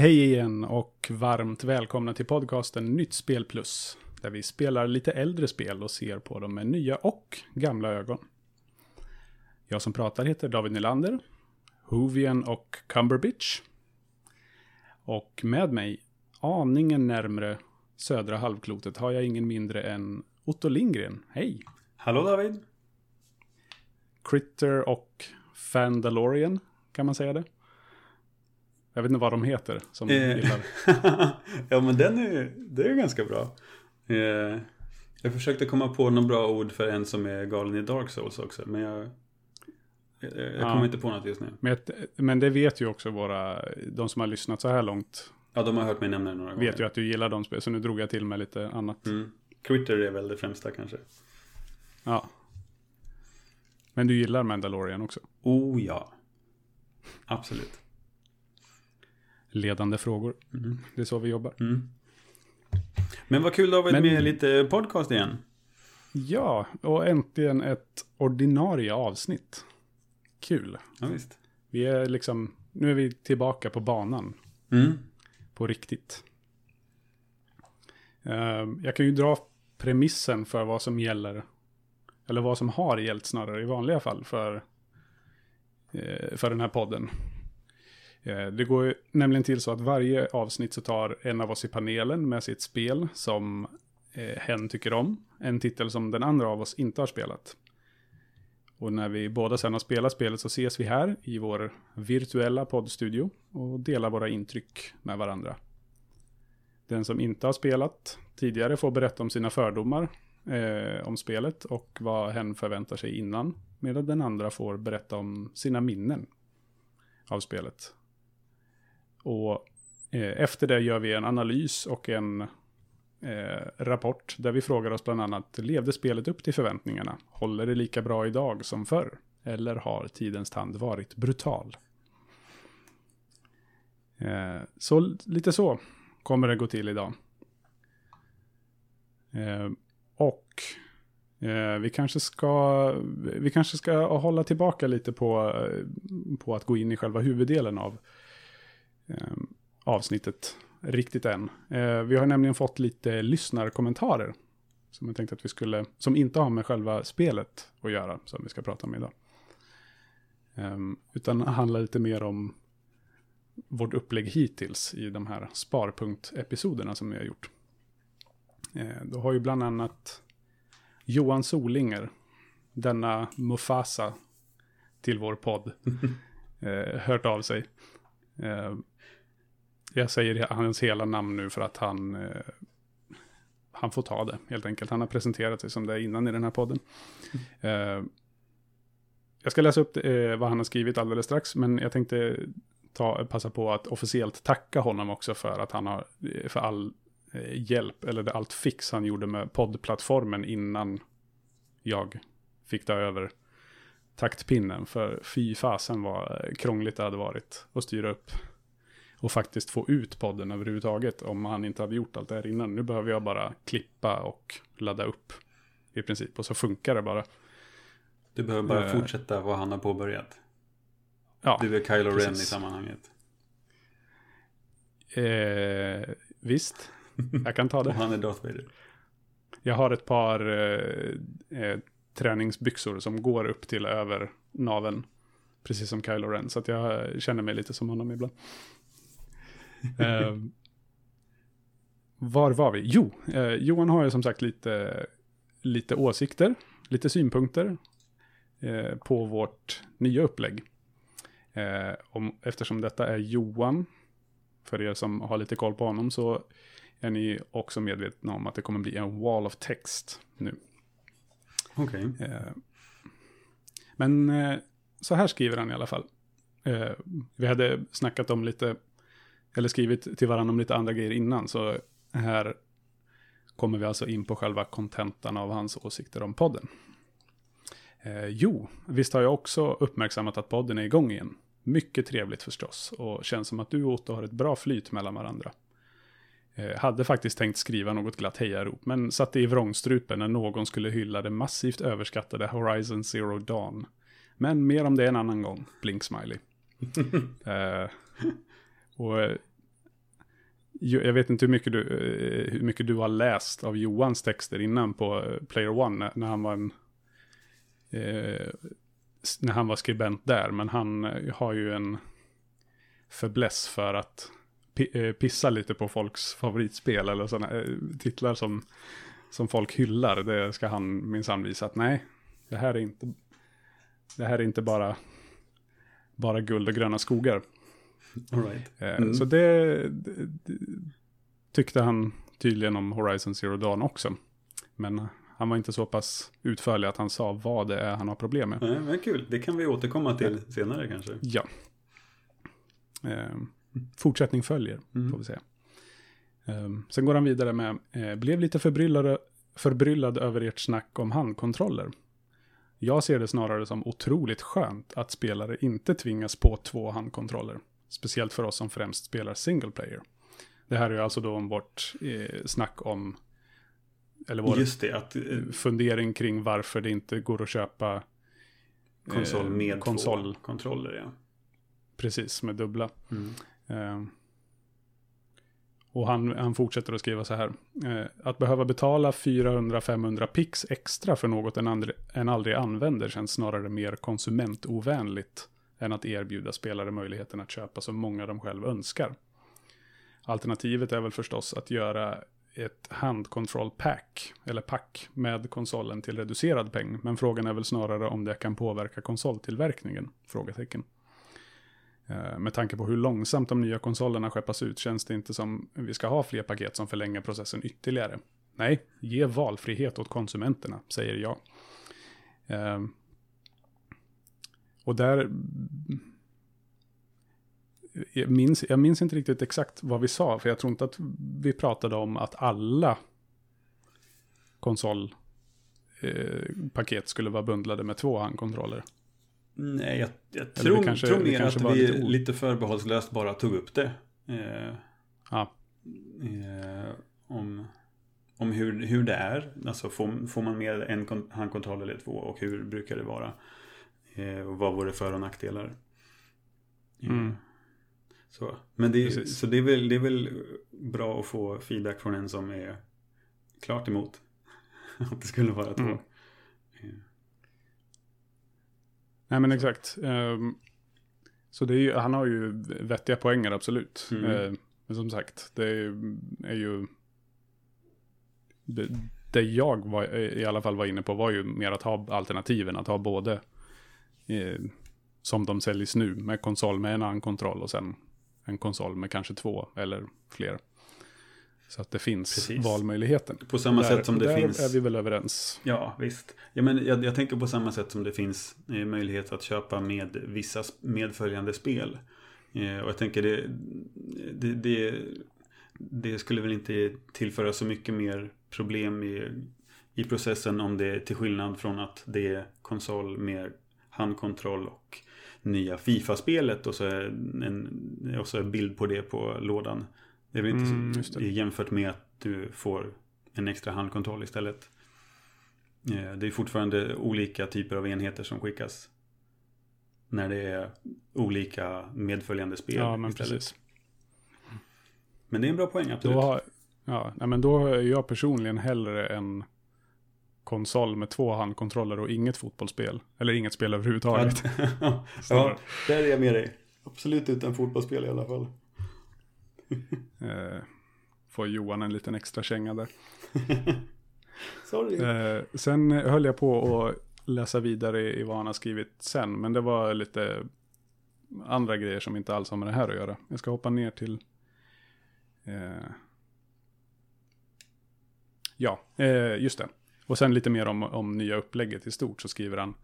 Hej igen och varmt välkomna till podcasten Nytt Spel Plus. Där vi spelar lite äldre spel och ser på dem med nya och gamla ögon. Jag som pratar heter David Nylander, Hovian och Cumberbitch. Och med mig, aningen närmre södra halvklotet, har jag ingen mindre än Otto Lindgren. Hej! Hallå David! Critter och Fandalorian, kan man säga det? Jag vet inte vad de heter som Eh. gillar. ja men den är, det är ganska bra. Eh, jag försökte komma på några bra ord för en som är galen i Dark Souls också. Men jag, jag, jag Ja. kommer inte på något just nu. Men, men det vet ju också våra, de som har lyssnat så här långt, Ja, de har hört mig nämna det några gånger. vet ju att du gillar de spel, så nu drog jag till med lite annat. Mm. Critter är väl det främsta kanske. Ja. Men du gillar Mandalorian också? Oh ja. Absolut. Ledande frågor. Mm. Det är så vi jobbar. Mm. Men vad kul David Men- med lite podcast igen. Ja, och äntligen ett ordinarie avsnitt. Kul. Ja, visst. Vi är liksom, nu är vi tillbaka på banan. Mm. På riktigt. Eh, jag kan ju dra premissen för vad som gäller. Eller vad som har gällt snarare i vanliga fall för, eh, för den här podden. Eh, det går nämligen till så att varje avsnitt så tar en av oss i panelen med sitt spel som eh, hen tycker om. En titel som den andra av oss inte har spelat. Och när vi båda sen har spelat spelet så ses vi här i vår virtuella poddstudio och delar våra intryck med varandra. Den som inte har spelat tidigare får berätta om sina fördomar eh, om spelet och vad hen förväntar sig innan. Medan den andra får berätta om sina minnen av spelet. Och eh, efter det gör vi en analys och en eh, rapport där vi frågar oss bland annat, levde spelet upp till förväntningarna? Håller det lika bra idag som förr? Eller har tidens tand varit brutal? Eh, så lite så kommer det gå till idag. Eh, och eh, vi kanske ska vi kanske ska hålla tillbaka lite på, eh, på att gå in i själva huvuddelen av eh, avsnittet riktigt än. Eh, vi har nämligen fått lite lyssnarkommentarer som jag tänkte att vi skulle, som inte har med själva spelet att göra, som vi ska prata om idag. Ehm, utan handlar lite mer om vårt upplägg hittills i de här sparpunkt-episoderna som vi har gjort. Eh, då har ju bland annat Johan Solinger, denna Mufasa till vår podd, eh, hört av sig. Jag säger hans hela namn nu för att han, eh, han får ta det helt enkelt. Han har presenterat sig som det innan i den här podden. Eh, jag ska läsa upp eh, vad han har skrivit alldeles strax, men jag tänkte ta, passa på att officiellt tacka honom också för att han har, eh, för all eh, hjälp, eller det allt fix han gjorde med poddplattformen innan jag fick ta över taktpinnen. För fy fasen vad eh, krångligt det hade varit att styra upp och faktiskt få ut podden överhuvudtaget om han inte hade gjort allt det här innan. Nu behöver jag bara klippa och ladda upp i princip och så funkar det bara. Du behöver bara Eh. fortsätta vad han har påbörjat. Ja, Du är Kylo Ren i precis. sammanhanget. eh, visst, jag kan ta Och det. han är Darth Vader. Jag har ett par eh, träningsbyxor som går upp till över naven. Precis som Kylo Ren. Så att jag känner mig lite som honom ibland. eh, var var vi? Jo, eh, Johan har ju som sagt lite, lite åsikter, lite synpunkter eh, på vårt nya upplägg. Eh, om, eftersom detta är Johan, för er som har lite koll på honom, så är ni också medvetna om att det kommer bli en wall of text nu. Okej. Eh, Men eh, så här skriver han i alla fall. Vi hade snackat om lite, eller skrivit till varandra om lite andra grejer innan, så här kommer vi alltså in på själva kontentan av hans åsikter om podden. Eh, jo, visst har jag också uppmärksammat att podden är igång igen. Mycket trevligt förstås och känns som att du och Otto har ett bra flyt mellan varandra. Eh, hade faktiskt tänkt skriva något glatt hejarop, men satte i vrångstrupen när någon skulle hylla det massivt överskattade Horizon Zero Dawn. Men mer om det en annan gång, blink smiley. eh, och eh, jag vet inte hur mycket, du, eh, hur mycket du har läst av Johans texter innan på eh, Player One, när han var en eh, när han var skribent där, men han har ju en förbläss för att pissa lite på folks favoritspel eller sådana titlar som, som folk hyllar. Det ska han minsann visa att nej, det här är inte, det här är inte bara, bara guld och gröna skogar. All right. Eh, mm. Så det, det, det, tyckte han tydligen om Horizon Zero Dawn också. Men han var inte så pass utförlig att han sa vad det är han har problem med. Nej, men kul, det kan vi återkomma till senare kanske. Ja. Fortsättning följer, mm. får vi säga. Um, sen går han vidare med, eh, blev lite förbryllad, förbryllad över ert snack om handkontroller. Jag ser det snarare som otroligt skönt att spelare inte tvingas på två handkontroller. Speciellt för oss som främst spelar single player. Det här är alltså då om vårt eh, snack om, eller vår Just det, att, eh, fundering kring varför det inte går att köpa konsol med eh, konsol. två kontroller. Ja. Precis, med dubbla. Mm. Eh, och han, han fortsätter att skriva så här. Eh, att behöva betala 400-500 pix extra för något en, andra, en aldrig använder känns snarare mer konsumentovänligt än att erbjuda spelare möjligheten att köpa så många de själv önskar. Alternativet är väl förstås att göra ett handkontroll pack, eller pack, med konsolen till reducerad peng. Men frågan är väl snarare om det kan påverka konsoltillverkningen? Frågetecken. Eh, med tanke på hur långsamt de nya konsolerna skeppas ut känns det inte som vi ska ha fler paket som förlänger processen ytterligare. Nej, ge valfrihet åt konsumenterna, säger jag. Eh, och där... Jag minns, jag minns inte riktigt exakt vad vi sa, för jag tror inte att vi pratade om att alla konsolpaket eh, skulle vara bundlade med två handkontroller. Nej, jag, jag tror, kanske, tror mer att vi lite, lite förbehållslöst bara tog upp det. Eh, ja. eh, om om hur, hur det är. Alltså får, får man med en handkontroll eller två och hur brukar det vara? Eh, och vad vore för och nackdelar? Eh, mm. Så, men det, så det, är väl, det är väl bra att få feedback från en som är klart emot att det skulle vara två. Mm. Eh. Nej men exakt. Um, så det är ju, han har ju vettiga poänger absolut. Mm. Uh, men som sagt, det är, är ju... Det, det, jag var, i alla fall var inne på var ju mer att ha alternativen. Att ha både eh, som de säljs nu med konsol med en annan kontroll och sen en konsol med kanske två eller fler. Så att det finns Precis. valmöjligheten. På samma där, sätt som det där finns. är vi väl överens. Ja, visst. Ja, men jag, jag, tänker på samma sätt som det finns eh, möjlighet att köpa med vissa medföljande spel. Eh, och jag tänker det, det, det, det, skulle väl inte tillföra så mycket mer problem i, i processen om det till skillnad från att det är konsol med handkontroll och nya Fifa-spelet och så är en och så är bild på det på lådan. Det är väl inte mm, jämfört med att du får en extra handkontroll istället. Eh, det är fortfarande olika typer av enheter som skickas. När det är olika medföljande spel ja, men istället. Precis. Men det är en bra poäng, absolut. Då har, ja, men då är jag personligen hellre en konsol med två handkontroller och inget fotbollsspel. Eller inget spel överhuvudtaget. ja, där är jag med dig. Absolut utan fotbollsspel i alla fall. eh, får Johan en liten extra känga där. Sorry. Eh, sen höll jag på att läsa vidare i vad han har skrivit sen. Men det var lite andra grejer som inte alls har med det här att göra. Jag ska hoppa ner till... Eh, ja, eh, just det. Och sen lite mer om, om nya upplägget i stort så skriver han.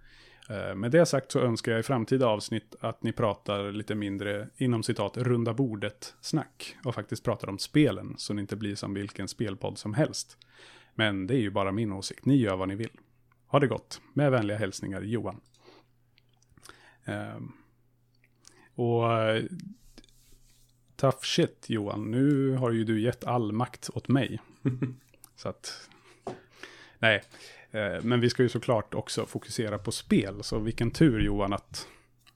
Eh, med det sagt så önskar jag i framtida avsnitt att ni pratar lite mindre inom citat runda bordet-snack och faktiskt pratar om spelen så det inte blir som vilken spelpodd som helst. Men det är ju bara min åsikt, ni gör vad ni vill. Ha det gott, med vänliga hälsningar Johan. Um, och tough shit Johan, nu har ju du gett all makt åt mig. så att, nej, eh, men vi ska ju såklart också fokusera på spel. Så vilken tur Johan att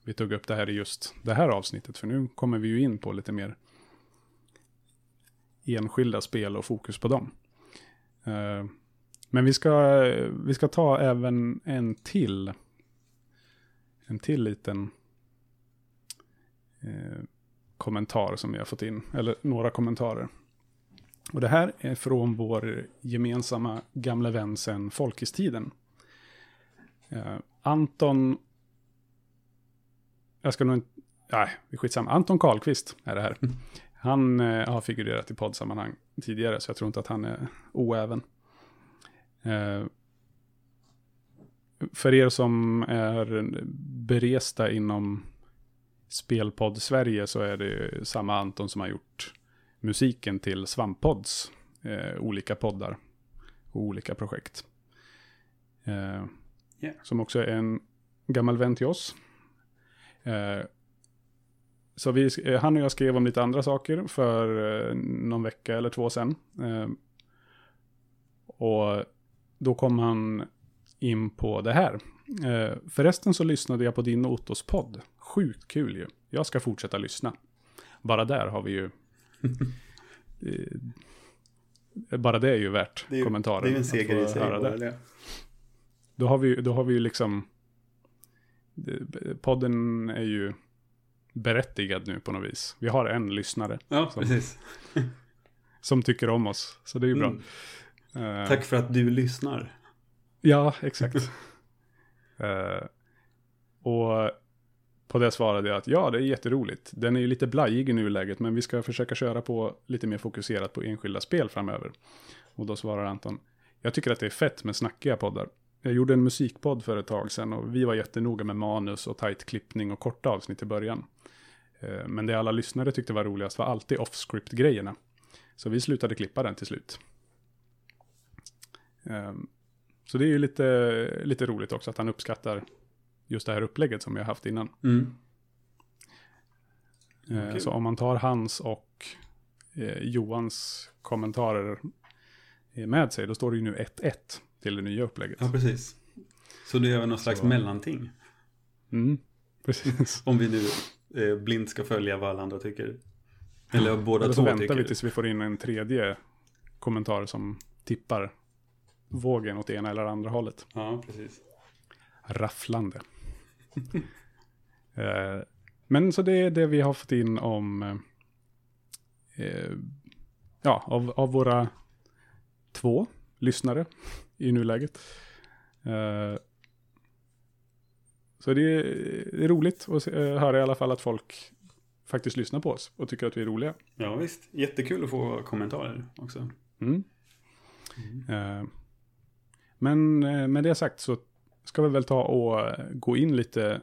vi tog upp det här i just det här avsnittet. För nu kommer vi ju in på lite mer enskilda spel och fokus på dem. Eh, men vi ska, vi ska ta även en till. En till liten eh, kommentar som vi har fått in. Eller några kommentarer. Och det här är från vår gemensamma gamla vän sen folkistiden. Eh, Anton... Jag ska nog inte... Nej, vi skitsamma. Anton Karlqvist är det här. Mm. Han eh, har figurerat i poddsammanhang tidigare, så jag tror inte att han är oäven. Eh, för er som är beresta inom spelpodd Sverige så är det samma Anton som har gjort musiken till Svampodds eh, olika poddar och olika projekt. Eh, yeah. Som också är en gammal vän till oss. Eh, så vi, eh, han och jag skrev om lite andra saker för eh, någon vecka eller två sedan. Eh, och då kom han in på det här. Eh, förresten så lyssnade jag på din Otos-podd. Sjukt kul ju. Jag ska fortsätta lyssna. Bara där har vi ju... eh, bara det är ju värt det är, kommentaren. Det är ju en seger i sig. Det. Då, har vi, då har vi ju liksom... Podden är ju berättigad nu på något vis. Vi har en lyssnare. Ja, som, precis. som tycker om oss. Så det är ju bra. Mm. Uh, Tack för att du lyssnar. Ja, exakt. uh, och på det svarade jag att ja, det är jätteroligt. Den är ju lite blajig i nuläget, men vi ska försöka köra på lite mer fokuserat på enskilda spel framöver. Och då svarar Anton, jag tycker att det är fett med snackiga poddar. Jag gjorde en musikpodd för ett tag sedan och vi var jättenoga med manus och tight klippning och korta avsnitt i början. Eh, men det alla lyssnare tyckte var roligast var alltid off-script-grejerna. Så vi slutade klippa den till slut. Eh, så det är ju lite, lite roligt också att han uppskattar just det här upplägget som jag haft innan. Mm. Okay. Så om man tar hans och eh, Johans kommentarer med sig, då står det ju nu 1-1 till det nya upplägget. Ja, precis. Så det är väl någon slags så. mellanting. Mm, precis. om vi nu eh, blint ska följa vad alla andra tycker. Eller båda Eller så två väntar tycker. vi tills vi får in en tredje kommentar som tippar vågen åt ena eller andra hållet. Ja, precis. Rafflande. eh, men så det är det vi har fått in om, eh, ja, av, av våra två lyssnare i nuläget. Eh, så det är, det är roligt att se, eh, höra i alla fall att folk faktiskt lyssnar på oss och tycker att vi är roliga. Ja visst, jättekul att få kommentarer också. Mm. Mm. Eh, men eh, med det sagt så ska vi väl ta och gå in lite,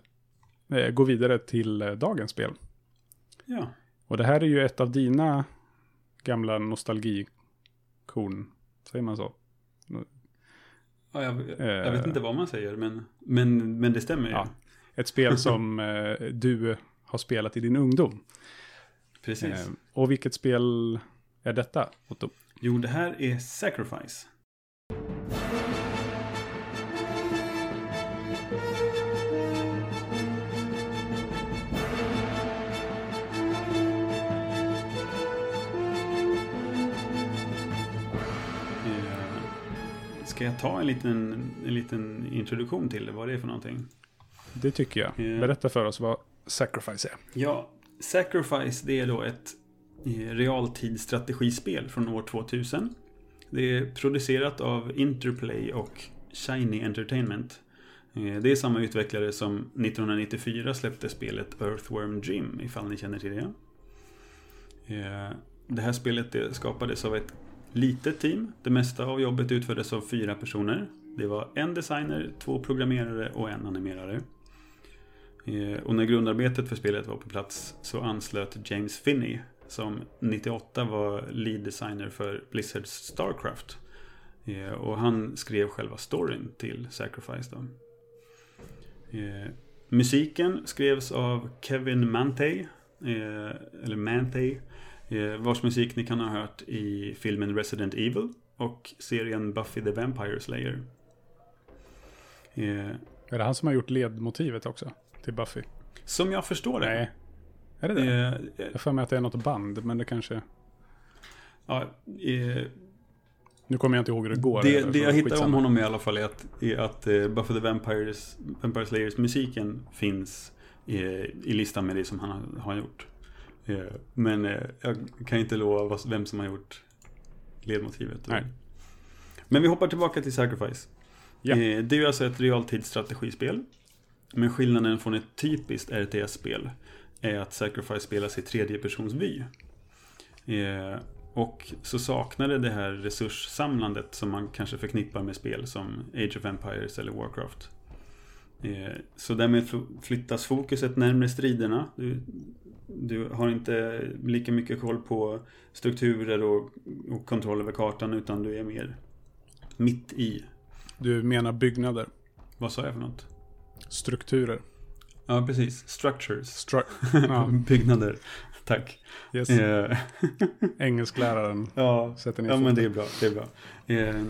eh, gå vidare till eh, dagens spel. Ja. Och det här är ju ett av dina gamla nostalgikorn, säger man så? Ja, jag, jag, vet inte vad man säger, men, men, men det stämmer ju. Ja, ett spel som du har spelat i din ungdom. Precis. och vilket spel är detta, Otto? Jo, det här är Sacrifice. Ska jag ta en liten, en liten introduktion till det? Vad det är för någonting? Det tycker jag. Eh. Berätta för oss vad Sacrifice är. Ja, Sacrifice det är då ett eh, realtidsstrategispel från år 2000. Det är producerat av Interplay och Shiny Entertainment. Eh, det är samma utvecklare som 1994 släppte spelet Earthworm Jim, ifall ni känner till det. Det här spelet skapades av ett litet team. Det mesta av jobbet utfördes av fyra personer. Det var en designer, två programmerare och en animerare. Eh, och när grundarbetet för spelet var på plats så anslöt James Finney som 98 var lead designer för Blizzards Starcraft. Eh, och han skrev själva storyn till Sacrifice. Då. Eh, musiken skrevs av Kevin Mantey, eller Mantey, vars musik ni kan ha hört i filmen Resident Evil och serien Buffy the Vampire Slayer. Eh, är det han som har gjort ledmotivet också? Till Buffy? Som jag förstår det. Nej. Är det det? Eh, jag får mig att det är något band, men det kanske... Ja, eh, nu kommer jag inte ihåg hur det går. Det, det jag hittar om honom i alla fall är att, är att uh, Buffy the Vampires, Vampire Slayers musiken finns i, i listan med det som han har, har gjort. Uh, men uh, jag kan inte lova vem som har gjort ledmotivet. Nej. Men vi hoppar tillbaka till Sacrifice. Ja. Det är ju alltså ett realtidsstrategispel. Men skillnaden från ett typiskt RTS-spel är att Sacrifice spelas i tredje persons vy. Och så saknade det här resurssamlandet som man kanske förknippar med spel som Age of Empires eller Warcraft. Eh, så därmed flyttas fokuset närmare striderna. Du, du har inte lika mycket koll på strukturer och, och kontroll över kartan utan du är mer mitt i. Du menar byggnader? Vad sa jag för något? Strukturer. Ja, precis. Structures. Stru ja. Byggnader. Tack. Yes. Eh. Engelskläraren ja, sätter ner Ja, men det är bra. Det är bra. Eh.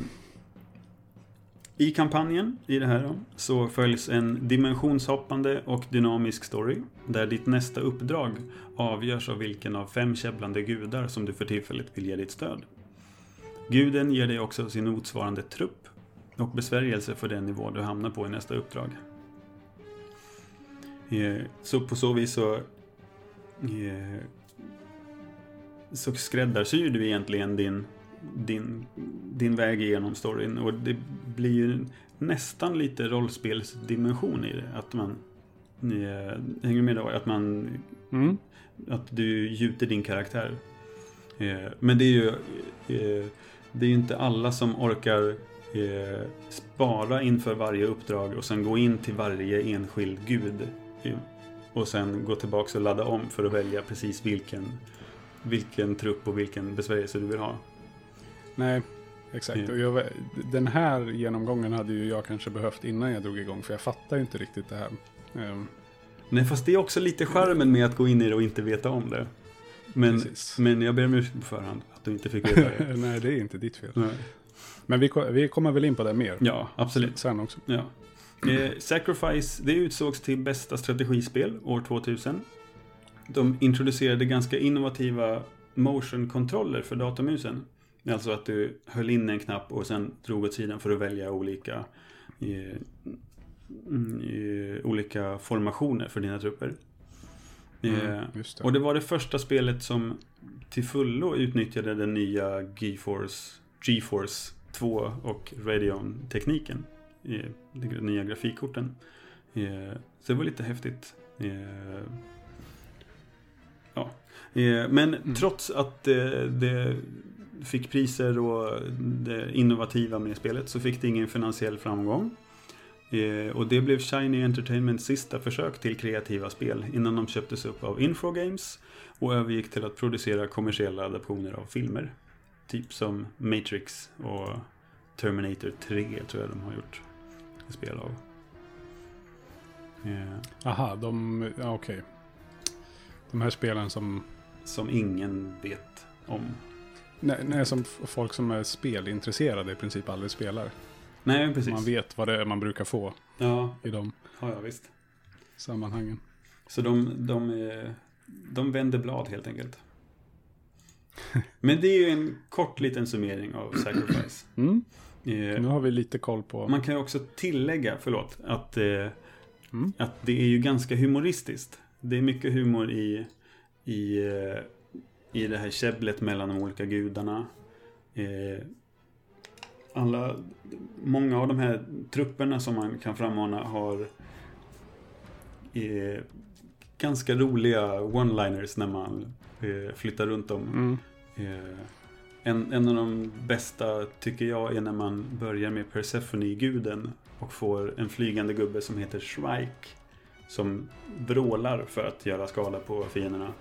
I kampanjen i det här då, så följs en dimensionshoppande och dynamisk story där ditt nästa uppdrag avgörs av vilken av fem käbblande gudar som du för tillfället vill ge ditt stöd. Guden ger dig också sin motsvarande trupp och besvärjelse för den nivå du hamnar på i nästa uppdrag. Eh, så på så vis så eh, så skräddarsyr du egentligen din, din, din väg igenom storyn. Och det blir ju nästan lite rollspelsdimension i det. Att man eh, hänger med då? Att man mm. Att du gjuter din karaktär. Eh, men det är ju eh, Det är inte alla som orkar eh, spara inför varje uppdrag och sen gå in till varje enskild gud och sen gå tillbaka och ladda om för att välja precis vilken, vilken trupp och vilken besvärjelse du vill ha. Nej, exakt. Mm. Och jag, den här genomgången hade ju jag kanske behövt innan jag drog igång. För jag fattar ju inte riktigt det här. Um. Nej, fast det är också lite charmen med att gå in i det och inte veta om det. Men, men jag ber om ursäkt på förhand att du inte fick veta det. Nej, det är inte ditt fel. Nej. Men vi, vi kommer väl in på det mer. Ja, absolut. Sen också. Ja. Eh, Sacrifice, det utsågs till bästa strategispel år 2000. De introducerade ganska innovativa motion-kontroller för datamusen. Alltså att du höll in en knapp och sen drog åt sidan för att välja olika eh, eh, olika formationer för dina trupper. Mm, eh, det. Och det var det första spelet som till fullo utnyttjade den nya GeForce, GeForce 2 och Radeon-tekniken de nya grafikkorten. Så det var lite häftigt. Ja. Men mm. trots att det, det, fick priser och det innovativa med spelet så fick det ingen finansiell framgång. Och det blev Shiny Entertainments sista försök till kreativa spel innan de köptes upp av Infogames och övergick till att producera kommersiella adaptioner av filmer. Typ som Matrix och Terminator 3 tror jag de har gjort spel av. Yeah. Aha, de, ja okej. Okay. De här spelen som... Som ingen vet om. Nej, nej, som folk som är spelintresserade i princip aldrig spelar. Nej, precis. Man vet vad det är man brukar få ja. i de ja, ja, visst. sammanhangen. Så de, de, de vänder blad helt enkelt. Men det är ju en kort liten summering av Sacrifice. Mm. Eh, nu har vi lite koll på... Man kan ju också tillägga, förlåt, att, eh, mm. att det är ju ganska humoristiskt. Det är mycket humor i, i, eh, i det här käbblet mellan de olika gudarna. Eh, alla, många av de här trupperna som man kan frammana har eh, ganska roliga one-liners när man eh, flyttar runt dem. Mm. En, en av de bästa tycker jag är när man börjar med Persephone-guden och får en flygande gubbe som heter Shrike. Som vrålar för att göra skada på fienderna.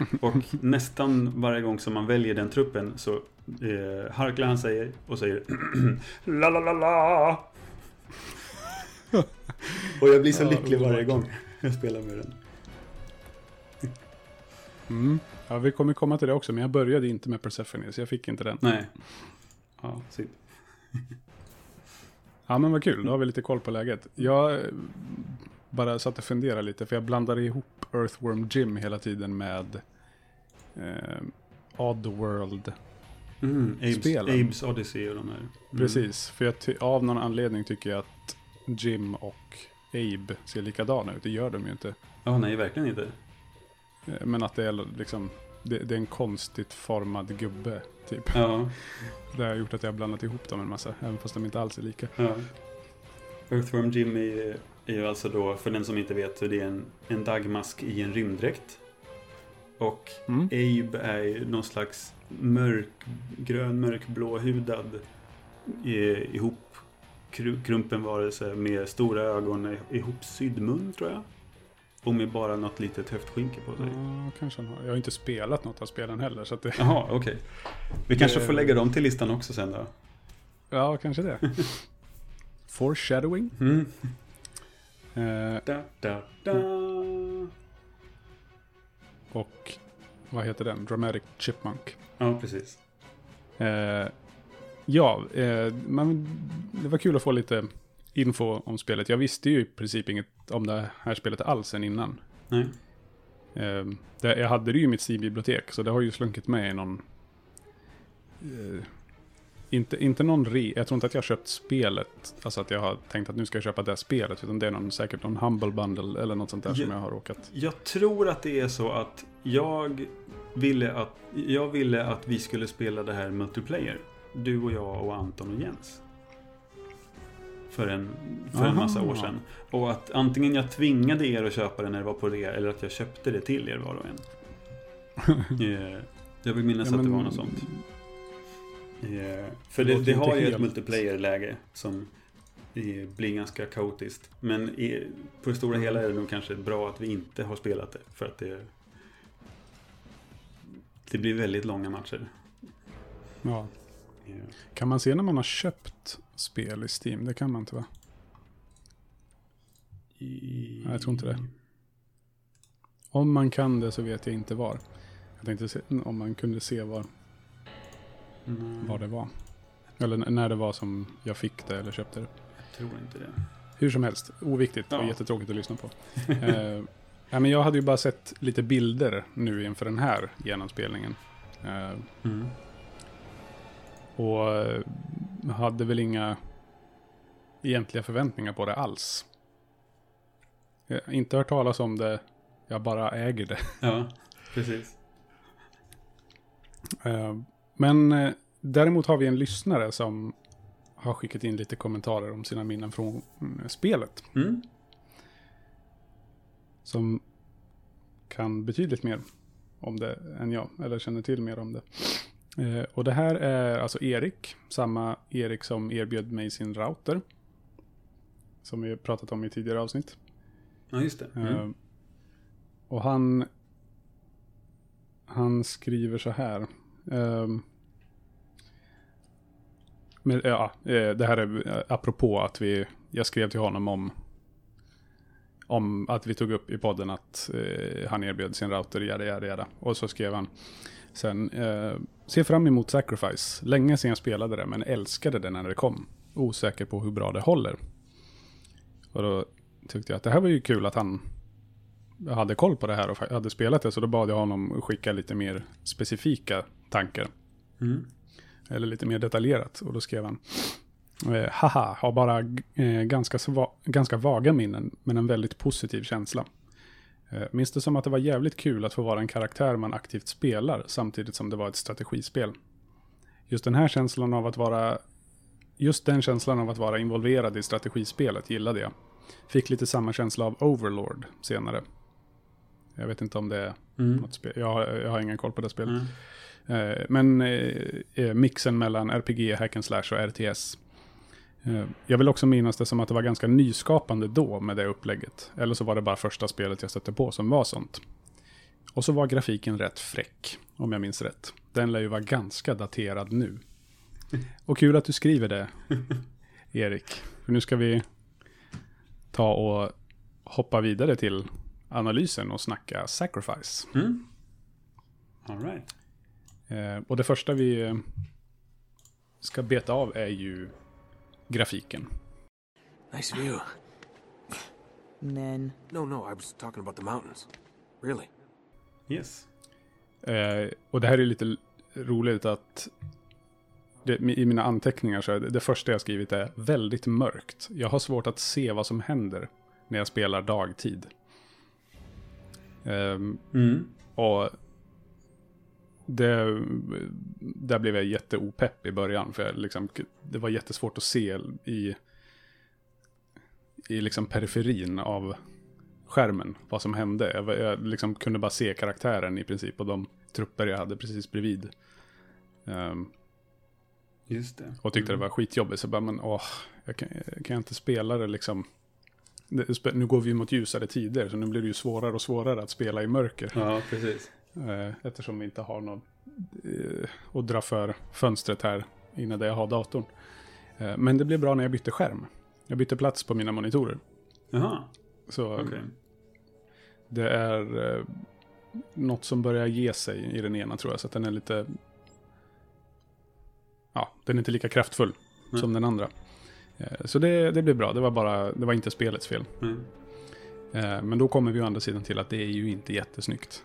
Och nästan varje gång som man väljer den truppen så eh, harklar han sig och säger La la la la Och jag blir så Ja, lycklig varje gång jag spelar med den. Mm. Ja, vi kommer komma till det också, men jag började inte med Persephone, så jag fick inte den. Nej. Ja, synd. Ja, men vad kul, då har vi lite koll på läget. Jag bara satt och funderade lite, för jag blandade ihop Earthworm Jim hela tiden med eh, Oddworld. Mm, Abes, Spelen. Abes Odyssey och de här. Mm. Precis, för jag av någon anledning tycker jag att Jim och Abe ser likadana ut. Det gör de ju inte. Ja, nej, verkligen inte. Eh, Men att det är liksom, det, det är en konstigt formad gubbe, typ. Ja, Det har gjort att jag har blandat ihop dem en massa, även fast de inte alls är lika. ja. Earthworm Jim är, är ju alltså då, för den som inte vet, det är en, en dagmask i en rymddräkt. Och Mm. Abe är ju någon slags mörkgrön, mörkblåhudad eh, ihop kru- krumpen varelse med stora ögon, ihopsydd mun tror jag. Och med bara något litet höftskynke på sig. Ja, kanske han har. Jag har inte spelat något av spelen heller, så det... Jaha, okej. Vi kanske Det- får lägga dem till listan också sen då. Ja, kanske det. Foreshadowing. Mm. Eh, Da, da, da. och vad heter den? Dramatic Chipmunk. Ja, precis. Eh, ja, eh, men det var kul att få lite info om spelet. Jag visste ju i princip inget om det här spelet alls än innan. Nej. Eh, det, jag hade det ju i mitt Steam-bibliotek, så det har ju slunkit med i någon... Inte, inte någon re... Jag tror inte att jag har köpt spelet, alltså att jag har tänkt att nu ska jag köpa det spelet, utan det är någon, säkert någon Humble Bundle eller något sånt där som Ja. jag har råkat. Jag tror att det är så att jag ville att, jag ville att vi skulle spela det här multiplayer. Du och jag och Anton och Jens. För en, för en Aha. massa år sedan. Och att antingen jag tvingade er att köpa det när det var på rea eller att jag köpte det till er var och en. Eh, jag vill minnas Ja, att det men- var något sånt. Eh, För Det det, det har ju ett helt- multiplayer-läge som blir ganska kaotiskt. Men på det stora hela är det nog kanske bra att vi inte har spelat det. För att det, det blir väldigt långa matcher. Ja. Eh, Kan man se när man har köpt spel i Steam? Det kan man inte va? I... Nej, jag tror inte det. Om man kan det så vet jag inte var. Jag tänkte se, om man kunde se var, Nej, var det var. Eller när det var som jag fick det eller köpte det. jag tror inte det. Hur som helst, oviktigt och Ja. jättetråkigt att lyssna på. eh, men jag hade ju bara sett lite bilder nu inför den här genomspelningen. Eh, Mm. och eh, hade väl inga egentliga förväntningar på det alls. Jag har inte hört talas om det, jag bara äger det. Ja, precis. Men eh, däremot har vi en lyssnare som har skickat in lite kommentarer om sina minnen från mm, spelet. Mm. Som kan betydligt mer om det än jag, eller känner till mer om det. Eh, Och det här är alltså Erik, samma Erik som erbjöd mig sin router. Som vi pratat om i tidigare avsnitt. Ja, just det. Mm. Eh, Och han, han skriver så här. Ehm, men, ja, eh, det här är eh, apropå att vi, jag skrev till honom om, om att vi tog upp i podden att eh, han erbjöd sin router, jada, jada, jada. Och så skrev han sen, eh, ser fram emot Sacrifice. Länge sedan jag spelade det, men älskade det när det kom. Osäker på hur bra det håller. Och då tyckte jag att det här var ju kul att han hade koll på det här och hade spelat det. Så då bad jag honom skicka lite mer specifika tankar. Mm. Eller lite mer detaljerat. Och då skrev han. Eh, haha, har bara eh, ganska, ganska vaga minnen. Men en väldigt positiv känsla. Eh, minns det som att det var jävligt kul att få vara en karaktär man aktivt spelar. Samtidigt som det var ett strategispel. Just den här känslan av att vara... Just den känslan av att vara involverad i strategispelet gillade jag. Fick lite samma känsla av Overlord senare. Jag vet inte om det är Mm. något spel. Jag har, jag har ingen koll på det spelet. Mm. Eh, men eh, mixen mellan RPG, hack and slash och RTS. Eh, jag vill också minnas det som att det var ganska nyskapande då med det upplägget. Eller så var det bara första spelet jag stötte på som var sånt. Och så var grafiken rätt fräck, om jag minns rätt. Den lär ju vara ganska daterad nu. Och kul att du skriver det, Erik. För nu ska vi ta och hoppa vidare till analysen och snacka Sacrifice. Mm. All right. Eh, och det första vi eh, ska beta av är ju grafiken. Nice view. Men. No, no, I was talking about the mountains. Really. Yes. Eh, och det här är lite roligt att det, i mina anteckningar så är det, det första jag skrivit är väldigt mörkt. Jag har svårt att se vad som händer när jag spelar dagtid. Ehm, Mm. och det, där blev jag jätteopepp i början. För jag liksom, det var jättesvårt att se i, i liksom periferin av skärmen vad som hände. Jag, jag liksom kunde bara se karaktären i princip och de trupper jag hade precis bredvid. Ehm, Just det. och tyckte det var skitjobbigt. Så bara, men åh, jag kan, kan jag inte spela det liksom. Det, nu går vi mot ljusare tider, så nu blir det ju svårare och svårare att spela i mörker. Ja, precis. Eh, eftersom vi inte har någon eh, att dra för fönstret här innan där jag har datorn. Eh, men det blev bra när jag bytte skärm. Jag bytte plats på mina monitorer. Jaha, Så okej. det är något som börjar ge sig i den ena tror jag. Så att den är lite... Ja, den är inte lika kraftfull Nej. som den andra. Eh, så det, det blev bra. Det var bara, det var inte spelets fel. Mm. Eh, men då kommer vi å andra sidan till att det är ju inte jättesnyggt.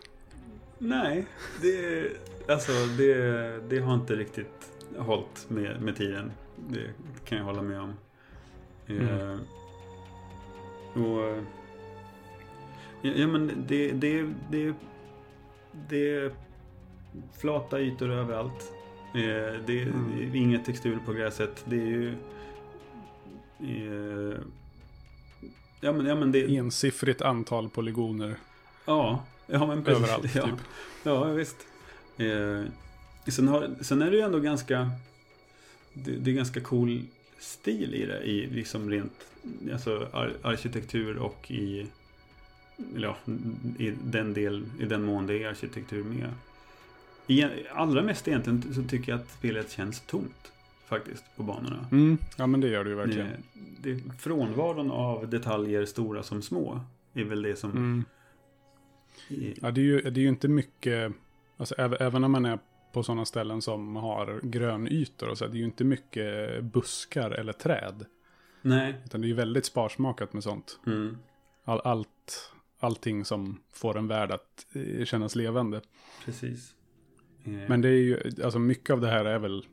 Nej, det, alltså, det, det har inte riktigt hållit med, med tiden. Det kan jag hålla med om. Mm. Eh, och, ja, ja, men det, det, det, det är flata ytor överallt. Det, Mm. det är inget textur på gräset. Det är ju... Eh, ja, men, ja, men det... Ensiffrigt antal polygoner Ja, ja men precis. överallt. ja. Typ. Ja, visst. Eh, sen, har, sen är det ju ändå ganska... Det, det är ganska cool stil i det. I liksom rent alltså ar, arkitektur och i... Ja, i den, del, i den mån det är arkitektur med. I, allra mest egentligen så tycker jag att spelet känns tomt. Faktiskt, på banorna. Mm, ja men det gör det ju verkligen. Det, det, frånvaron av detaljer, stora som små, är väl det som... Mm. i- Ja, det är, ju, det är ju inte mycket, alltså, även, även om man är på sådana ställen som har grönytor och så, det är ju inte mycket buskar eller träd. Nej. Utan det är ju väldigt sparsmakat med sånt. Mm. All, allt, allting som får en värld att eh, kännas levande. Precis. Eh, Men det är ju, alltså mycket av det här är väl,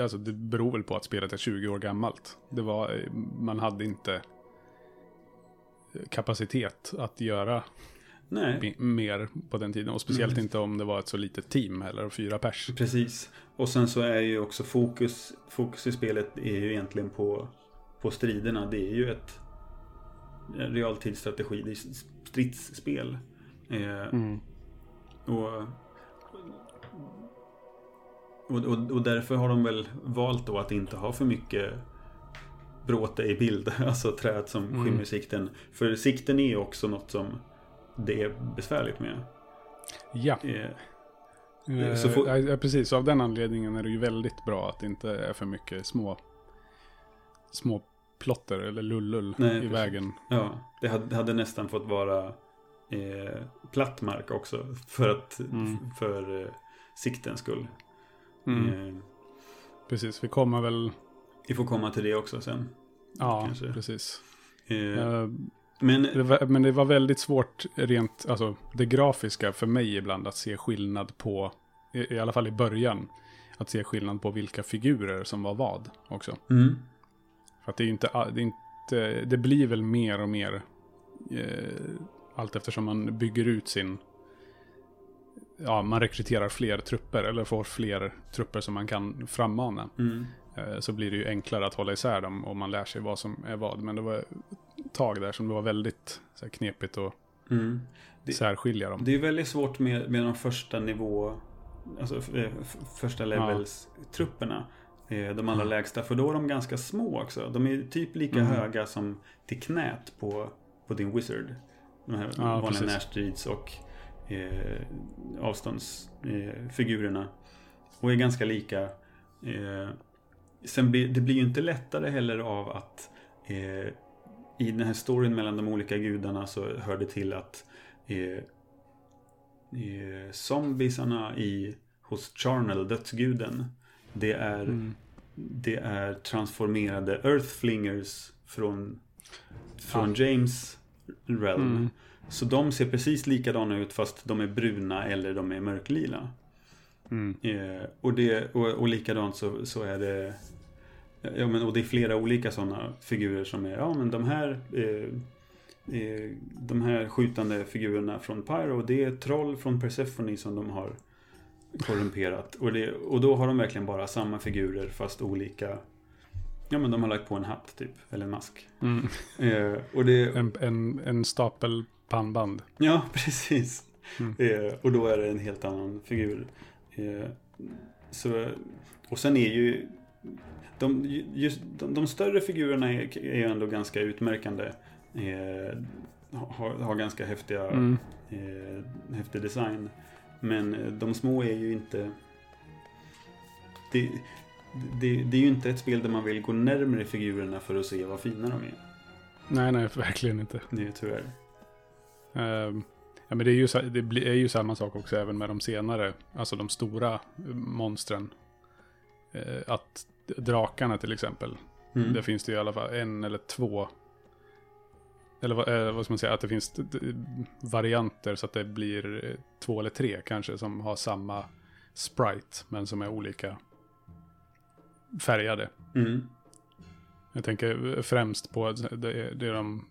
alltså det beror väl på att spelet är 20 år gammalt. Det var, eh, man hade inte kapacitet att göra Nej, mer på den tiden. Och speciellt Mm. inte om det var ett så litet team heller, fyra pers. precis. Och sen så är ju också fokus, fokus i spelet är ju egentligen på, på striderna. Det är ju ett realtidsstrategi, det är stridsspel. Eh, Mm. och, och, och, och därför har de väl valt då att inte ha för mycket bråte i bild, alltså träd som Mm. skymmer sikten. För sikten är ju också något som det är besvärligt med. Ja, Eh, eh, så får- ja, precis. Så av den anledningen är det ju väldigt bra att det inte är för mycket små, små plotter eller lullull Nej, i precis. vägen. Ja, det hade, hade nästan fått vara eh, platt mark också. För att, Mm. för eh, siktens skull. Mm. Eh, Precis, vi kommer väl, vi får komma till det också sen. ja, Kanske. precis. Eh, Eh, men det var, men det var väldigt svårt rent, alltså det grafiska för mig ibland att se skillnad på, i, i alla fall i början, att se skillnad på vilka figurer som var vad också. mm, För att det är inte, det, är inte, det blir väl mer och mer eh, allt eftersom man bygger ut sin, ja man rekryterar fler trupper eller får fler trupper som man kan frammana. mm, Eh, så blir det ju enklare att hålla isär dem och man lär sig vad som är vad. Men det var ett tag där som det var väldigt så här, knepigt att mm. Det- särskilja dem. Det är väldigt svårt med, med de första nivå alltså f- första levels trupperna. Eh, de allra lägsta. För då är de ganska små också. De är typ lika Mm. höga som till knät på, på din wizard. De här Ja, vanliga närstrids och eh, avståndsfigurerna. Eh, och är ganska lika. Eh, sen blir, det blir ju inte lättare heller av att eh, i den här storyn mellan de olika gudarna så hör det till att eh, zombiesarna i, hos Charnel, dödsguden, det är, Mm. det är transformerade Earthflingers från, från James realm. Mm. Så de ser precis likadana ut fast de är bruna eller de är mörklila. Mm. Eh, och, det, och, och likadant så, så är det Ja men och det är flera olika sådana figurer som är Ja men de här eh, eh, De här skjutande figurerna från Pyro Det är troll från Persephone som de har Korrumperat och, det, och då har de verkligen bara samma figurer fast olika Ja men de har lagt på en hatt typ Eller en mask Mm. eh, Och det En, en, en stapel pannband. Ja, precis. Mm. Eh, och då är det en helt annan figur. Eh, så, och sen är ju de, just, de, de större figurerna är, är ändå ganska utmärkande. Eh, har, har ganska häftiga, Mm. eh, häftig design. Men eh, de små är ju inte... Det, det, det är ju inte ett spel där man vill gå närmare figurerna för att se vad fina de är. Nej, nej, verkligen inte. Det är tyvärr. Ehm, ja, men det är, ju, det är ju samma sak också även med de senare, alltså de stora eh, monstren. Eh, att drakarna till exempel, Mm. där finns det i alla fall en eller två. Eller vad, eh, ska man säga, att det finns varianter så att det blir två eller tre kanske som har samma sprite men som är olika färgade. Mm. Jag tänker främst på det är de,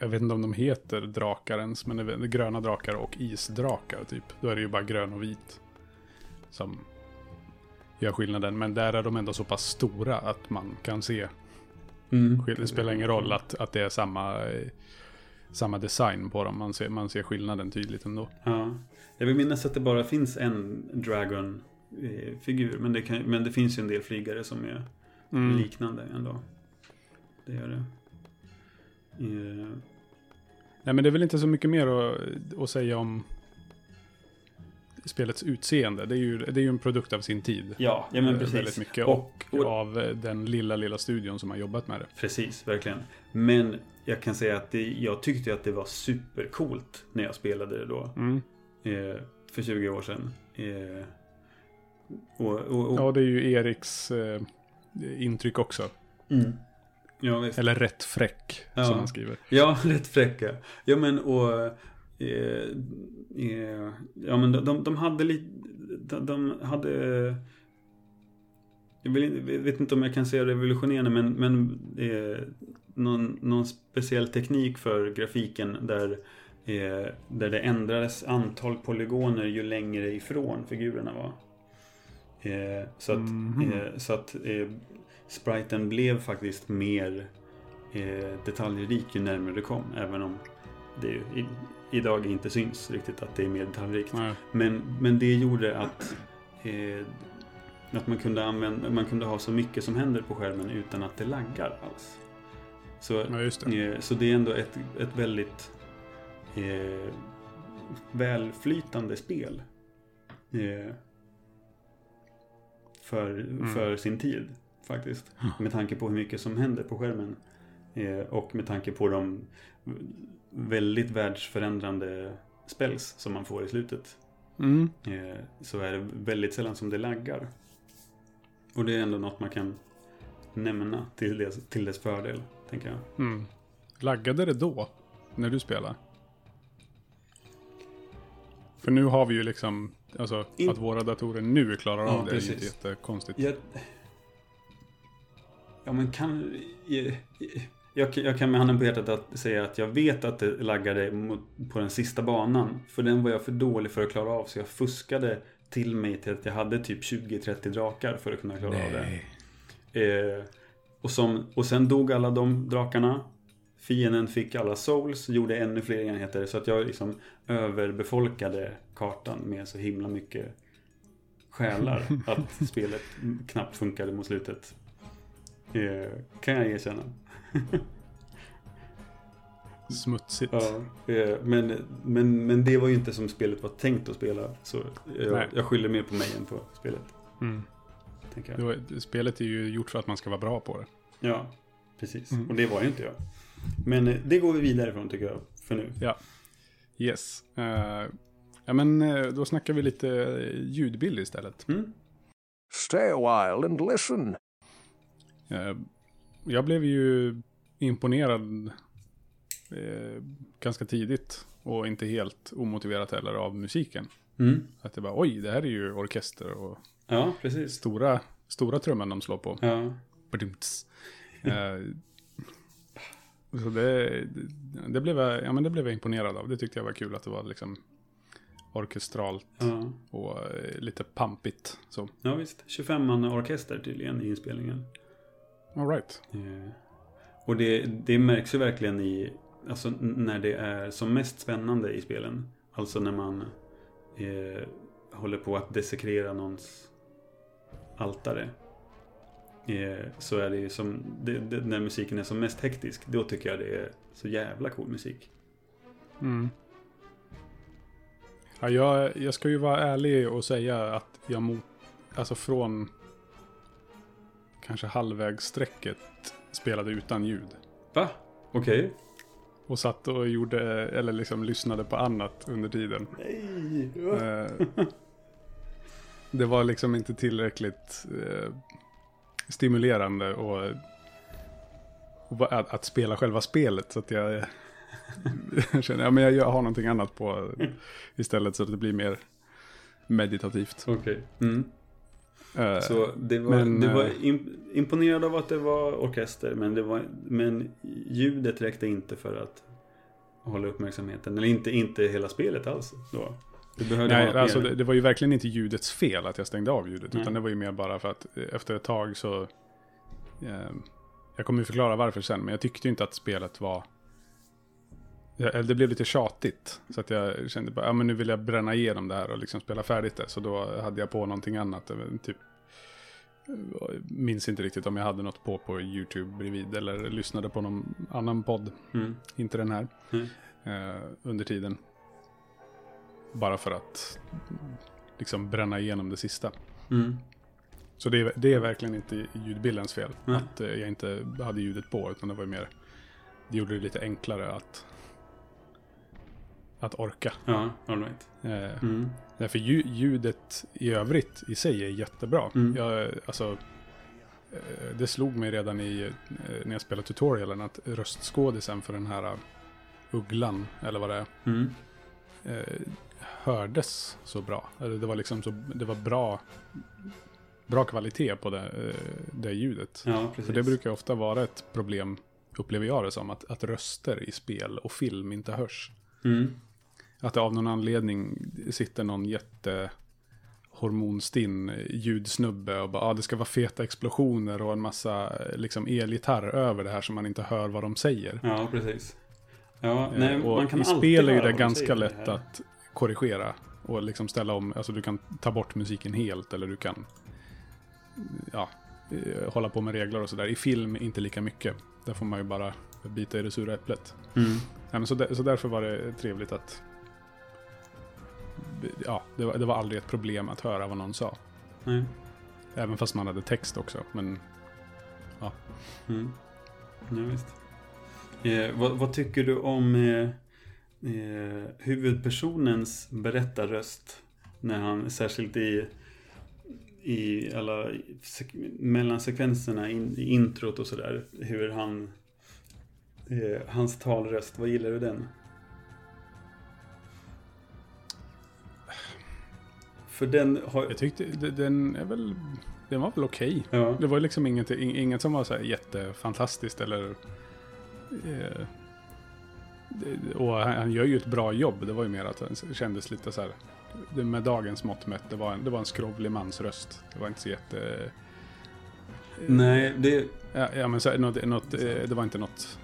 jag vet inte om de heter drakar ens, men det är gröna drakar och isdrakar typ. Då är det ju bara grön och vit som gör skillnaden. Men där är de ändå så pass stora att man kan se. Mm. Det spelar ingen roll att, att det är samma, eh, samma design på dem. Man ser, man ser skillnaden tydligt ändå. Ja. Jag vill minnas att det bara finns en Dragon-figur. Men, det kan, men det finns ju en del flygare som är Mm. liknande ändå. Det gör det. Nej men det är väl inte så mycket mer att, att säga om spelets utseende. Det är, ju, det är ju en produkt av sin tid. ja, ja men Eh, precis. Väldigt mycket. Och, Och och, av eh, den lilla, lilla studion som har jobbat med det. precis, verkligen. Men jag kan säga att det, jag tyckte att det var supercoolt när jag spelade det då. Mm. Eh, för 20 år sedan. Eh, och, och, och, Ja, det är ju Eriks eh, intryck också. mm. Ja, visst. Eller rätt fräck, Ja. som han skriver. Ja, rätt fräcka. Ja, men och... Eh, eh, ja, men de, de, de hade lite... De, de hade... Jag vill, vet inte om jag kan säga revolutionerande, men, men eh, någon, någon speciell teknik för grafiken där, eh, där det ändrades antal polygoner ju längre ifrån figurerna var. Eh, så att, Mhm. eh, så att spriten blev faktiskt mer eh, detaljrik ju närmare det kom. Även om det i, idag inte syns riktigt att det är mer detaljrikt. Nej. Men, men det gjorde att, eh, att man, kunde använda, man kunde ha så mycket som händer på skärmen utan att det laggar alls. Så, Ja, det. eh, så det är ändå ett, ett väldigt eh, välflytande spel. Eh, för, för sin tid faktiskt. Med tanke på hur mycket som händer på skärmen. Eh, och med tanke på de väldigt världsförändrande spells som man får i slutet. Mm. Eh, så är det väldigt sällan som det laggar. Och det är ändå något man kan nämna till dess, till dess fördel, tänker jag. Mm. Laggade det då? När du spelar? För nu har vi ju liksom, alltså In- att våra datorer nu klarar Ja, av det är ju inte precis. jättekonstigt. Jag... Ja men kan... Jag, jag, kan med handen på hjärtat att säga att jag vet att det laggade på den sista banan. För den var jag för dålig för att klara av. Så jag fuskade till mig till att jag hade typ 20-30 drakar för att kunna klara av det. Eh, och, som, och sen dog alla de drakarna. Fienden fick alla souls, gjorde ännu fler enheter. Så att jag liksom överbefolkade kartan med så himla mycket själar att spelet knappt funkade mot slutet. Kan jag erkänna. Smutsigt. Ja, eh, men, men, men det var ju inte som spelet var tänkt att spela. Så Nej. jag, jag skyller mer på mig än på spelet. Mm. Var, spelet är ju gjort för att man ska vara bra på det. Ja, precis. Mm. Och det var ju inte jag. Men eh, det går vi vidare från tycker jag. För nu. Yes. Eh, ja, men då snackar vi lite ljudbild istället. Mm? Stay a while and listen. Eh, jag blev ju imponerad eh, ganska tidigt och inte helt omotiverat heller av musiken. Mm. Att det bara, oj, det här är ju orkester och Ja, precis. stora, stora trumman de slår på. Ja. Eh, så det, det, blev jag, ja, men det blev jag imponerad av. Det tyckte jag var kul att det var liksom orkestralt Ja. och lite pampigt. Så, ja, visst. 25 man orkester tydligen i inspelningen. All right. Eh, Och det, det märks ju verkligen i, alltså när det är som mest spännande i spelen. Alltså när man eh, håller på att desekrera någons altare. Eh, så är det ju som, det, det, när musiken är som mest hektisk, då tycker jag det är så jävla cool musik. Mm. Ja, jag, jag ska ju vara ärlig och säga att jag mot, alltså från kanske halvvägssträcket spelade utan ljud. Va? Okej. Och satt och gjorde, eller liksom lyssnade på annat under tiden. Nej! Eh, det var liksom inte tillräckligt eh, stimulerande och, och att, att spela själva spelet. Så att jag, jag känner, ja men jag, jag har någonting annat på istället så att det blir mer meditativt. Okej. Mm. Eh, Så det var, men, det var eh, im, imponerad av att det var orkester men, det var, men ljudet räckte inte för att hålla uppmärksamheten. Eller inte, inte hela spelet alls då. Nej, alltså det, det var ju verkligen inte ljudets fel att jag stängde av ljudet. Nej. Utan det var ju mer bara för att eh, efter ett tag så... Eh, jag kommer ju förklara varför sen, men jag tyckte ju inte att spelet var... Det blev lite tjatigt. Så att jag kände bara, ja men nu vill jag bränna igenom det här och liksom spela färdigt det. Så då hade jag på någonting annat. eh, Typ, eh, minns inte riktigt om jag hade något på på YouTube bredvid. Eller lyssnade på någon annan podd. Mm. Inte den här. Mm. Eh, under tiden. Bara för att liksom bränna igenom det sista. Mm. Så det är, det är verkligen inte ljudbildens fel. Att eh, jag inte hade ljudet på. Utan det var mer. Det gjorde det lite enklare att. Att orka. Ja, all right. Eh, Mm. Därför lju- ljudet i övrigt i sig är jättebra. Mm. Jag, alltså, eh, det slog mig redan i, eh, när jag spelade tutorialen att röstskådisen för den här eh, ugglan, eller vad det är, Mm. hördes så bra. Det var liksom så, det var bra, bra kvalitet på det, det ljudet. Ja. För det brukar ofta vara ett problem, upplever jag det som, att, att röster i spel och film inte hörs. Mm. Att det av någon anledning sitter någon jätte hormonstinn ljudsnubbe och bara, ah, det ska vara feta explosioner och en massa eh, liksom elgitarr över det här som man inte hör vad de säger. Ja, precis. Ja, Eh, nej, och man kan I spel är det de ganska säger lätt här. att korrigera och liksom ställa om, alltså du kan ta bort musiken helt eller du kan ja, eh, hålla på med regler och sådär. I film inte lika mycket. Där får man ju bara bita i det sura äpplet. Mm. Nej, men så, där, så därför var det trevligt att... Ja, det var, det var aldrig ett problem att höra vad någon sa. Nej. Även fast man hade text också. Men Mm. Ja, visst. Eh, vad, vad tycker du om eh, eh, huvudpersonens berättarröst? När han, särskilt i, i alla sek- mellansekvenserna, in, i introt och sådär. Hur han, eh, hans talröst, vad gillar du den? För den har... jag tyckte de- den är väl... Den var väl okej. Ja. Det var liksom inget, ing- inget som var så här jättefantastiskt eller... Eh, och han, han gör ju ett bra jobb. Det var ju mer att han kändes lite så här... Med dagens mått mätt, det var en, det var en skrovlig mans röst. Det var inte så jätte... eh, Nej, det... Ja, ja men så, här, något, något, eh, det var inte något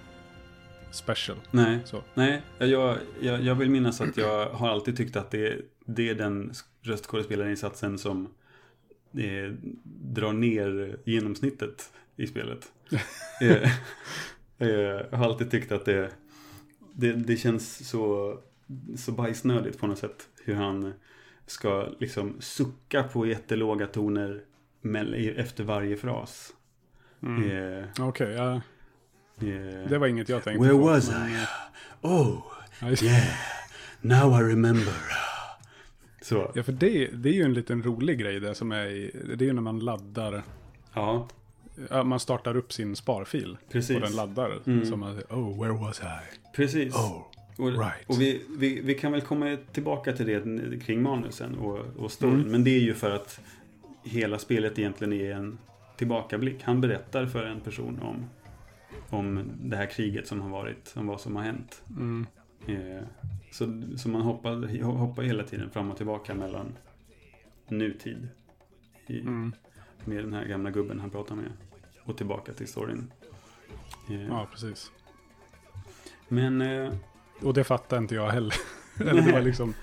special. Nej. Så. Nej, jag, jag, jag vill minnas att jag har alltid tyckt att det, det är den röstskådespelarinsatsen som eh, drar ner genomsnittet i spelet. eh, eh, jag har alltid tyckt att det, det, det känns så, så bajsnödigt på något sätt. Hur han ska liksom sucka på jättelåga toner efter varje fras. Eh, Okej, ja, eh, det var inget jag tänkte Where på. was men, I? eh, Oh, yeah. Now I remember. Så, Ja, för det, det är ju en liten rolig grej det som är i, det är ju när man laddar, ja, man startar upp sin sparfil. Precis. Och den laddar. Mm. Som att, oh, where was I? precis. Oh, Och, right. och vi, vi, vi kan väl komma tillbaka till det kring manusen och, och storyn. Mm. Men det är ju för att hela spelet egentligen är en tillbakablick. Han berättar för en person om, om det här kriget som har varit, om vad som har hänt. Mm. Eh, så, så man hoppar, hoppar hela tiden fram och tillbaka mellan nutid i, Mm. med den här gamla gubben han pratar med och tillbaka till storyn. Eh, Ja, precis. Men eh, Och det fattar inte jag heller. Eller det var liksom,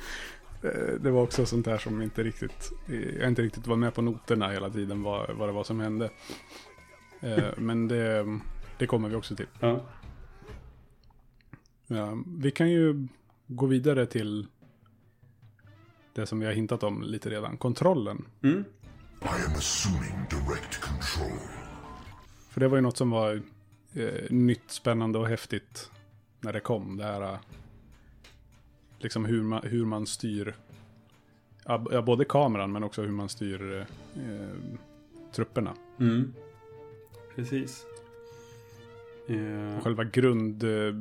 det var också sånt där som inte riktigt, jag inte riktigt var med på noterna hela tiden vad, vad det var som hände. Men det, det kommer vi också till. ja, Ja, vi kan ju gå vidare till det som vi har hintat om lite redan. Kontrollen. mm, I am assuming direct control. För det var ju något som var eh, nytt, spännande och häftigt när det kom. Det här, eh, liksom hur man, hur man styr, ja, ja, både kameran men också hur man styr eh, trupperna. mm. precis. Eh, Själva grund, eh,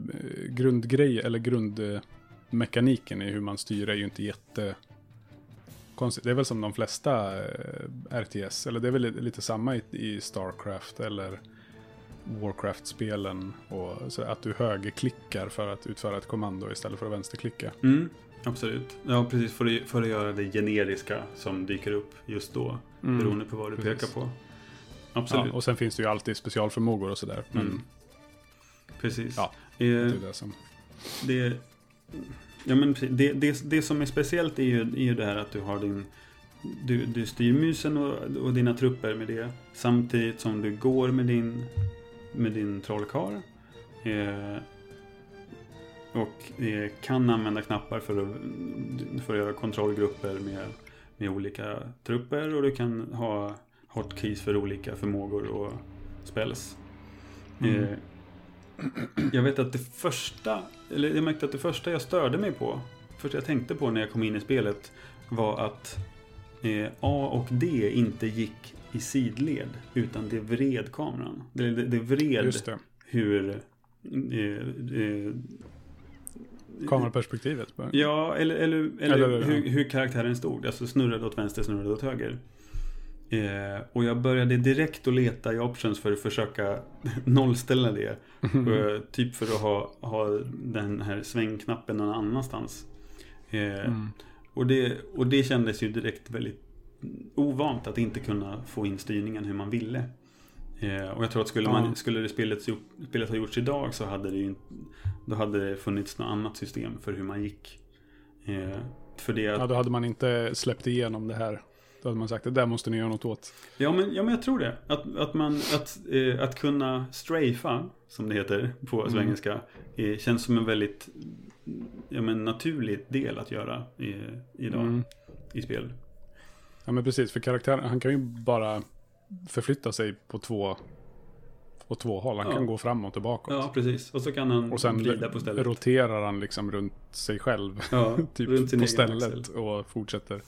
grundgrej eller grundmekaniken i hur man styr är ju inte jätte konstigt. Det är väl som de flesta eh, RTS, eller det är väl li- lite samma i, Starcraft eller Warcraft-spelen. Och så att du högerklickar för att utföra ett kommando istället för att vänsterklicka. Mm, absolut. Ja, precis. För att, för att göra det generiska som dyker upp just då. Mm, Beroende på vad du precis. pekar på. Ja, Absolut. och sen finns det ju alltid specialförmågor och sådär. Men Mm. Precis. Ja, det är det som... det, ja, men det, det, det som är speciellt är ju, är ju det här att du har din... Du, du styr musen och, och dina trupper med det. Samtidigt som du går med din, med din trollkarl. Eh, och eh, kan använda knappar för att, för att göra kontrollgrupper med, med olika trupper. Och du kan ha hotkeys för olika förmågor och spells. Mm. Eh, jag vet att det första, eller jag märkte att det första jag störde mig på, första jag tänkte på när jag kom in i spelet var att eh, A och D inte gick i sidled, utan det vred kameran. Det, det, det vred det. hur... Eh, eh, Kameraperspektivet. Ja, eller, eller, eller, Eller, hur, hur karaktären stod. Alltså snurrade åt vänster, snurrade åt höger. Eh, och jag började direkt att leta i options för att försöka nollställa det. Eh, typ för att ha, ha den här svängknappen någon annanstans. Eh, Mm. och, det, och det kändes ju direkt väldigt ovant att inte kunna få in styrningen hur man ville. Eh, och jag tror att skulle, man, skulle det spelet, spelet ha gjorts idag så hade det ju då hade det funnits något annat system för hur man gick. Eh, för det att, Ja, då hade man inte släppt igenom det här. Då hade man sagt det där måste ni göra något åt. Ja men, ja, men jag tror det. Att, att, man, att, eh, att kunna strafa, som det heter på Mm. svengelska, eh, känns som en väldigt ja, men, naturlig del att göra i, idag Mm. i spel. Ja men precis, för karaktären, han kan ju bara förflytta sig på två, på två håll. Han Ja. kan gå framåt och bakåt. Ja, precis. Och så kan han och sen vrida på stället. roterar han liksom runt sig själv. Ja, typ på stället axel. och fortsätter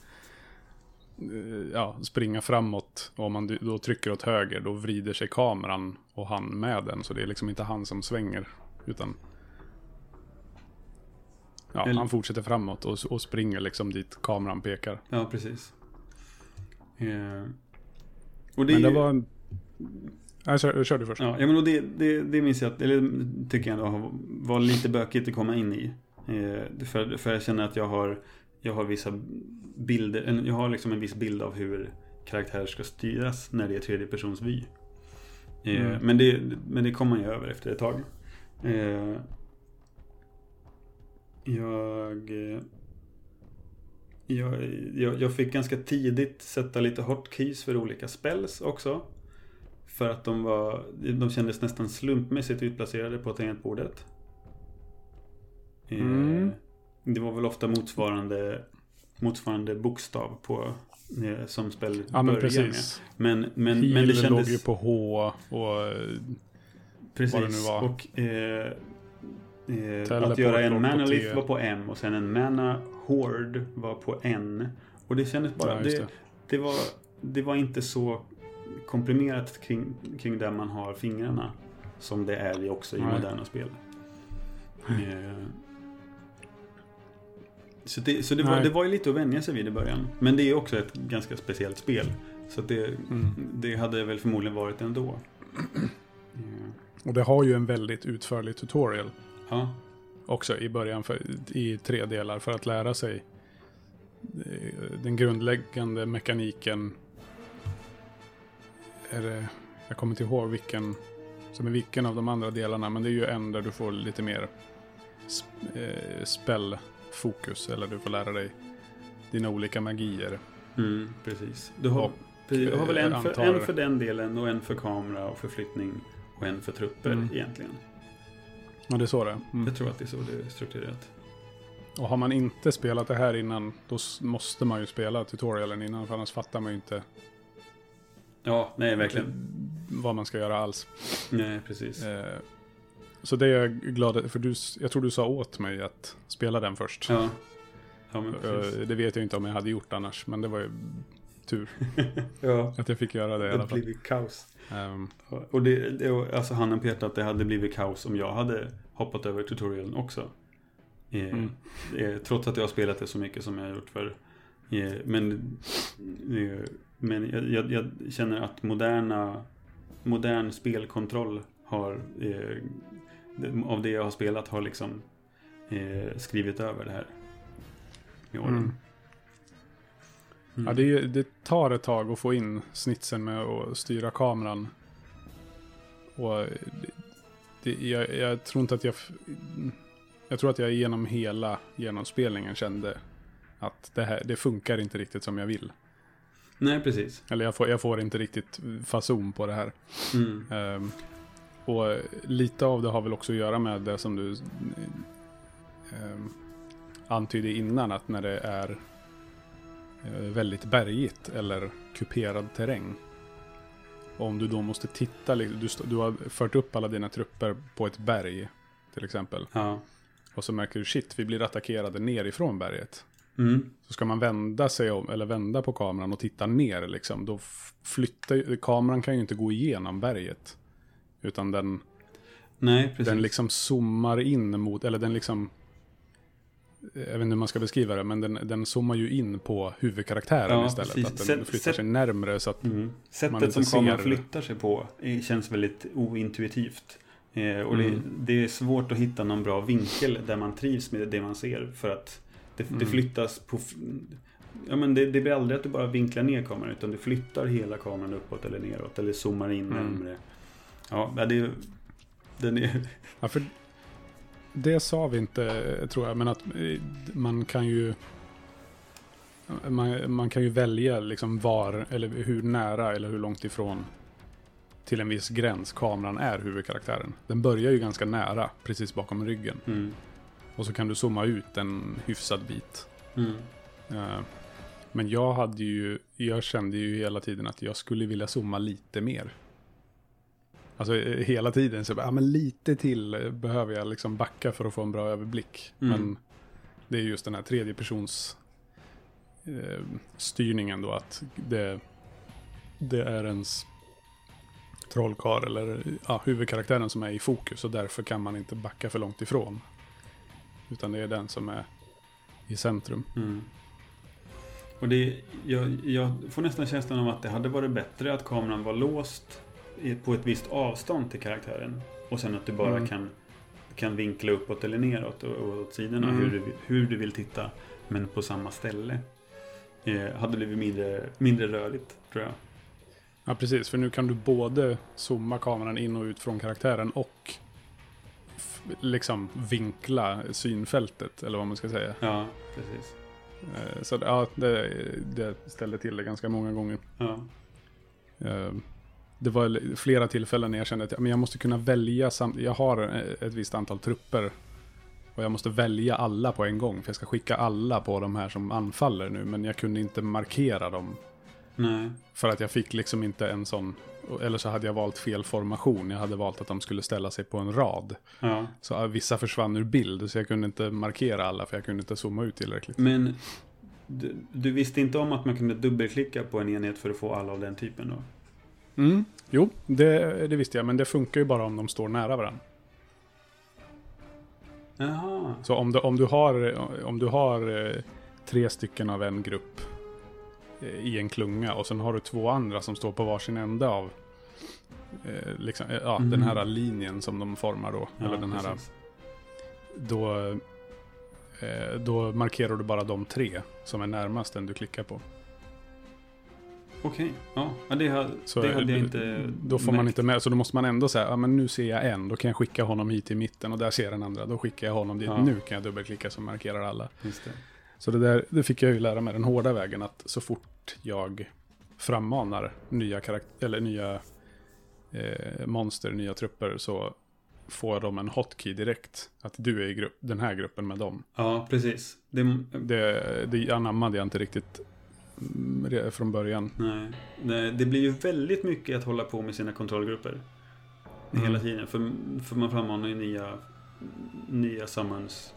ja, springa framåt. Och om man då trycker åt höger då vrider sig kameran och han med den. Så det är liksom inte han som svänger. Utan ja, han fortsätter framåt och, och springer liksom dit kameran pekar. Ja, precis. Eh, och det, Men det ju- var... en- Nej, kör, kör du först. Ja, ja men och det, det, det minns jag att, eller tycker jag ändå var lite bökigt att komma in i. Eh, för, för jag känner att jag har, jag har vissa bilder, en, jag har liksom en viss bild av hur karaktärer ska styras när det är tredje persons vy. Eh, Mm. men, det, men det kommer man ju över efter ett tag. Eh, jag... eh, jag, jag, jag fick ganska tidigt sätta lite hotkeys för olika spells också. För att de var, de kändes nästan slumpmässigt utplacerade på tangentbordet. Eh, Mm. Det var väl ofta motsvarande, motsvarande bokstav på, eh, som spel Ja, men börjar med. Men, men, men det låg kändes... ju på H och... Precis. vad det nu var. Och eh, eh, att göra en låg på mana T. lift var på M och sen en mana horde var på N. Och det kändes bara... Ja, det, det. det, var, det var inte så komprimerat kring, kring där man har fingrarna. Som det är också i Nej. moderna spel. Eh, så det, så det, var, det var ju lite att vänja sig vid i början. Men det är också ett ganska speciellt spel. Så det, Mm. det hade väl förmodligen varit ändå. Eh, Och det har ju en väldigt utförlig tutorial Ja, också i början för, i tre delar för att lära sig eh, den grundläggande mekaniken. Är det, jag kommer inte ihåg vilken som är vilken av de andra delarna, men det är ju en där du får lite mer sp- eh, spellfokus, eller du får lära dig dina olika magier. Mm, precis. Du har, Och, du har väl eh, en för, antar- en för den delen och en för kamera och förflyttning och en för trupper Mm. egentligen. Ja, det är så det mm. Jag tror att det är så det är strukturerat. Och har man inte spelat det här innan, då måste man ju spela tutorialen innan, för annars fattar man ju inte Ja, nej verkligen. vad man ska göra alls. Nej, precis. Eh, så det är jag glad för du, jag tror du sa åt mig att spela den först. Ja. Ja, det vet jag inte om jag hade gjort annars, men det var ju tur Ja. att jag fick göra det i Det alla har fall. blivit kaos. Ehm, Och det, det alltså handen på hjärtat att det hade blivit kaos om jag hade hoppat över tutorialen också. Eh, Mm. eh, trots att jag har spelat det så mycket som jag har gjort för. Eh, men men jag, jag, jag känner att moderna modern spelkontroll har det- av det jag har spelat har liksom eh, skrivit över det här. I åren. Mm. Ja, det, det tar ett tag att få in snitsen med att styra kameran. Och det, det, jag, jag tror inte att jag... Jag tror att jag genom hela genomspelningen kände att det här det funkar inte riktigt som jag vill. Nej, precis. Eller jag får, jag får inte riktigt fason på det här. Mm. Ehm, och lite av det har väl också att göra med det som du um, antydde innan, att när det är eh, väldigt bergigt eller kuperad terräng. Och om du då måste titta, du, du har fört upp alla dina trupper på ett berg till exempel. Ja. Och så märker du shit, vi blir attackerade nerifrån berget. Mm. Så ska man vända sig om, eller vända på kameran och titta ner liksom. Då flyttar ju, kameran kan ju inte gå igenom berget. Utan den, Nej, precis. den liksom zoomar in mot, eller den liksom... Jag vet inte hur man ska beskriva det, men den, den zoomar ju in på huvudkaraktären Ja, istället. precis. Att den Sätt- flyttar sätt- sig närmre så att... Mm. Sättet som kameran flyttar sig på eh, känns väldigt ointuitivt. Eh, och Mm. det, det är svårt att hitta någon bra vinkel där man trivs med det man ser. För att det, det Mm. flyttas på... Ja, men det, det blir aldrig att du bara vinklar ner kameran utan du flyttar hela kameran uppåt eller neråt eller zoomar in Mm. närmre. Ja, det är den är... Ja, för det sa vi inte, tror jag, men att eh, man kan ju... Man, man kan ju välja liksom var, eller hur nära eller hur långt ifrån till en viss gräns kameran är huvudkaraktären. Den börjar ju ganska nära, precis bakom ryggen. Mm. Och så kan du zooma ut en hyfsad bit. Mm. Eh, Men jag hade ju, jag kände ju hela tiden att jag skulle vilja zooma lite mer. Alltså eh, hela tiden så bara, ja men lite till eh, behöver jag liksom backa för att få en bra överblick. Mm. Men det är just den här tredje persons eh, styrningen då att det, det är ens trollkarl eller ja, huvudkaraktären som är i fokus och därför kan man inte backa för långt ifrån. Utan det är den som är i centrum. Mm. Och det, jag, jag får nästan känslan av att det hade varit bättre att kameran var låst på ett visst avstånd till karaktären. Och sen att du bara Mm. kan, kan vinkla uppåt eller neråt och, och åt sidorna Mm. hur, du, hur du vill titta. Men på samma ställe. Eh, hade blivit mindre, mindre rörigt, tror jag. Ja, precis. För nu kan du både zooma kameran in och ut från karaktären och liksom vinkla synfältet, eller vad man ska säga. Ja, precis. Eh, Så ja, det, det ställde till det ganska många gånger. Ja. Det var flera tillfällen när jag kände att men jag måste kunna välja. Sam- jag har eh, ett visst antal trupper. Och jag måste välja alla på en gång. För jag ska skicka alla på de här som anfaller nu. Men jag kunde inte markera dem. Nej. För att jag fick liksom inte en sån. Eller så hade jag valt fel formation. Jag hade valt att de skulle ställa sig på en rad. Ja. Så vissa försvann ur bild. Så jag kunde inte markera alla. För jag kunde inte zooma ut tillräckligt. Men du, du visste inte om att man kunde dubbelklicka på en enhet för att få alla av den typen då? Mm. Jo, det, det visste jag. Men det funkar ju bara om de står nära varandra. Jaha. Så om du, om du har, om du har eh, tre stycken av en grupp eh, i en klunga och sen har du två andra som står på varsin ände av eh, liksom, ja, Mhm. den här linjen som de formar då. Ja, eller den här, precis. då, eh, då markerar du bara de tre som är närmast den du klickar på. Okej, ja. ja det, har, Så det hade jag inte Då får man märkt. inte med, så då måste man ändå säga, ja men nu ser jag en, då kan jag skicka honom hit i mitten och där ser den andra, då skickar jag honom dit, Ja. nu kan jag dubbelklicka som markerar alla. Just det. Så det där det fick jag ju lära mig den hårda vägen att så fort jag frammanar nya, karakt- eller nya eh, monster, nya trupper så får de en hotkey direkt. Att du är i grupp, den här gruppen med dem. Ja, precis. Det, Det, det anammade jag inte riktigt från början. nej, nej, det blir ju väldigt mycket att hålla på med sina kontrollgrupper. Mm. Hela tiden. För, för man frammanar ju nya, nya summons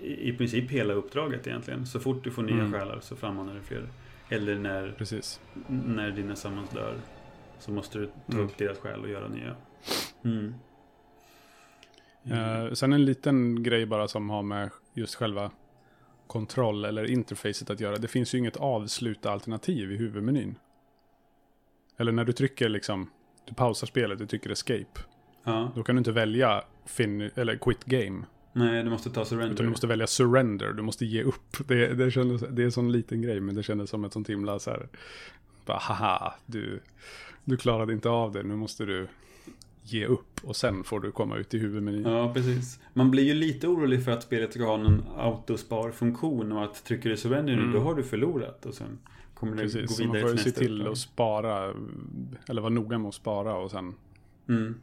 i, i princip hela uppdraget egentligen. Så fort du får nya Mm. själar så frammanar du fler. Eller när, Precis. när dina summons dör. Så måste du ta Mm. upp deras själ och göra nya. Mm. Eh, sen en liten grej bara som har med just själva kontroll eller interfacet att göra. Det finns ju inget avsluta alternativ i huvudmenyn. Eller när du trycker liksom, du pausar spelet, du trycker escape. Ja, Då kan du inte välja fin eller quit game. nej du måste ta surrender. Utan du måste välja surrender, du måste ge upp. Det, det, kändes, det är en sån liten grej, men det kändes som ett sånt himla så här. Bara, haha, du, du klarade inte av det, nu måste du ge upp. Och sen får du komma ut i huvudmenyn. Ja, precis. Man blir ju lite orolig för att spelet ska ha någon autospar-funktion och att trycker du surrender nu, Mm. då har du förlorat. Och sen kommer det Precis, gå så man vidare får ju till se till att spara, eller vara noga med att spara och sen Mm.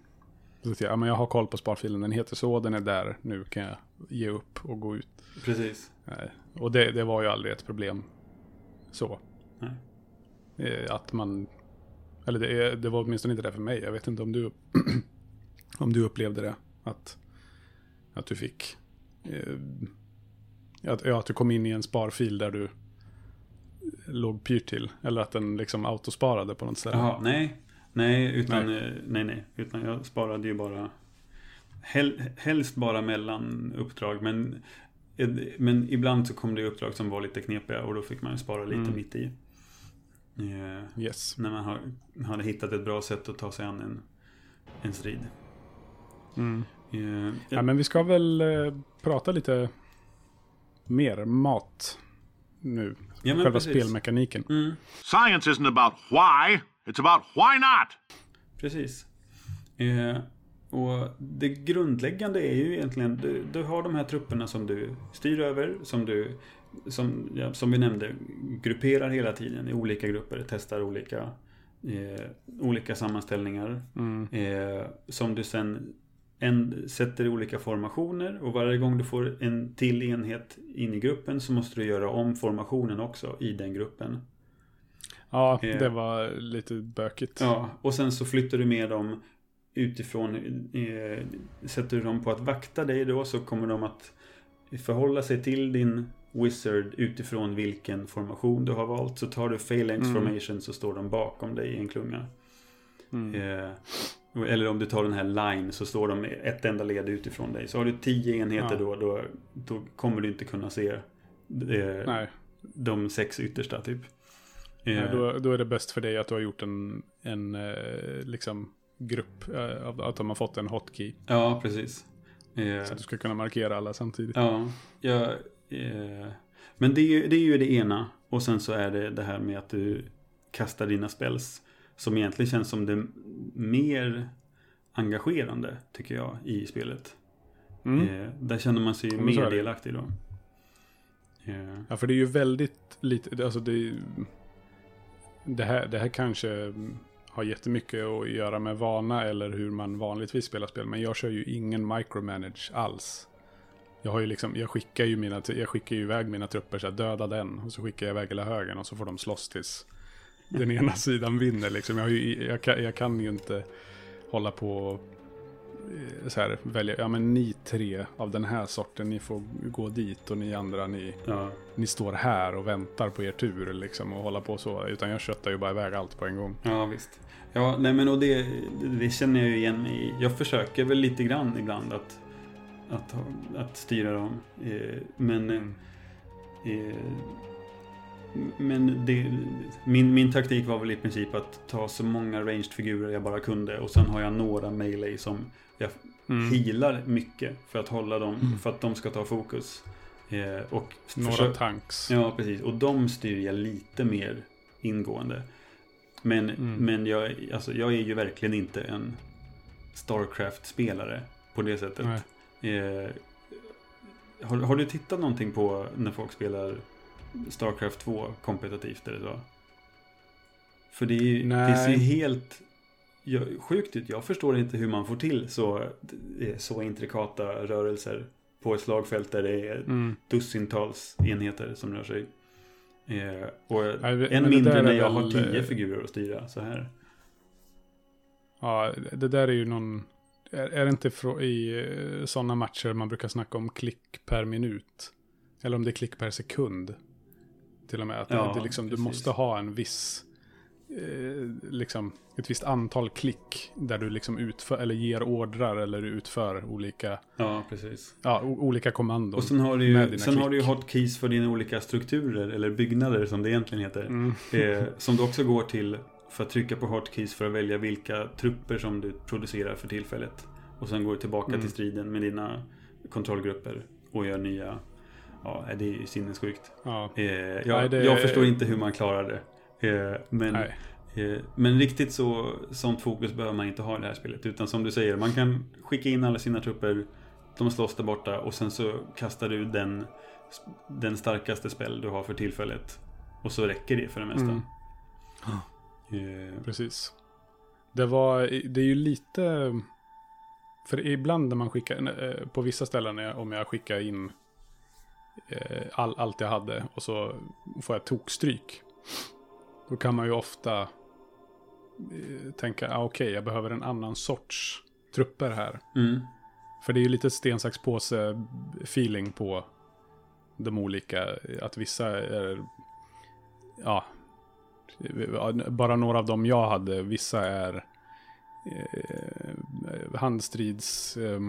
så att jag, ja, men jag har koll på sparfilen, den heter så, den är där, nu kan jag ge upp och gå ut. Precis. Nej. Och det, det var ju aldrig ett problem så. Nej. Eh, Att man, eller det, är- det var åtminstone inte det för mig, jag vet inte om du, om du upplevde det, att, att du fick, eh, att, ja, att du kom in i en sparfil där du låg pyrt till, eller att den liksom autosparade på något ställe. Jaha, nej. Nej, utan, Nej. nej. nej, nej. Utan jag sparade ju bara hel, helst bara mellan uppdrag. Men, men ibland så kom det uppdrag som var lite knepiga och då fick man ju spara lite Mm. mitt i. Eh, Yes. när man har, hade hittat ett bra sätt att ta sig an en, en strid. Mm. Eh, Ja, men vi ska väl eh, prata lite mer mat nu. Ja, Själva precis. spelmekaniken. Mm, Science isn't about why, it's about why not. precis. Eh, och det grundläggande är ju egentligen, du, du har de här trupperna som du styr över, som du, som, ja, som vi nämnde, grupperar hela tiden i olika grupper, testar olika, eh, olika sammanställningar. Mm. Eh, som du sen en, sätter i olika formationer och varje gång du får en till enhet in i gruppen så måste du göra om formationen också i den gruppen. Ja, Eh. det var lite bökigt. Ja, och sen så flyttar du med dem utifrån. Eh, sätter du dem på att vakta dig då så kommer de att förhålla sig till din wizard utifrån vilken formation du har valt. Så tar du phalanx Mm. formation så står de bakom dig i en klunga. Mm. Eh, eller om du tar den här line så står de ett enda led utifrån dig. Så har du tio enheter Ja. då, då, då kommer du inte kunna se eh, de sex yttersta typ. Eh, Nej då, då är det bäst för dig att du har gjort en, en eh, liksom grupp, eh, att de har fått en hotkey. Ja, precis. Eh, Så att du ska kunna markera alla samtidigt. Ja, ja eh, men det är, det är ju det ena. Och sen så är det det här med att du kastar dina spells. Som egentligen känns som det mer engagerande, tycker jag, i spelet. Mm. Eh, där känner man sig ju mer delaktig då. Eh, Ja, för det är ju väldigt lite, alltså det, det, här, det här kanske har jättemycket att göra med vana eller hur man vanligtvis spelar spel. Men jag kör ju ingen micromanage alls. Jag, har ju liksom, jag, skickar ju mina, jag skickar ju iväg mina trupper så här, döda den. Och så skickar jag iväg hela högen och så får de slåss tills den ena sidan vinner. Liksom. Jag, har ju, jag, kan, jag kan ju inte hålla på och eh, så här, välja, ja men ni tre av den här sorten, ni får gå dit och ni andra, ni, ja, ni står här och väntar på er tur liksom och hålla på så. Utan jag köttar ju bara iväg allt på en gång. ja, visst. Ja, nej men och det, det känner jag ju igen mig i. Jag försöker väl lite grann ibland att, att, att styra dem. Eh, men Mm. eh, men det, min, min taktik var väl i princip att ta så många ranged figurer jag bara kunde. Och sen har jag några melee som jag Mm. healar mycket för att hålla dem, för att de ska ta fokus. Eh, och Några försök- tanks. Ja, precis. Och de styr jag lite mer ingående. Men, Mm. men jag, alltså, jag är ju verkligen inte en Starcraft-spelare på det sättet. Nej. Eh, har, har du tittat någonting på när folk spelar Starcraft 2 kompetitivt eller så? För det, är, det ser helt jag, sjukt ut. Jag förstår inte hur man får till så, så intrikata rörelser på ett slagfält där det är Mm. dussintals enheter som rör sig. Eh, och Nej, än mindre är när jag har tio eh, figurer att styra så här. Ja, det där är ju någon... Är, är det inte i sådana matcher man brukar snacka om klick per minut? Eller om det är klick per sekund. Till och med. Att Ja, det liksom, du måste ha en viss... Eh, liksom ett visst antal klick där du liksom utför eller ger ordrar eller utför olika, Ja, precis. ja, olika kommandon. Och sen har du ju, sen har du ju hotkeys för dina olika strukturer eller byggnader som det egentligen heter. Mm. Eh, som du också går till för att trycka på hotkeys för att välja vilka trupper som du producerar för tillfället. Och sen går du tillbaka Mm. till striden med dina kontrollgrupper och gör nya. Ja, det är ju sinnessjukt. Ja, Eh, jag, Nej, det- jag förstår inte hur man klarar det. Eh, men, eh, men riktigt så sånt fokus behöver man inte ha i det här spelet. Utan som du säger, man kan skicka in alla sina trupper. De slåss där borta och sen så kastar du den, den starkaste spel du har för tillfället. Och så räcker det för det mesta. Mm. Eh, Precis. Det var, det är ju lite... För ibland när man skickar, eh, på vissa ställen om jag skickar in eh, all, allt jag hade och så får jag tokstryk. Då kan man ju ofta tänka, ah, okej, jag behöver en annan sorts trupper här. mm, För det är ju lite sten, sax, påse feeling på de olika. Att vissa är, ja, bara några av dem jag hade. Vissa är eh, handstrids, eh,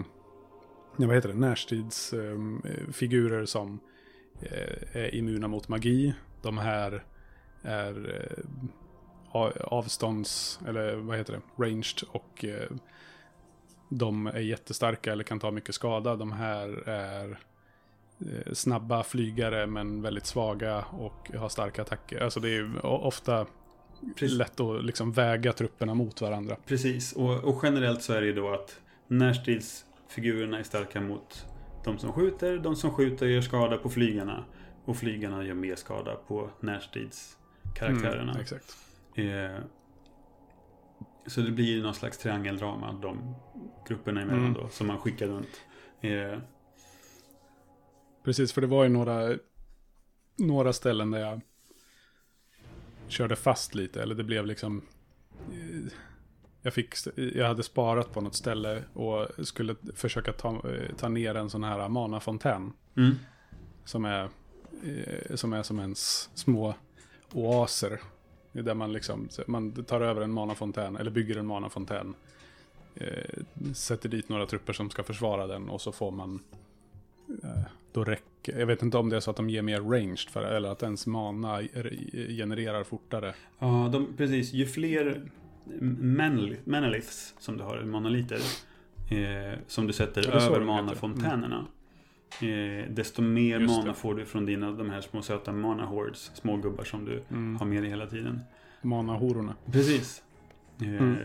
vad heter det, närstridsfigurer ehm, eh, som eh, är immuna mot magi. De här är eh, avstånds, eller vad heter det, ranged och eh, de är jättestarka eller kan ta mycket skada. De här är eh, snabba flygare men väldigt svaga och har starka attacker. Alltså det är ofta Precis. lätt att liksom väga trupperna mot varandra. precis. Och, och generellt så är det ju då att närstridsfigurerna är starka mot de som skjuter. De som skjuter gör skada på flygarna. Och flygarna gör mer skada på närstridskaraktärerna. Mm, exakt. Eh, så det blir någon slags triangeldrama de grupperna emellan Mm. då, som man skickar runt. Eh, Precis, för det var ju några, några ställen där jag körde fast lite. Eller det blev liksom... eh, Jag, fick, jag hade sparat på något ställe och skulle försöka ta, eh, ta ner en sån här manafontän. mm, Som är, eh, som är som ens små oaser. Där man liksom, man tar över en manafontän, eller bygger en manafontän. Eh, sätter dit några trupper som ska försvara den och så får man... Eh, då räcker, jag vet inte om det är så att de ger mer ranged för eller att ens mana re- genererar fortare. Ja, de, precis. Ju fler manaliths som du har, monoliter, eh, som du sätter över manafontänerna. Eh, desto mer Just mana det. får du från dina, de här små söta mana hordes, små gubbar som du Mm. har med dig hela tiden. Mana-hororna. Precis. Eh, Mm.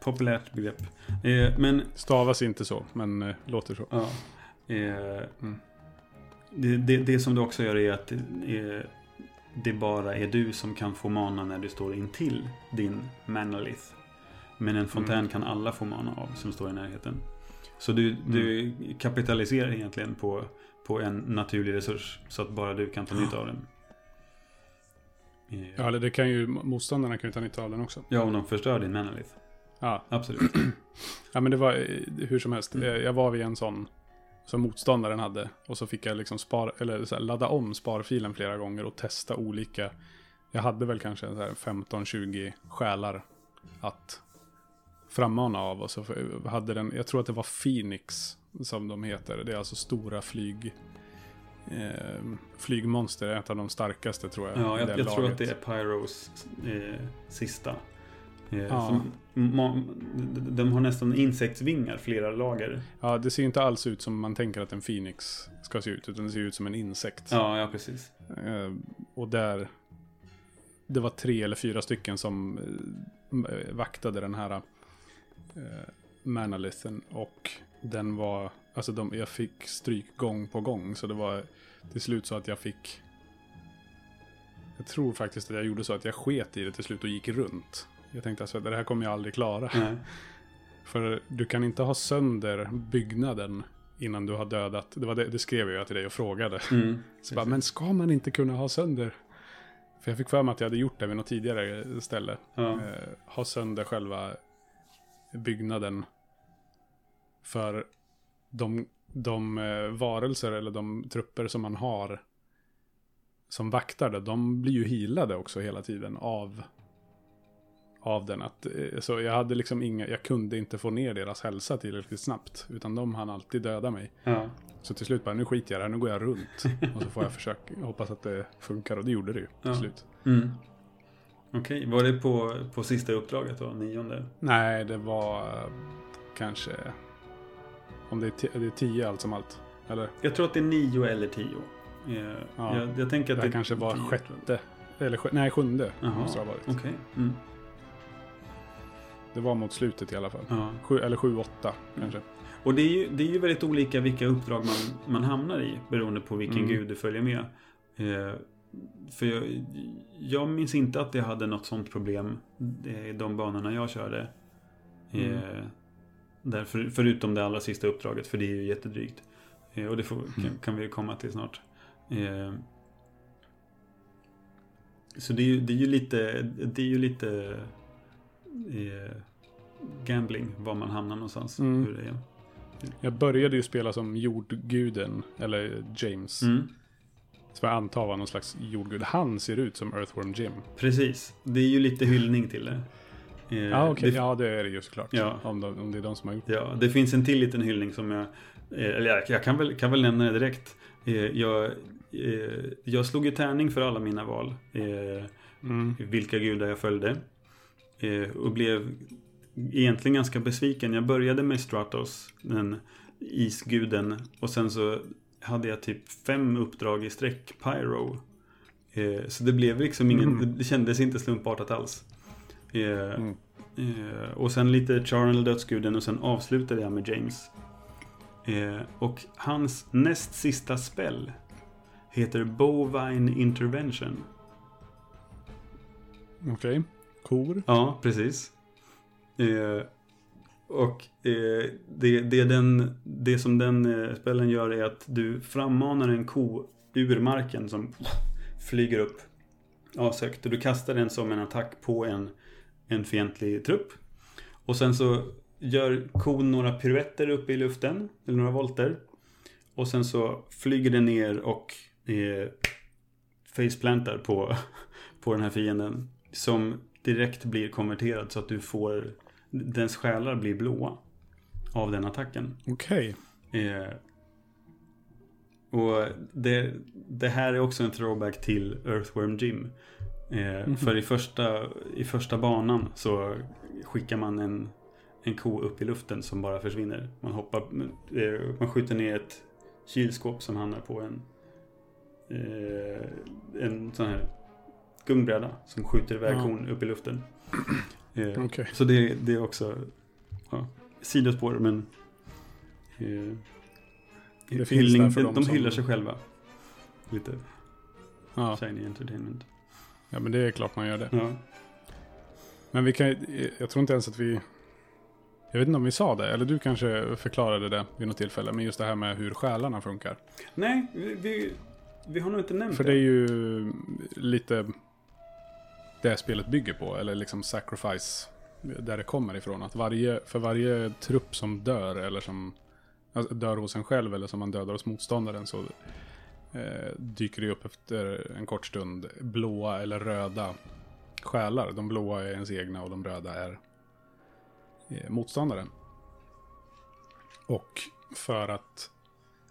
Populärt begrepp. Eh, men Stavas inte så, men eh, låter så. Ja. Eh, Mm. det, det, det som det också gör är att det, är, det bara är du som kan få mana när du står intill din manalith. Men en fontän Mm. kan alla få mana av som står i närheten. Så du, du kapitaliserar egentligen på, på en naturlig resurs så att bara du kan ta nytta av den. Eh, Ja, eller det kan ju, motståndarna kan ju ta nytta av den också. Ja, om de förstör din manalith. Ja, Absolut. ja men det var eh, hur som helst. Jag, jag var vid en sån som motståndaren hade. Och så fick jag liksom spar, eller så här, ladda om sparfilen flera gånger och testa olika. Jag hade väl kanske så här 15-20 själar att frammana av. Och så hade den, jag tror att det var Phoenix som de heter. Det är alltså stora flyg. Eh, flygmonster ett av de starkaste tror jag. Ja, jag, jag tror att det är Pyros eh, sista. Eh, Ja. som, de har nästan insektsvingar, flera lager. Ja, det ser inte alls ut som man tänker att en Phoenix ska se ut. Utan det ser ut som en insekt. Ja, ja precis. Eh, och där... Det var tre eller fyra stycken som eh, vaktade den här eh, manalithen. Och den var... Alltså de, jag fick stryk gång på gång. Så det var till slut så att jag fick... Jag tror faktiskt att jag gjorde så att jag sket i det till slut och gick runt. Jag tänkte alltså det här kommer jag aldrig klara. Nej. För du kan inte ha sönder byggnaden innan du har dödat. Det, var det, det skrev jag till dig och frågade. Mm. Så bara, men ska man inte kunna ha sönder? För jag fick för mig att jag hade gjort det vid något tidigare ställe. Eh, ha sönder själva byggnaden. För de, de eh, varelser eller de trupper som man har som vaktar det, de blir ju healade också hela tiden av av den. Att, eh, så jag hade liksom inga, jag kunde inte få ner deras hälsa tillräckligt snabbt. Utan de hann alltid döda mig. Ja. Så till slut bara, nu skiter jag i det här, nu går jag runt. Och så får jag försöka, hoppas att det funkar. Och det gjorde det ju till Ja. slut. Mm. Okej, var det på, på sista uppdraget då? Nionde? Nej, det var kanske... Om det är, det är tio allt som allt. Eller? Jag tror att det är nio eller tio. Eh, Ja. jag, jag tänker att Det det kanske var tio, sjätte. Eller nej, sjunde Jaha, måste det ha varit. Okej. Mm. Det var mot slutet i alla fall. Ja. Sju, eller sju, åtta kanske. Och det är, ju, det är ju väldigt olika vilka uppdrag man, man hamnar i beroende på vilken Mm. gud du följer med. Eh, för jag, jag minns inte att jag hade något sånt problem eh, i de banorna jag körde. Eh, Mm. där för, förutom det allra sista uppdraget, för det är ju jättedrygt. Eh, och det får, kan, Mm. kan vi ju komma till snart. Eh, så det är, det är ju lite, det är ju lite eh, gambling var man hamnar någonstans. Mm. Hur det är. Jag började ju spela som jordguden, eller James. Mm. Som jag antar var någon slags jordgud. Han ser ut som Earthworm Jim. Precis, det är ju lite hyllning till det. Eh, Ja, okej. det, Ja, det är det ju såklart. Ja. Om, de, om det är de som har gjort det. ja, det finns en till liten hyllning som jag... Eh, eller jag, jag kan, väl, kan väl nämna det direkt. Eh, jag, eh, jag slog ju tärning för alla mina val. Mm. vilka gudar jag följde. Eh, och blev egentligen ganska besviken. Jag började med Stratos, den isguden. Och sen så hade jag typ fem uppdrag i sträck Pyro. Eh, så det blev liksom ingen, Mm. det kändes inte slumpartat alls. Eh, Mm. och sen lite Charnel dödsguden och sen avslutade jag med James. Och hans näst sista spell heter Bovine Intervention. Okej. Kor. Ja, precis. Eh, och eh, det, det, den, det som den eh, spellen gör är att du frammanar en ko ur marken som flyger upp avsökt. Och du kastar den som en attack på en, en fientlig trupp. Och sen så gör kon några piruetter uppe i luften, eller några volter. Och sen så flyger den ner och eh, faceplantar på, på den här fienden. Som direkt blir konverterad så att du får Dens själar blir blåa Av den attacken. Okej. eh, Och det, det här är också en throwback till Earthworm Jim. Eh, För i första, i första banan så skickar man en, en ko upp i luften som bara försvinner. Man hoppar, eh, man skjuter ner ett kylskåp som hamnar på en eh, En sån här gungbräda som skjuter iväg Ja. kon upp i luften Eh, Okej. Så det, det är också ja, sidospår men eh, Det hyllning, de, de som- hyllar sig själva. Lite Ja, shiny entertainment. ja, men det är klart man gör det. Ja. Men vi kan jag tror inte ens att vi... Jag vet inte om vi sa det, eller du kanske förklarade det vid något tillfälle. Men just det här med hur själarna funkar. Nej, vi, vi, vi har nog inte nämnt För det är ju lite det spelet bygger på, eller liksom sacrifice där det kommer ifrån. Att varje, för varje trupp som dör, eller som alltså, dör hos en själv, eller som man dödar hos motståndaren, så eh, dyker det upp efter en kort stund blåa eller röda själar. De blåa är ens egna och de röda är eh, motståndaren. Och för att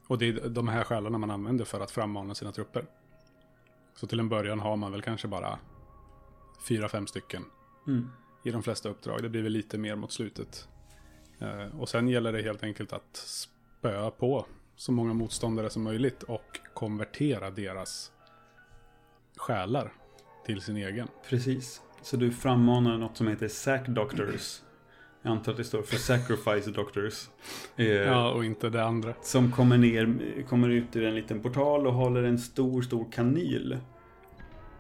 och det är de här själarna man använder för att frammana sina trupper. Så till en början har man väl kanske bara fyra, fem stycken Mm. i de flesta uppdrag. Det blir väl lite mer mot slutet. Eh, och sen gäller det helt enkelt att spöa på så många motståndare som möjligt och konvertera deras själar till sin egen. Precis. Så du frammanar något som heter Sack Doctors. Jag antar att det står för Sacrifice Doctors. Eh, Ja, och inte det andra. Som kommer ner, kommer ut ur en liten portal och håller en stor, stor kanyl.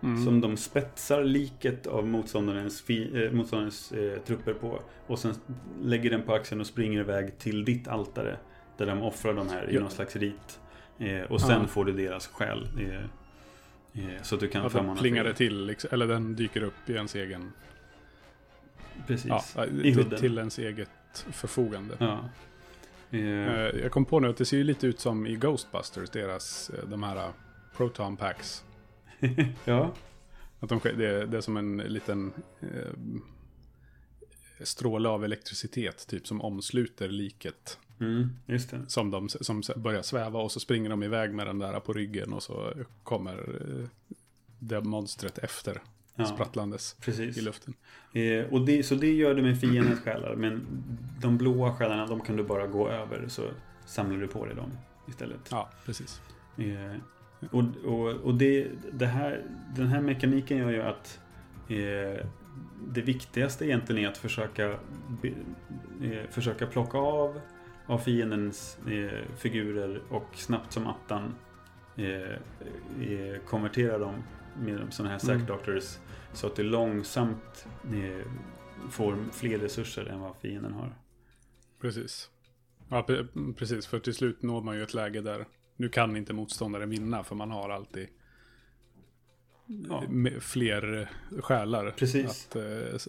Mm. Som de spetsar liket av motståndarens, fi, eh, motståndarens eh, trupper på. Och sen lägger den på axeln och springer iväg till ditt altare. Där de offrar de här i Ja. någon slags rit. Eh, och sen Ja. får du deras själ. Eh, eh, så att du kan den plingar det till, liksom, eller den dyker upp i ens egen... Precis. Ja, I till, hudden. till ens eget förfogande. Ja. Eh, Eh, Jag kom på nu att det ser ju lite ut som i Ghostbusters, deras, eh, de här eh, Proton Packs. ja. Att de, det, är- det är som en liten eh, stråle av elektricitet, typ som omsluter liket. Mm, just det. Som, de, som börjar sväva och så springer de iväg med den där på ryggen och så kommer eh, det monstret efter. Ja. Sprattlandes Precis. i luften. Eh, och det, så det gör du med fiendens själar. Men de blåa själarna, de kan du bara gå över. Så samlar du på dig dem istället. Ja, precis. Eh, och och, och det, det här, den här mekaniken gör ju att eh, det viktigaste egentligen är att försöka, be, eh, försöka plocka av av fiendens eh, figurer och snabbt som attan eh, eh, konvertera dem med sådana här sack Mm. doctors så att du långsamt eh, får fler resurser än vad fienden har. Precis. Ja, pre- precis. För till slut når man ju ett läge där nu kan inte motståndaren vinna för man har alltid Ja. fler själar Precis. att eh,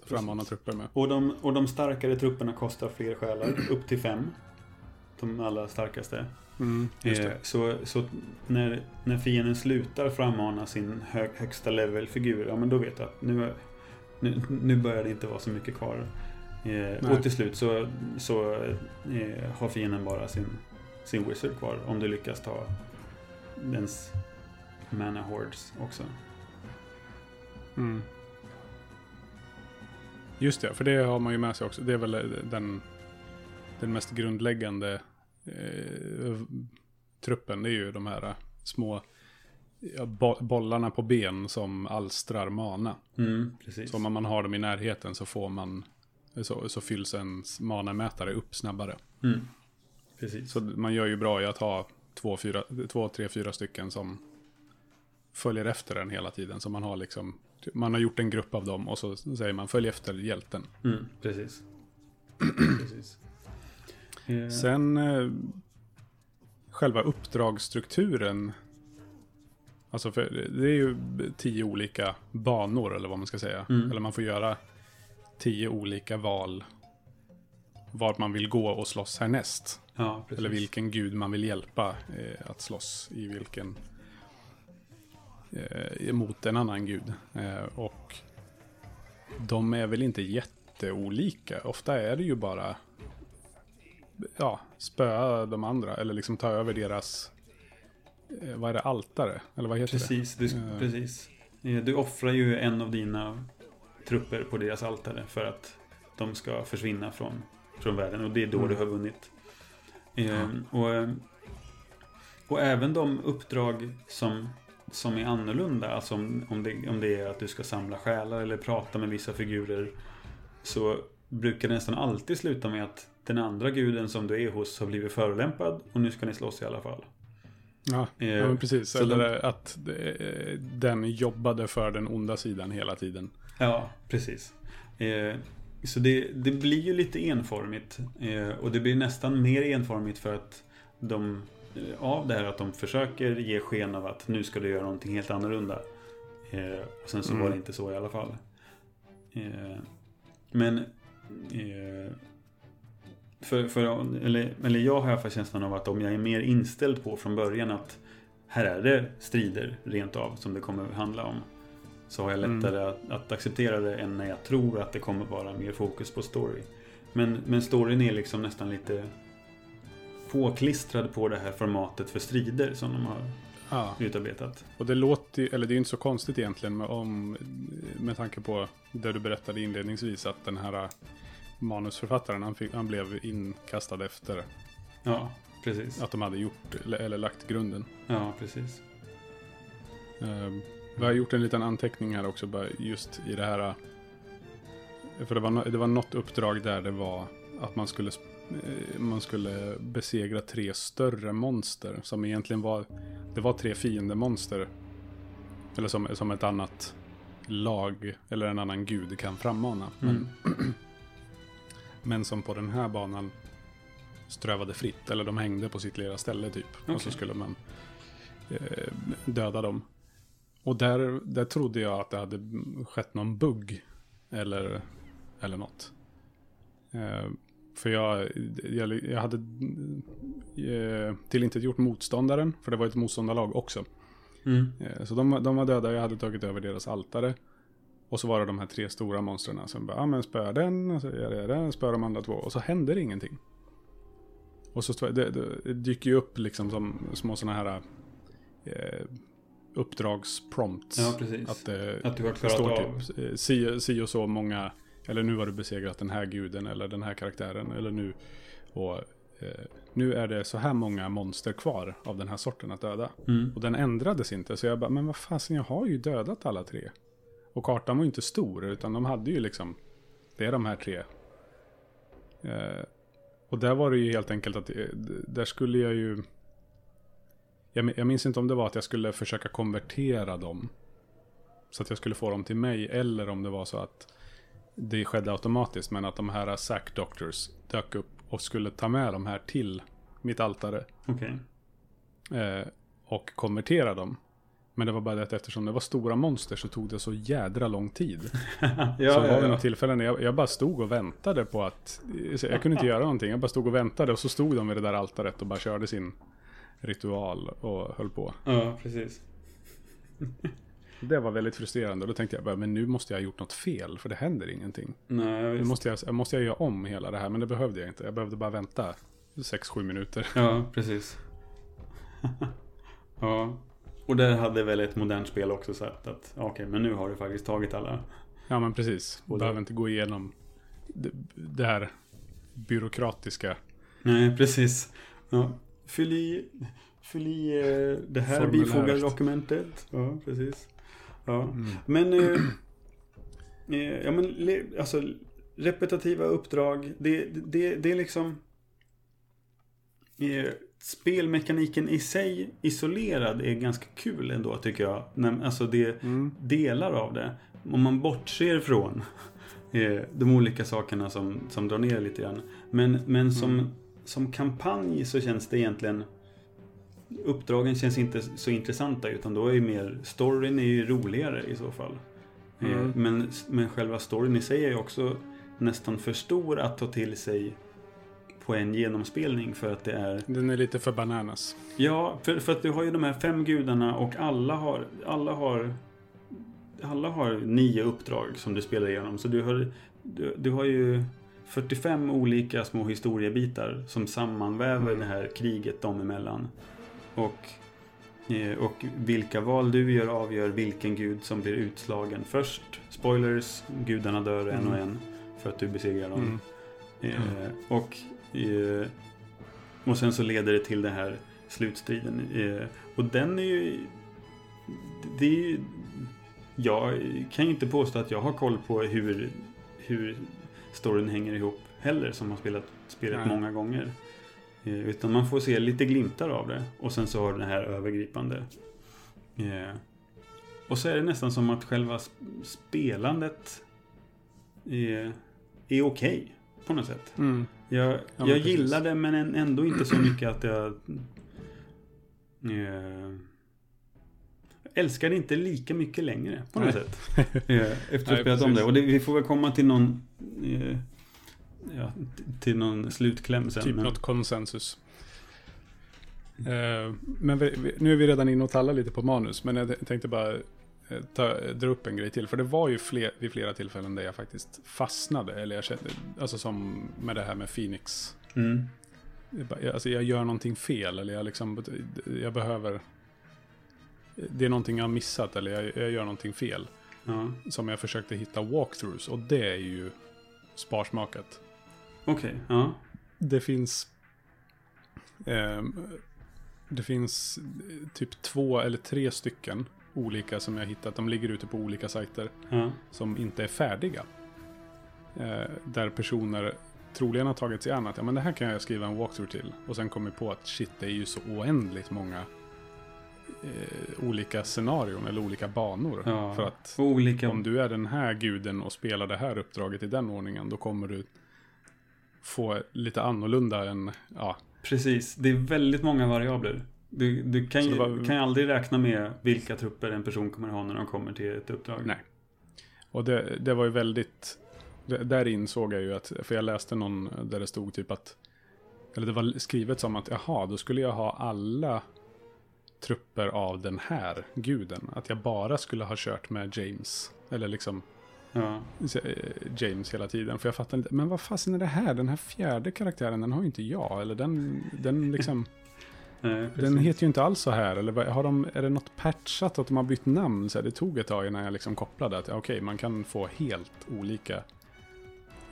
frammana trupper med. Och de, och de starkare trupperna kostar fler själar, upp till fem. De allra starkaste. Mm, Eh, så så när, när fienden slutar frammana sin hö, högsta level-figur, ja men då vet du att nu, nu, nu börjar det inte vara så mycket kvar. Eh, och till slut så, så eh, har fienden bara sin, sin wizard kvar. Om du lyckas ta dens mana hordes också. Mm. Just det, för det har man ju med sig också. Det är väl den, den mest grundläggande eh, truppen. Det är ju de här små ja, bo bollarna på ben som alstrar mana. Mm. Så om man har dem i närheten så får man så, så fylls ens manamätare upp snabbare. Mm, precis. Så man gör ju bra i att ha två, fyra, två tre, fyra stycken som följer efter en hela tiden. Så man har liksom, man har gjort en grupp av dem och så säger man följ efter hjälten. Mm, precis. precis. Eh, Sen eh, själva uppdragsstrukturen. Alltså det är ju tio olika banor eller vad man ska säga. Mm. Eller man får göra tio olika val. Vart man vill gå och slåss härnäst. Ja. Eller vilken gud man vill hjälpa eh, att slåss i vilken... Eh, mot en annan gud. Eh, och de är väl inte jätteolika. Ofta är det ju bara... Ja, spöa de andra. Eller liksom ta över deras... Eh, vad är det? Altare? Eller vad heter Precis, du, Eh. precis. Eh, Du offrar ju en av dina trupper på deras altare för att de ska försvinna från, från världen och det är då Mm. du har vunnit. Eh, och, eh, och även de uppdrag som, som är annorlunda, alltså om, om, det, om det är att du ska samla själar eller prata med vissa figurer, så brukar det nästan alltid sluta med att den andra guden som du är hos har blivit förolämpad och nu ska ni slåss i alla fall. Ja, Eh, ja precis. så Eller att eh, den jobbade för den onda sidan hela tiden. Ja, precis. Eh, så det, det blir ju lite enformigt. Eh, och det blir nästan mer enformigt för att de eh, av det här att de försöker ge sken av att nu ska du göra någonting helt annorlunda. Eh, och sen så Mm. var det inte så i alla fall. Eh, men eh, för, för, eller, eller jag har i alla fall känslan av att om jag är mer inställd på från början att här är det strider rent av som det kommer handla om. Så har jag Mm. lättare att, att acceptera det än när jag tror att det kommer vara mer fokus på story. Men, men storyn är liksom nästan lite påklistrad på det här formatet för strider som de har Ja, utarbetat. och det låter ju- eller det är ju inte så konstigt egentligen med, om, med tanke på det du berättade inledningsvis att den här manusförfattaren han, fick, han blev inkastad efter Ja, precis. att de hade gjort eller, eller lagt grunden. Ja, precis. Uh, vi har gjort en liten anteckning här också bara just i det här. eh, För det var, det var något uppdrag där det var att man skulle, eh, man skulle besegra tre större monster. Som egentligen var, det var tre fiendemonster. Eller som, som ett annat lag eller en annan gud kan frammana. Men, men som på den här banan strövade fritt. Eller de hängde på sitt lilla ställe typ. Och så skulle man eh, döda dem. Och där, där trodde jag att det hade skett någon bugg. Eller, eller något. Eh, för jag, jag, jag hade eh, till inte gjort motståndaren. För det var ett motståndarlag också. Mm. Eh, så de, de var döda, jag hade tagit över deras altare. Och så var det de här tre stora monstren. Som bara, ja men spöa den, och så gör jag den, spöa de andra två. Och så händer ingenting. Och så det, det, det dyker ju upp liksom som små sådana här eh, uppdragsprompts. Ja, precis. Att, det Att du har klarat står av. typ eh, si, si och så många, eller nu har du besegrat den här guden eller den här karaktären. Eller nu, och eh, nu är det så här många monster kvar av den här sorten att döda. Mm. Och den ändrades inte. Så jag bara, men vad fasen, jag har ju dödat alla tre. Och kartan var ju inte stor, utan de hade ju liksom, det är de här tre. Eh, och där var det ju helt enkelt att, eh, där skulle jag ju, jag, jag minns inte om det var att jag skulle försöka konvertera dem. Så att jag skulle få dem till mig, eller om det var så att det skedde automatiskt, men att de här Sack Doctors dök upp och skulle ta med de här till mitt altare. Okej. Eh, och konvertera dem. Men det var bara det att eftersom det var stora monster så tog det så jädra lång tid. Ja, så var ja, det ja. något tillfälle när jag, jag bara stod och väntade på att... Jag kunde inte göra någonting, jag bara stod och väntade och så stod de vid det där altaret och bara körde sin ritual och höll på. ja, precis. Det var väldigt frustrerande och då tänkte jag bara, men nu måste jag ha gjort något fel för det händer ingenting. Nej, Nu visst. måste jag, måste jag göra om hela det här, men det behövde jag inte. Jag behövde bara vänta 6-7 minuter. Ja, precis. ja. Och där hade väl ett modernt spel också sagt att okej, men nu har du faktiskt tagit alla. Ja men precis. Och det- Behöver inte gå igenom det, det här byråkratiska. Nej, precis. Ja. Fyll i, fyll i eh, det här Formuläret. bifogade dokumentet. Ja, precis. Ja. Men, eh, eh, ja, men alltså, repetitiva uppdrag, det, det, det är liksom... Eh, spelmekaniken i sig isolerad är ganska kul ändå tycker jag. Alltså det delar av det. Om man bortser från eh, de olika sakerna som, som drar ner lite grann. Men, men som, som kampanj så känns det egentligen Uppdragen känns inte så intressanta utan då är ju mer Storyn är ju roligare i så fall. Eh, Mm. Men, men själva storyn i sig är ju också nästan för stor att ta till sig på en genomspelning för att det är Den är lite för bananas. Ja, för, för att du har ju de här fem gudarna och alla har, alla har alla har nio uppdrag som du spelar igenom. Så du har, du, du har ju 45 olika små historiebitar som sammanväver det här kriget dem emellan. Och, eh, och vilka val du gör avgör vilken gud som blir utslagen först. Spoilers, gudarna dör en och en för att du besegrar dem. Mm. Eh, och, eh, och sen så leder det till den här slutstriden. Eh, och den är ju... Det är ju... Jag kan ju inte påstå att jag har koll på hur, hur storyn hänger ihop heller som har spelat spelet Nej. många gånger. Eh, utan man får se lite glimtar av det. Och sen så har du det här övergripande. Eh, och så är det nästan som att själva sp- spelandet är, är okej. på något sätt. Mm. Jag, men jag gillar det men än- ändå inte så mycket att jag... Eh, älskar det inte lika mycket längre på något Nej. sätt. Eh, efter att ha spelat om det. Och det, vi får väl komma till någon... Eh, ja, till någon slutkläm sen. Typ men- något konsensus. Eh, men vi, vi, nu är vi redan inne och tallar lite på manus, men jag tänkte bara eh, ta, dra upp en grej till. För det var ju fler, vid flera tillfällen där jag faktiskt fastnade. Eller jag kände, alltså som med det här med Phoenix. Mm. Jag, bara- alltså jag gör någonting fel, eller jag liksom, jag behöver... Det är någonting jag har missat, eller jag, jag gör någonting fel. Ja, Som jag försökte hitta walkthroughs, och det är ju sparsmakat. okej. Ja. Det finns... ehm, det finns eh, typ två eller tre stycken olika som jag hittat. De ligger ute på olika sajter Ja. som inte är färdiga. Eh, där personer troligen har tagit sig an att ja, men det här kan jag skriva en walkthrough till. Och sen kommer på att shit, det är ju så oändligt många eh, olika scenarion eller olika banor. Ja. För att olika... om du är den här guden och spelar det här uppdraget i den ordningen, då kommer du få lite annorlunda än, ja, Precis, det är väldigt många variabler. Du, du kan, ju, var- kan ju aldrig räkna med vilka trupper en person kommer ha när de kommer till ett uppdrag. Nej. Och det, det var ju väldigt, det, där insåg jag ju att, för jag läste någon där det stod typ att, eller det var skrivet som att, jaha, då skulle jag ha alla trupper av den här guden. Att jag bara skulle ha kört med James. Eller liksom Ja, eh, James hela tiden. För jag fattar inte, men vad fasen är det här? Den här fjärde karaktären, den har ju inte jag. Eller den, den liksom, nej, den heter ju inte alls så här. Eller har de, är det något patchat att de har bytt namn? Så här, det tog ett tag innan jag liksom kopplade att okej, man kan få helt olika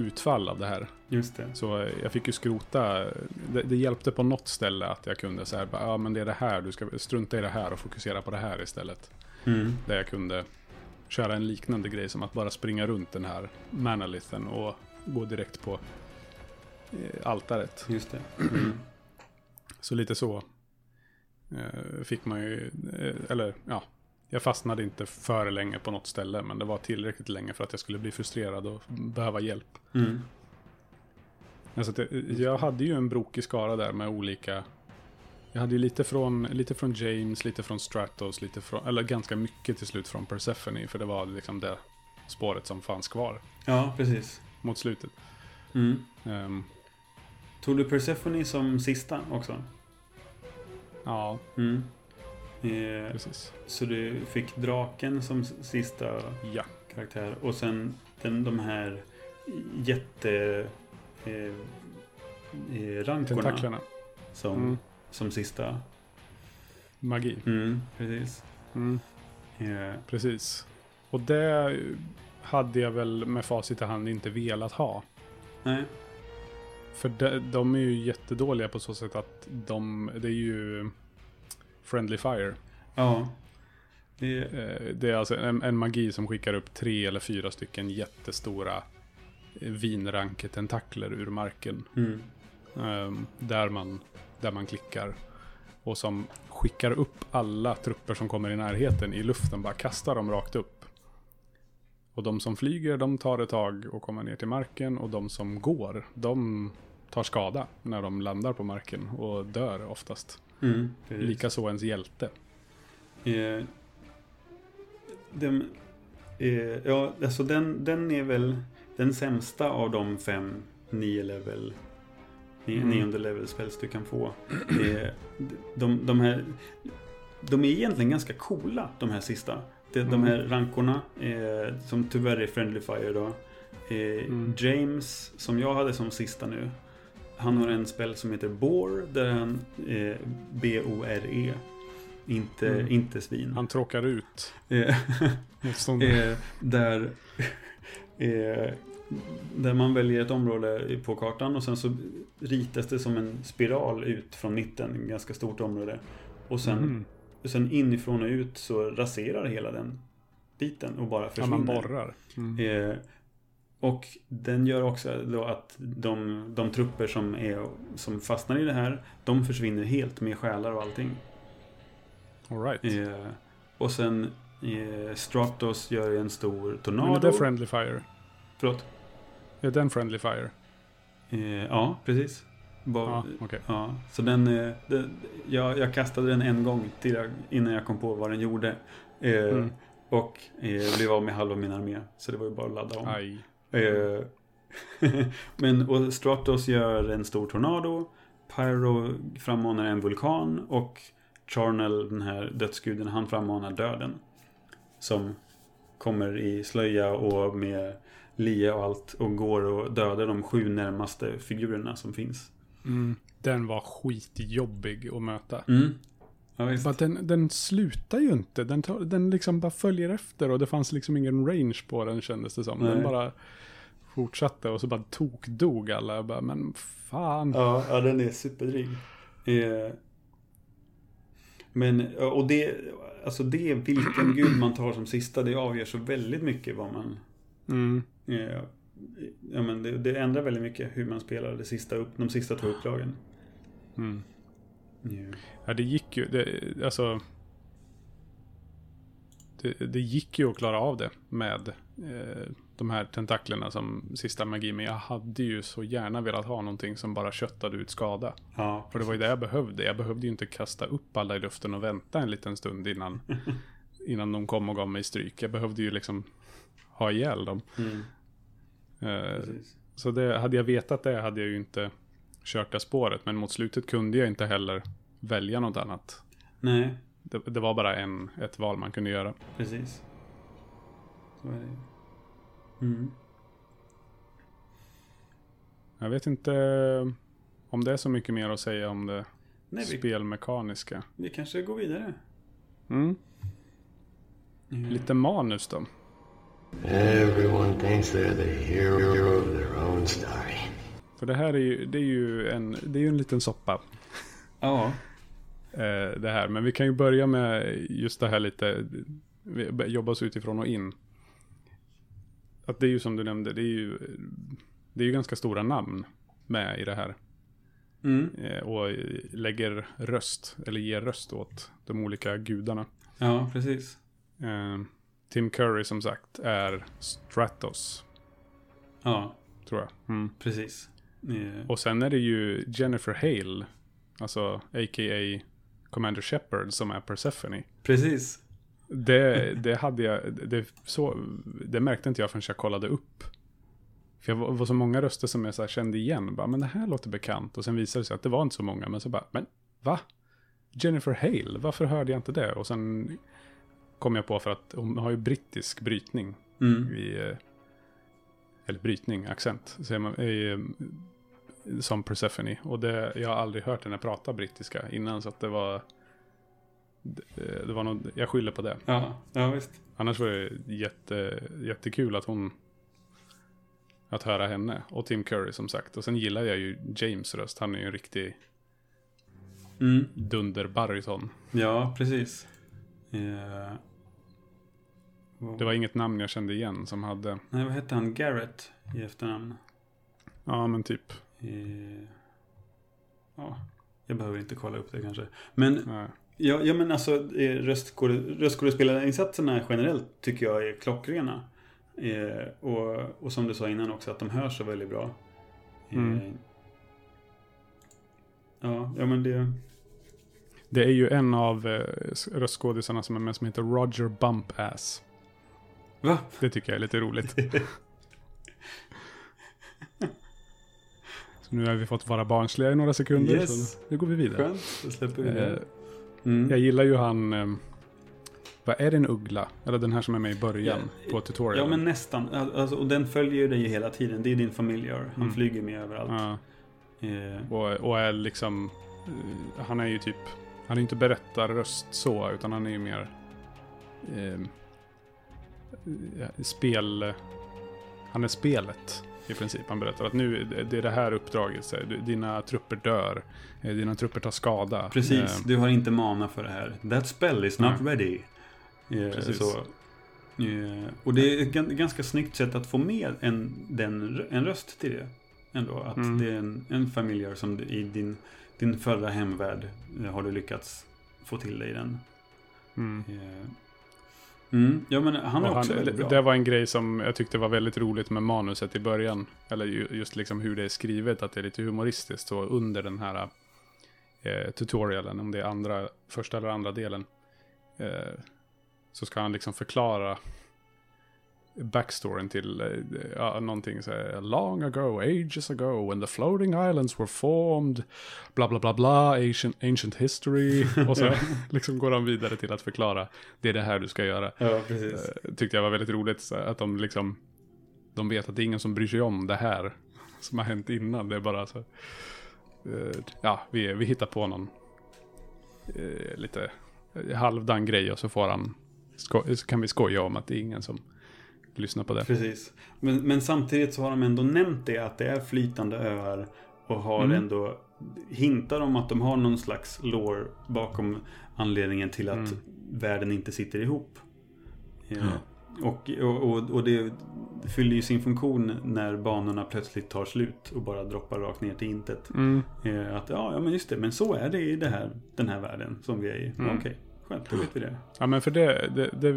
utfall av det här. Just det. Så jag fick ju skrota, det, det hjälpte på något ställe att jag kunde säga, ja men det är det här, du ska strunta i det här och fokusera på det här istället. Mm. Där jag kunde köra en liknande grej som att bara springa runt den här manalithen och gå direkt på eh, altaret. Just det. Mm. Så lite så eh, fick man ju, eh, eller ja, jag fastnade inte för länge på något ställe, men det var tillräckligt länge för att jag skulle bli frustrerad och behöva hjälp. Mm. Alltså att jag, hade ju en brokig skara där med olika, jag hade ju lite från, lite från James, lite från Stratos, lite från, eller ganska mycket till slut från Persephone, för det var liksom det spåret som fanns kvar Ja, precis. mot slutet. Mm. Ehm, Tog du Persephone som sista också? ja, Mm. Eh, precis. så du fick draken som sista Ja, karaktär och sen den, de här jätte... Eh, eh, rankorna tentaklerna. som, Mm. som sista. Magi. Mm, precis. Mm. Eh, Precis. Och det hade jag väl med facit i hand inte velat ha. nej. För de, de är ju jättedåliga på så sätt att de, det är ju Friendly Fire. Ja. Det, Eh, Det är alltså en, en magi som skickar upp tre eller fyra stycken jättestora eh, vinranketentakler ur marken. mm, Ehm, där, man, där man klickar. Och som skickar upp alla trupper som kommer i närheten i luften. Bara kastar dem rakt upp. Och de som flyger, de tar ett tag och kommer ner till marken. Och de som går, de tar skada när de landar på marken. Och dör oftast. Mm. Likaså ens hjälte. Eh, den, eh, ja, alltså den, den är väl den sämsta av de fem nio level Mm. nionde level spels du kan få. Eh, de, de här de är egentligen ganska coola, de här sista. De, de Mm. här rankorna, eh, som tyvärr är Friendly Fire då. Eh, Mm. James, som jag hade som sista nu. Han har en spel som heter Bore, där han eh, B-O-R-E. Inte, Mm. inte svin. Han tråkar ut Eh, motståndaren. eh, där, eh, där man väljer ett område på kartan och sen så ritas det som en spiral ut från mitten, ganska stort område. Och sen, Mhm. sen inifrån och ut så raserar hela den biten och bara Ja, försvinner. man borrar. Mm. Och den gör också då att de, de trupper som, är, som fastnar i det här, de försvinner helt med själar och allting. All right. Eh, och sen eh, Stratos gör en stor Men tornado. är det Friendly Fire? Förlåt? Är den Friendly Fire? Eh, ja, precis. Bara, Ja, okej. Ja, så den, eh, den jag, jag kastade den en gång till jag, innan jag kom på vad den gjorde. Eh, Mm. Och eh, blev av med halva min armé. Så det var ju bara att ladda om. Aj. Eh, Men och Stratos gör en stor tornado. Pyro frammanar en vulkan. Och Charnel, den här dödsguden, han frammanar döden. Som kommer i slöja och med lie och allt. Och går och dödar de sju närmaste figurerna som finns. Mm. Den var skitjobbig att möta. Mm. Ja, den, den slutar ju inte. Den, tar, den liksom bara följer efter och det fanns liksom ingen range på den kändes det som. Den Nej. bara fortsatte och så bara tokdog alla. Jag bara, men fan. Ja, ja den är superdryg. Eh, men, och det, alltså det, vilken gud man tar som sista, det avgör så väldigt mycket vad man... Mm. Eh, ja, men det, det ändrar väldigt mycket hur man spelar det sista upp, de sista två upplagen. Mm. Ja. Ja, det gick ju. Det, alltså. Det, det gick ju att klara av det med eh, de här tentaklerna som sista magi. Men jag hade ju så gärna velat ha någonting som bara köttade ut skada. Ja, För det var ju det jag behövde. Jag behövde ju inte kasta upp alla i luften och vänta en liten stund innan, innan de kom och gav mig stryk. Jag behövde ju liksom ha ihjäl dem. mm, Eh, så det, hade jag vetat det hade jag ju inte kört det spåret. Men mot slutet kunde jag inte heller välja något annat. Nej, Det, det var bara en, ett val man kunde göra. precis. Så är det. Mm. Jag vet inte om det är så mycket mer att säga om det Nej, vi, spelmekaniska. vi kanske går vidare. Mm. Mm. Lite manus då. Everyone thinks they're the hero of their own story. För det här är ju, det är ju, en, det är ju en liten soppa. Ja, eh, det här. Men vi kan ju börja med just det här lite, jobba oss utifrån och in. Att det är ju som du nämnde, det är ju, det är ju ganska stora namn med i det här. mm. Eh, och lägger röst, eller ger röst åt de olika gudarna. ja precis. Eh, Tim Curry som sagt är Stratos, Ja, tror jag. Mm. precis. Eh, Och sen är det ju Jennifer Hale, alltså a.k.a. Commander Shepard som är Persephone. Precis. Det, det hade jag, det, så, det märkte inte jag förrän jag kollade upp. För jag var, var så många röster som jag så kände igen. Bara, men det här låter bekant. Och sen visade det sig att det var inte så många. Men så bara, men va? Jennifer Hale, varför hörde jag inte det? Och sen kom jag på för att hon har ju brittisk brytning Mm. i, eh, eller brytning, accent, säger man, i, som Persephone. Och det, jag har aldrig hört henne prata brittiska innan, så att det var, det, det var nog, jag skyller på det. Ja, ja visst. Annars var det jätte, jättekul att hon, att höra henne. Och Tim Curry som sagt. Och sen gillar jag ju James röst, han är ju en riktig Mm. dunderbariton. Ja, precis. Eh, Det var inget namn jag kände igen som hade, Nej, vad hette han? Garrett i efternamn. ja men typ, Eh, ja, jag behöver inte kolla upp det kanske. Men, nej. ja, ja men alltså eh, röstskåde- röstskådespelarinsatserna generellt tycker jag är klockrena. Eh, och, och som du sa innan också, att de hörs så väldigt bra. Eh, Mm. Ja, ja men det... Det är ju en av eh, röstskådisarna som är med som heter Roger Bumpass. Va? Det tycker jag är lite roligt. nu har vi fått vara barnsliga i några sekunder. Yes. Så nu går vi vidare. Skönt, då släpper vi Eh, det. Mm. jag gillar ju han... Eh, vad är det en uggla? Eller den här som är med i början Ja, på tutorialen. Ja men nästan. Alltså, och den följer dig ju hela tiden. Det är din familiar. Han Mm. flyger med överallt. Ja, Eh, och, och är liksom... eh, han är ju typ... Han är inte berättarröst så, utan han är ju mer... Eh, spel... Han är spelet i princip. Han berättar att nu, det är det här uppdraget. Så här, dina trupper dör. eh, Dina trupper tar skada. precis, Eh, du har inte mana för det här. That spell is not Nej. ready. Eh, Precis. Så, och det är ett gan- ganska snyggt sätt att få med en, den, en röst till det. Ändå. Att Mm. det är en, en familjär som i din, din förra hemvärld har du lyckats få till dig den. Mm. Mm, ja men han är Och också han, väldigt bra. det var en grej som jag tyckte var väldigt roligt med manuset i början. Eller ju, just liksom hur det är skrivet, att det är lite humoristiskt. Så under den här eh, tutorialen, om det är andra, första eller andra delen. Eh, så ska han liksom förklara backstoryn till ja, någonting så här, long ago, ages ago, when the floating islands were formed, bla bla bla bla, ancient, ancient history. Och så liksom går han vidare till att förklara, det är det här du ska göra. Ja, precis. Eh, tyckte jag var väldigt roligt. Så att de liksom, de vet att det är ingen som bryr sig om det här som har hänt innan. Det är bara så, eh, ja, vi, vi hittar på någon eh, lite halvdan grej och så får han, så kan vi skoja om att det är ingen som lyssnar på det. Precis. Men, men samtidigt så har de ändå nämnt det att det är flytande öar och har Mm. ändå hintar om att de har någon slags lore bakom anledningen till att Mm. världen inte sitter ihop. Eh, Och, och, och, och det fyller ju sin funktion när banorna plötsligt tar slut och bara droppar rakt ner till intet. Mm. Eh, Att ja, ja, men just det, men så är det i det här, den här världen som vi är i. Mm. Okej, skönt, då vet vi det. Ja men för det, det, det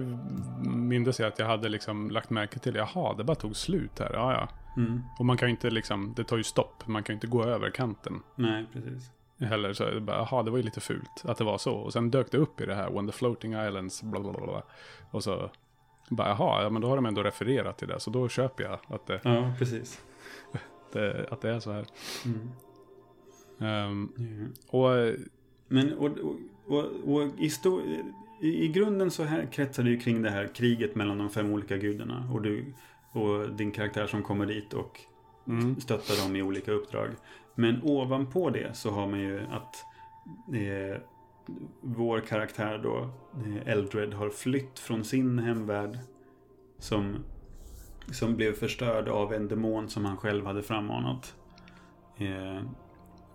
mindes jag att jag hade liksom lagt märke till. Jaha, det bara tog slut här. Ja, ja. Mm. Och man kan ju inte liksom, det tar ju stopp. Man kan ju inte gå över kanten. Nej, precis. Heller så, bara, jaha, det var ju lite fult att det var så. Och sen dök det upp i det här, When the floating islands, bla bla bla. Och så, bara, jaha, ja men då har de ändå refererat till det. Så då köper jag att det, Ja, precis. det, att det är så här. Mm. Ehm, Ja. och, Men och, och, och, och i, i, i grunden så här kretsar det ju kring det här kriget mellan de fem olika gudarna. Och, du, och din karaktär som kommer dit och mm, stöttar dem i olika uppdrag. Men ovanpå det så har man ju att eh, vår karaktär då, eh, Eldred, har flytt från sin hemvärld. Som, som blev förstörd av en demon som han själv hade frammanat. Eh,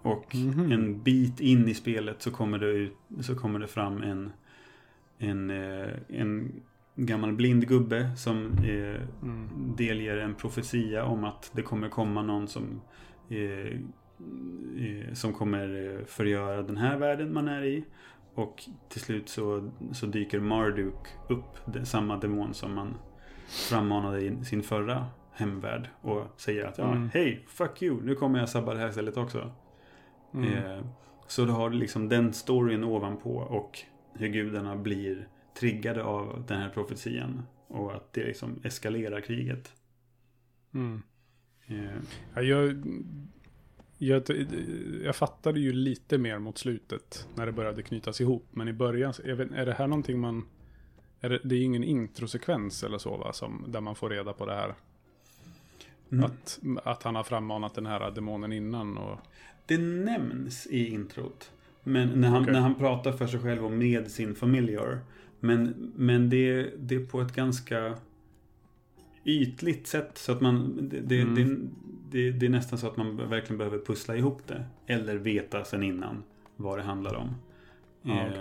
och Mhm. en bit in i spelet så kommer det, ut, så kommer det fram en, en, eh, en gammal blind gubbe som eh, mm, delger en profetia om att det kommer komma någon som eh, eh, som kommer eh, förgöra den här världen man är i. Och till slut så, så dyker Marduk upp, det, samma demon som man frammanade i sin förra hemvärld. Och säger att ja, Mm. hej, fuck you, nu kommer jag sabba det här stället också. Mm, Eh, så du har liksom den storyn ovanpå och hur gudarna blir triggade av den här profetian. Och att det liksom eskalerar kriget. mm. Eh, Ja, jag, jag, jag fattade ju lite mer mot slutet när det började knytas ihop. Men i början, vet, är det här någonting man... Är det, det är ingen introsekvens eller så va? Som, där man får reda på det här. Mm. Att, att han har frammanat den här demonen innan. Och, Det nämns i introt. Men när han, Okej. när han pratar för sig själv och med sin familiar. Men, men det, det är på ett ganska ytligt sätt. Så att man, det, det, Mm. det, det, är nästan så att man verkligen behöver pussla ihop det. Eller veta sen innan vad det handlar om. Ja, Eh,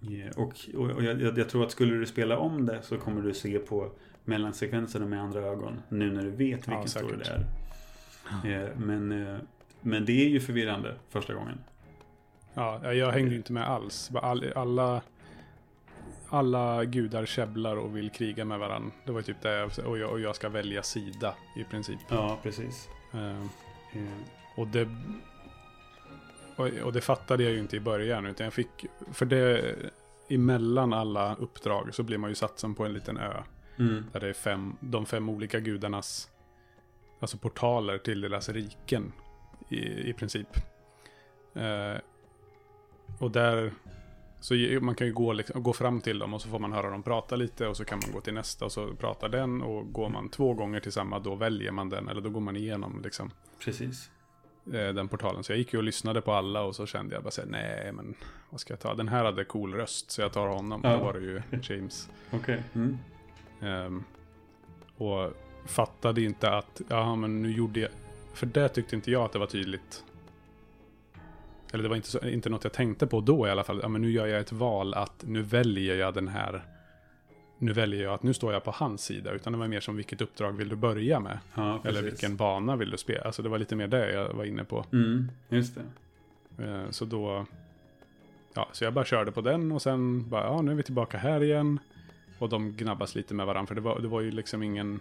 okej. eh, Och, och, och jag, jag tror att skulle du spela om det så kommer du se på mellansekvenserna med andra ögon. Nu när du vet vilken Ja, story det är. Eh, Men, eh, men det är ju förvirrande första gången. ja, jag hängde inte med alls. All, alla, alla gudar käbblar och vill kriga med varandra. Det var typ det. jag- Och jag, och jag ska välja sida i princip. Ja, precis. Eh, Och det, och, och det fattade jag ju inte i början. Utan jag fick, för det, emellan alla uppdrag så blir man ju satsen på en liten ö. Mm. Där det är fem, de fem olika gudarnas, alltså portaler till deras riken. I, i princip. Eh, och där, så man kan ju gå, liksom, gå fram till dem och så får man höra dem prata lite. Och så kan man gå till nästa och så pratar den. Och går man två gånger till samma då väljer man den. Eller då går man igenom liksom Precis. eh, den portalen. Så jag gick ju och lyssnade på alla och så kände jag bara såhär, nej men vad ska jag ta? Den här hade cool röst så jag tar honom. Ja. Då var det ju James. Okej. Mm. Ehm, och fattade inte att, ja men nu gjorde jag, för det tyckte inte jag att det var tydligt. Eller det var inte, så, inte något jag tänkte på då i alla fall. Ja men nu gör jag ett val att nu väljer jag den här nu väljer jag att nu står jag på hans sida. Utan det var mer som vilket uppdrag vill du börja med? Ja. Eller vilken bana vill du spela? Alltså det var lite mer det jag var inne på. Mm, just det. Eh, Så då... Ja, så jag bara körde på den och sen bara, ja nu är vi tillbaka här igen. Och de gnabbas lite med varandra, för det var, det var ju liksom ingen...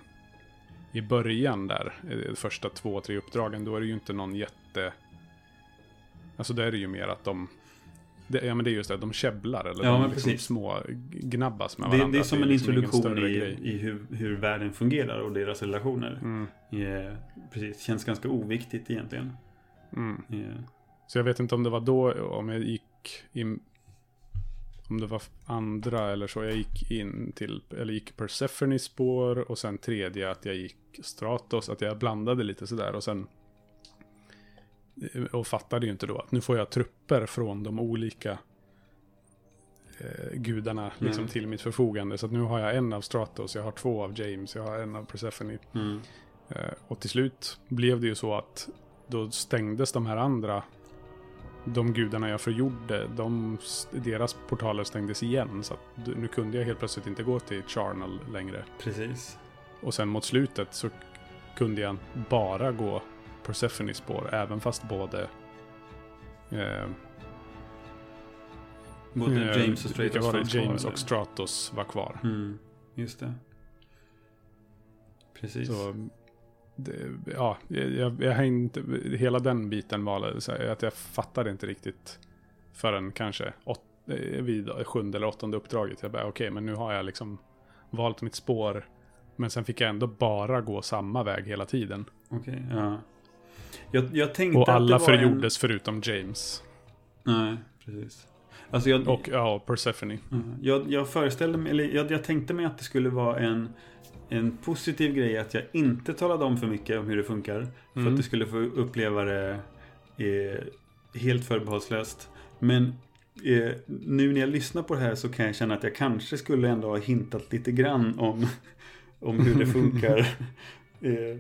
I början där, första två, tre uppdragen, då är det ju inte någon jätte... Alltså då är det ju mer att de... Det, ja men det är just det, de käbblar eller Ja, de liksom små gnabbas med Det, varandra. det är att som en liksom introduktion i, i hur, hur världen fungerar och deras relationer. Mm, Eh, precis, känns ganska oviktigt egentligen. mm. Eh, Så jag vet inte om det var då, om jag gick in... Om det var andra eller så. Jag gick in till, eller gick Persephone spår och sen tredje att jag gick Stratos. Att jag blandade lite sådär och sen... Och fattade ju inte då att nu får jag trupper från de olika eh, gudarna liksom Nej. till mitt förfogande. Så att nu har jag en av Stratos, jag har två av James, jag har en av Persephone. mm. Eh, Och till slut blev det ju så att då stängdes de här andra, de gudarna jag förgjorde, de, deras portaler stängdes igen. Så nu kunde jag helt plötsligt inte gå till Charnel längre. Precis. Och sen mot slutet så kunde jag bara gå Persephone spår, även fast både eh, Både eh, James och Stratos var det? James och Stratos var kvar. Mm, just det. Precis. Så, ja, jag, jag hängde, hela den biten var så här, att jag fattade inte riktigt förrän kanske åt, eh, vid sjunde eller åttonde uppdraget. Jag bara, okej, men nu har jag liksom valt mitt spår. Men sen fick jag ändå bara gå samma väg hela tiden. Okej, ja. Jag, jag tänkte Och att det alla var förgjordes förutom James. En... Nej, precis. Alltså jag, Och ja, Persephone. Jag, jag föreställde mig, eller jag, jag tänkte mig att det skulle vara en, en positiv grej att jag inte talade om för mycket om hur det funkar. För Mm. att du skulle få uppleva det eh, helt förbehållslöst. Men eh, nu när jag lyssnar på det här så kan jag känna att jag kanske skulle ändå ha hintat lite grann om, om hur det funkar. eh,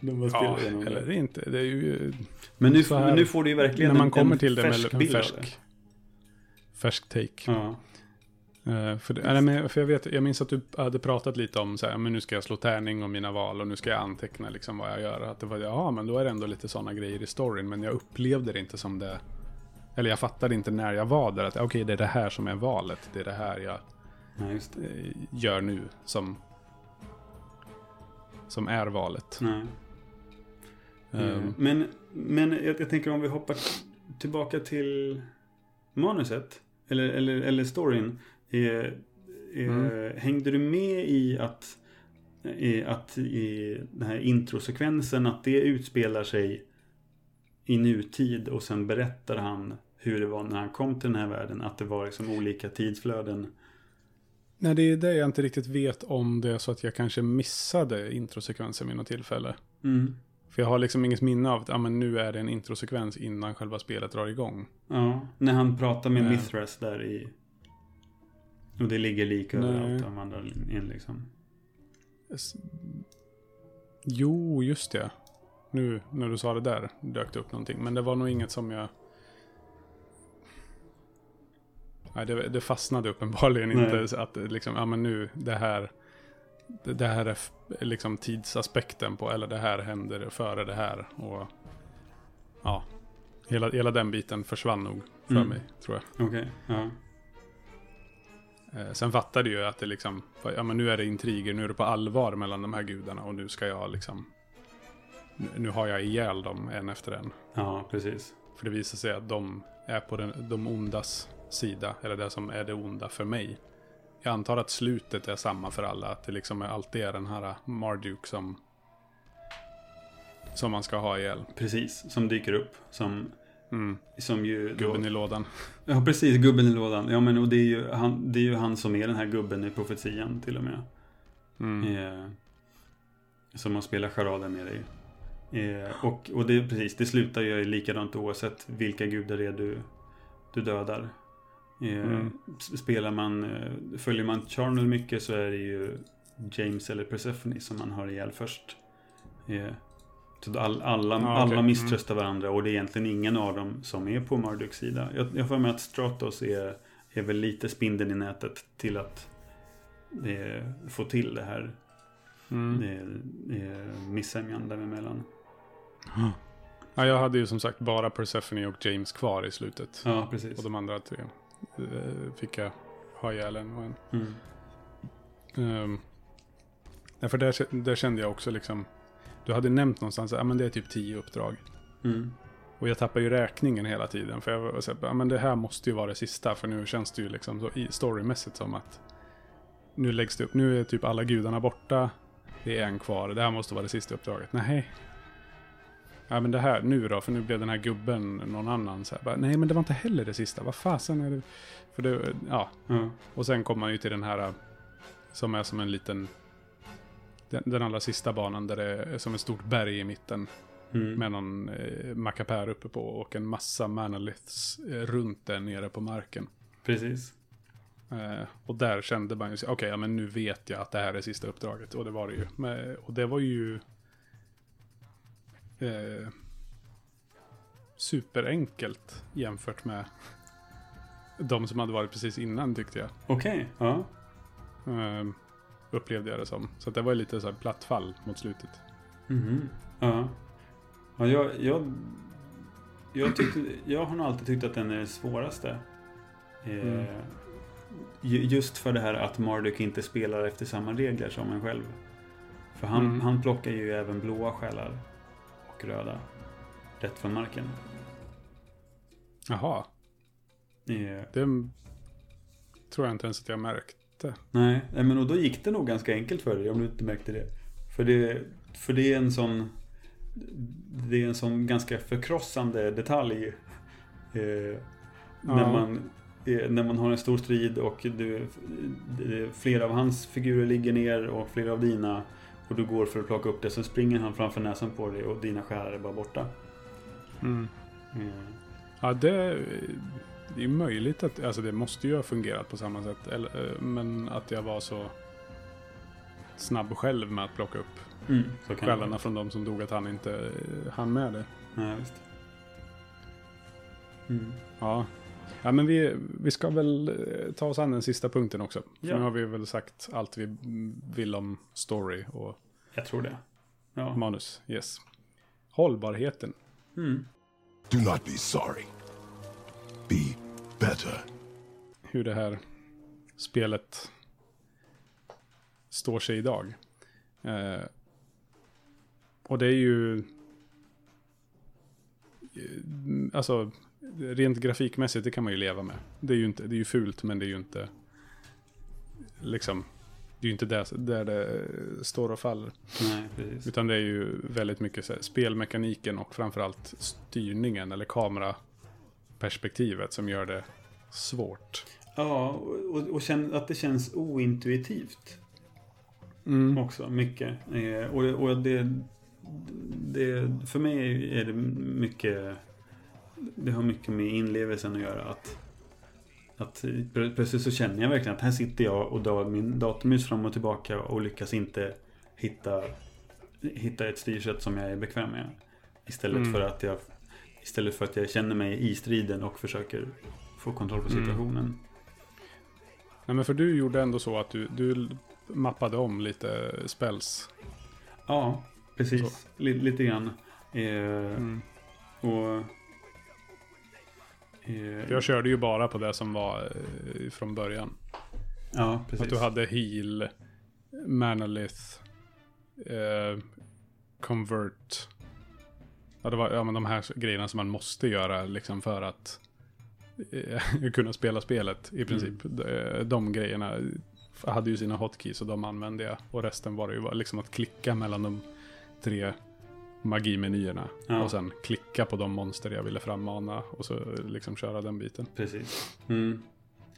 när man spelar Ja, igenom det. eller inte. Det är ju... Men nu, här- men nu får du ju verkligen när man en, kommer en till det med färsk en bild av färsk, det. färsk take. Ja. Eh, för, det, men, för jag, vet, jag minns att du hade pratat lite om så här, men nu ska jag slå tärning om mina val och nu ska jag anteckna liksom vad jag gör. Att det var, ja men då är det ändå lite sådana grejer i storyn, men jag upplevde det inte som det. Eller jag fattade inte när jag var där att okej det är det här som är valet, det är det här jag ja, just det. eh, gör nu som som är valet. Nej. Mm. Men, men jag, jag tänker om vi hoppar tillbaka till manuset. Eller, eller, eller storyn. Eh, eh, Mm. Hängde du med i att, i att i den här introsekvensen att det utspelar sig i nutid och sen berättar han hur det var när han kom till den här världen. Att det var liksom olika tidsflöden. Nej, det är det jag inte riktigt vet om det är så att jag kanske missade introsekvensen vid något tillfälle. Mm. För jag har liksom inget minne av att ah, men nu är det en introsekvens innan själva spelet drar igång. Ja, när han pratar med Nej. Mithras där i... Och det ligger lika Nej. överallt de andra in liksom. Jo, just det. Nu när du sa det där dök det upp någonting. Men det var nog inget som jag... Nej, det, det fastnade uppenbarligen Nej. inte. Att liksom, ja men nu, det här... Det, här är liksom tidsaspekten på, eller det här händer före det här. Och ja, hela, hela den biten försvann nog för Mm. mig, tror jag. Okej, ja. Eh, sen fattade ju att det liksom, ja men nu är det intriger, nu är det på allvar mellan de här gudarna och nu ska jag liksom, nu, nu har jag ihjäl dem en efter en. Ja, precis. För det visar sig att de är på den, de ondas sida, eller det som är det onda för mig. Jag antar att slutet är samma för alla, att det liksom är alltid är den här Marduk som, som man ska ha ihjäl. Precis, som dyker upp. Som, Mm, som ju... då- gubben i lådan. Ja, precis. Gubben i lådan. Ja, men och det är, ju han, det är ju han som är den här gubben i profetian till och med. Mm. Eh, som man spelar charader med dig. Eh, och, och det, precis, det slutar ju likadant oavsett vilka gudar det är du, du dödar. Eh, Mm. Spelar man, eh, följer man Charnel mycket så är det ju James eller Persephone som man har ihjäl först. Så all, alla, okej. alla Mm. misströstar varandra och det är egentligen ingen av dem som är på Marduks sida. Jag, jag får med att Stratos är, är väl lite spindeln i nätet till att eh, få till det här Mm. eh, eh, missämjan däremellan. Ja, jag hade ju som sagt bara Persephone och James kvar i slutet. Ja, precis. Och de andra tre eh, fick jag ha ihjäl en och en. Mm. Um, ja, för där, där kände jag också liksom, du hade nämnt någonstans, ja men det är typ tio uppdrag. Mm. Och jag tappar ju räkningen hela tiden. För jag var så här, ja men det här måste ju vara det sista. För nu känns det ju liksom så storymässigt som att nu läggs det upp, nu är typ alla gudarna borta. Det är en kvar, det här måste vara det sista uppdraget. Nej. Ja men det här, nu då, för nu blev den här gubben någon annan så här, bara, Nej men det var inte heller det sista, vad fasen är det? För det, ja. Ja. Och sen kommer man ju till den här som är som en liten den, den allra sista banan där det är som ett stort berg i mitten. Mm. Med någon eh, mackapär uppe på och en massa manaliths eh, runt där nere på marken. Precis. Eh, och där kände man ju, okej, ja, men nu vet jag att det här är sista uppdraget. Och det var det ju. Men, och det var ju eh, superenkelt jämfört med de som hade varit precis innan tyckte jag. Okej, ja. Eh, upplevde jag det som. Så det var lite så här platt fall mot slutet. Mhm. Ja. ja jag, jag, jag, tyckte, jag har nog alltid tyckt att den är det svåraste. Eh, Mm. ju- Just för det här att Marduk inte spelar efter samma regler som en själv. För han, Mm. han plockar ju även blåa själar och röda. Rätt från marken. Jaha, Eh, det tror jag inte ens att jag märkte. Nej, nej, men och då gick det nog ganska enkelt för dig om du inte märkte det. För det, för det är en sån Det är en sån ganska förkrossande detalj. Eh, när, Ja. man, eh, när man har en stor strid och du, det, flera av hans figurer ligger ner och flera av dina. Och du går för att plocka upp det, så springer han framför näsan på dig och dina skär är bara borta. Mm. Eh, Ja, det, det är möjligt att, alltså det måste ju ha fungerat på samma sätt. Eller, eh, men att jag var så snabb själv med att plocka upp mm, vara. från de som dog att han inte eh, hann med det. Nej, visst. Mm. Ja, ja men vi, vi ska väl eh, ta oss an den sista punkten också. För Ja. nu har vi väl sagt allt vi vill om story och Jag tror det. Ja. manus. Yes. Hållbarheten. Mm. Do not be sorry. Be better. hur det här spelet står sig idag. Eh, och det är ju... eh, Alltså, rent grafikmässigt, det kan man ju leva med. Det är ju, inte, det är ju fult, men det är ju inte... Liksom, det är ju inte där, där det står och faller. Nej. Utan det är ju väldigt mycket så här, spelmekaniken och framförallt styrningen eller kameraperspektivet som gör det svårt. Ja, och, och känn, att det känns ointuitivt Mm. också, mycket. Eh, och och det, det, för mig är det mycket, det har mycket med inlevelsen att göra. Att, att plö- plötsligt så känner jag verkligen att här sitter jag och drar min datormus fram och tillbaka och lyckas inte hitta, hitta ett styrsätt som jag är bekväm med. Istället, Mm. för att jag, istället för att jag känner mig i striden och försöker få kontroll på Mm. situationen. Nej, men för du gjorde ändå så att du, du mappade om lite spells. Ja, precis. Li- lite grann. Eh, Mm. Och... Eh, jag körde ju bara på det som var eh, från början. ja, precis. Att du hade heal, manalith, eh, convert. Ja, det var ja, men de här grejerna som man måste göra liksom för att eh, kunna spela spelet i princip. Mm. De, de grejerna hade ju sina hotkeys och de använde jag. Och resten var det ju liksom att klicka mellan de tre magimenyerna. Ja. Och sen klicka på de monster jag ville frammana och så liksom köra den biten. Precis. Mm.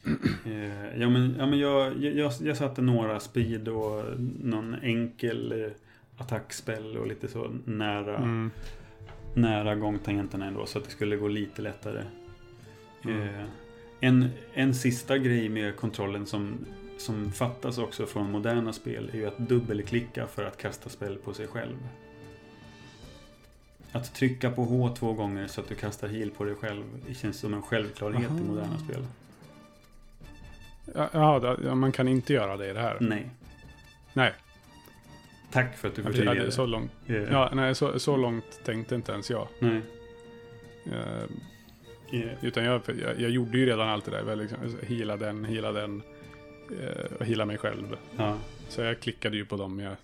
Eh, ja, men, ja, men jag, jag, jag satte några speed och någon enkel eh, attackspel och lite så nära, Mm. Nära gångtangenterna ändå. Så att det skulle gå lite lättare. Mm. Eh, en, en sista grej med kontrollen som, som fattas också från moderna spel är ju att dubbelklicka för att kasta spel på sig själv. Att trycka på H två gånger så att du kastar heal på dig själv det känns som en självklarhet i Aha. moderna spel. Ja, ja, det- ja, man kan inte göra det i det här. Nej. Nej, Tack för att du förtydligade. så långt. Eh, Ja, nej, så, så långt tänkte inte ens jag. Nej. Eh, utan jag, jag, jag gjorde ju redan allt det där. Liksom, hila den, hila den. Eh, och hila mig själv. Ja. Så jag klickade ju på dem jag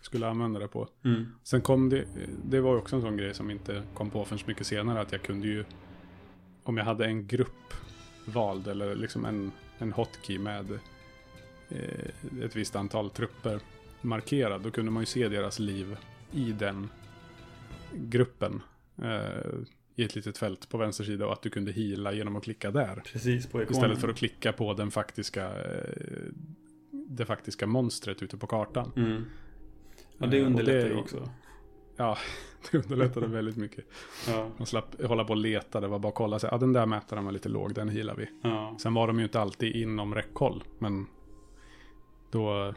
skulle använda det på. Mm. Sen kom det, det var också en sån grej som inte kom på förrän mycket senare. Att jag kunde ju, om jag hade en grupp vald eller liksom en, en hotkey med eh, ett visst antal trupper markerad. Då kunde man ju se deras liv i den gruppen. Eh, I ett litet fält på vänster sida och att du kunde hila genom att klicka där. Precis, på ikonen. Istället för att klicka på den faktiska, eh, det faktiska monstret ute på kartan. Mm. Ja, det Eh, underlättar ju också. Ja, det underlättade väldigt mycket. Ja. Man slapp hålla på och leta, det var bara att kolla sig. Ja, den där mätaren var lite låg, den healar vi. Ja. Sen var de ju inte alltid inom räckhåll, men då...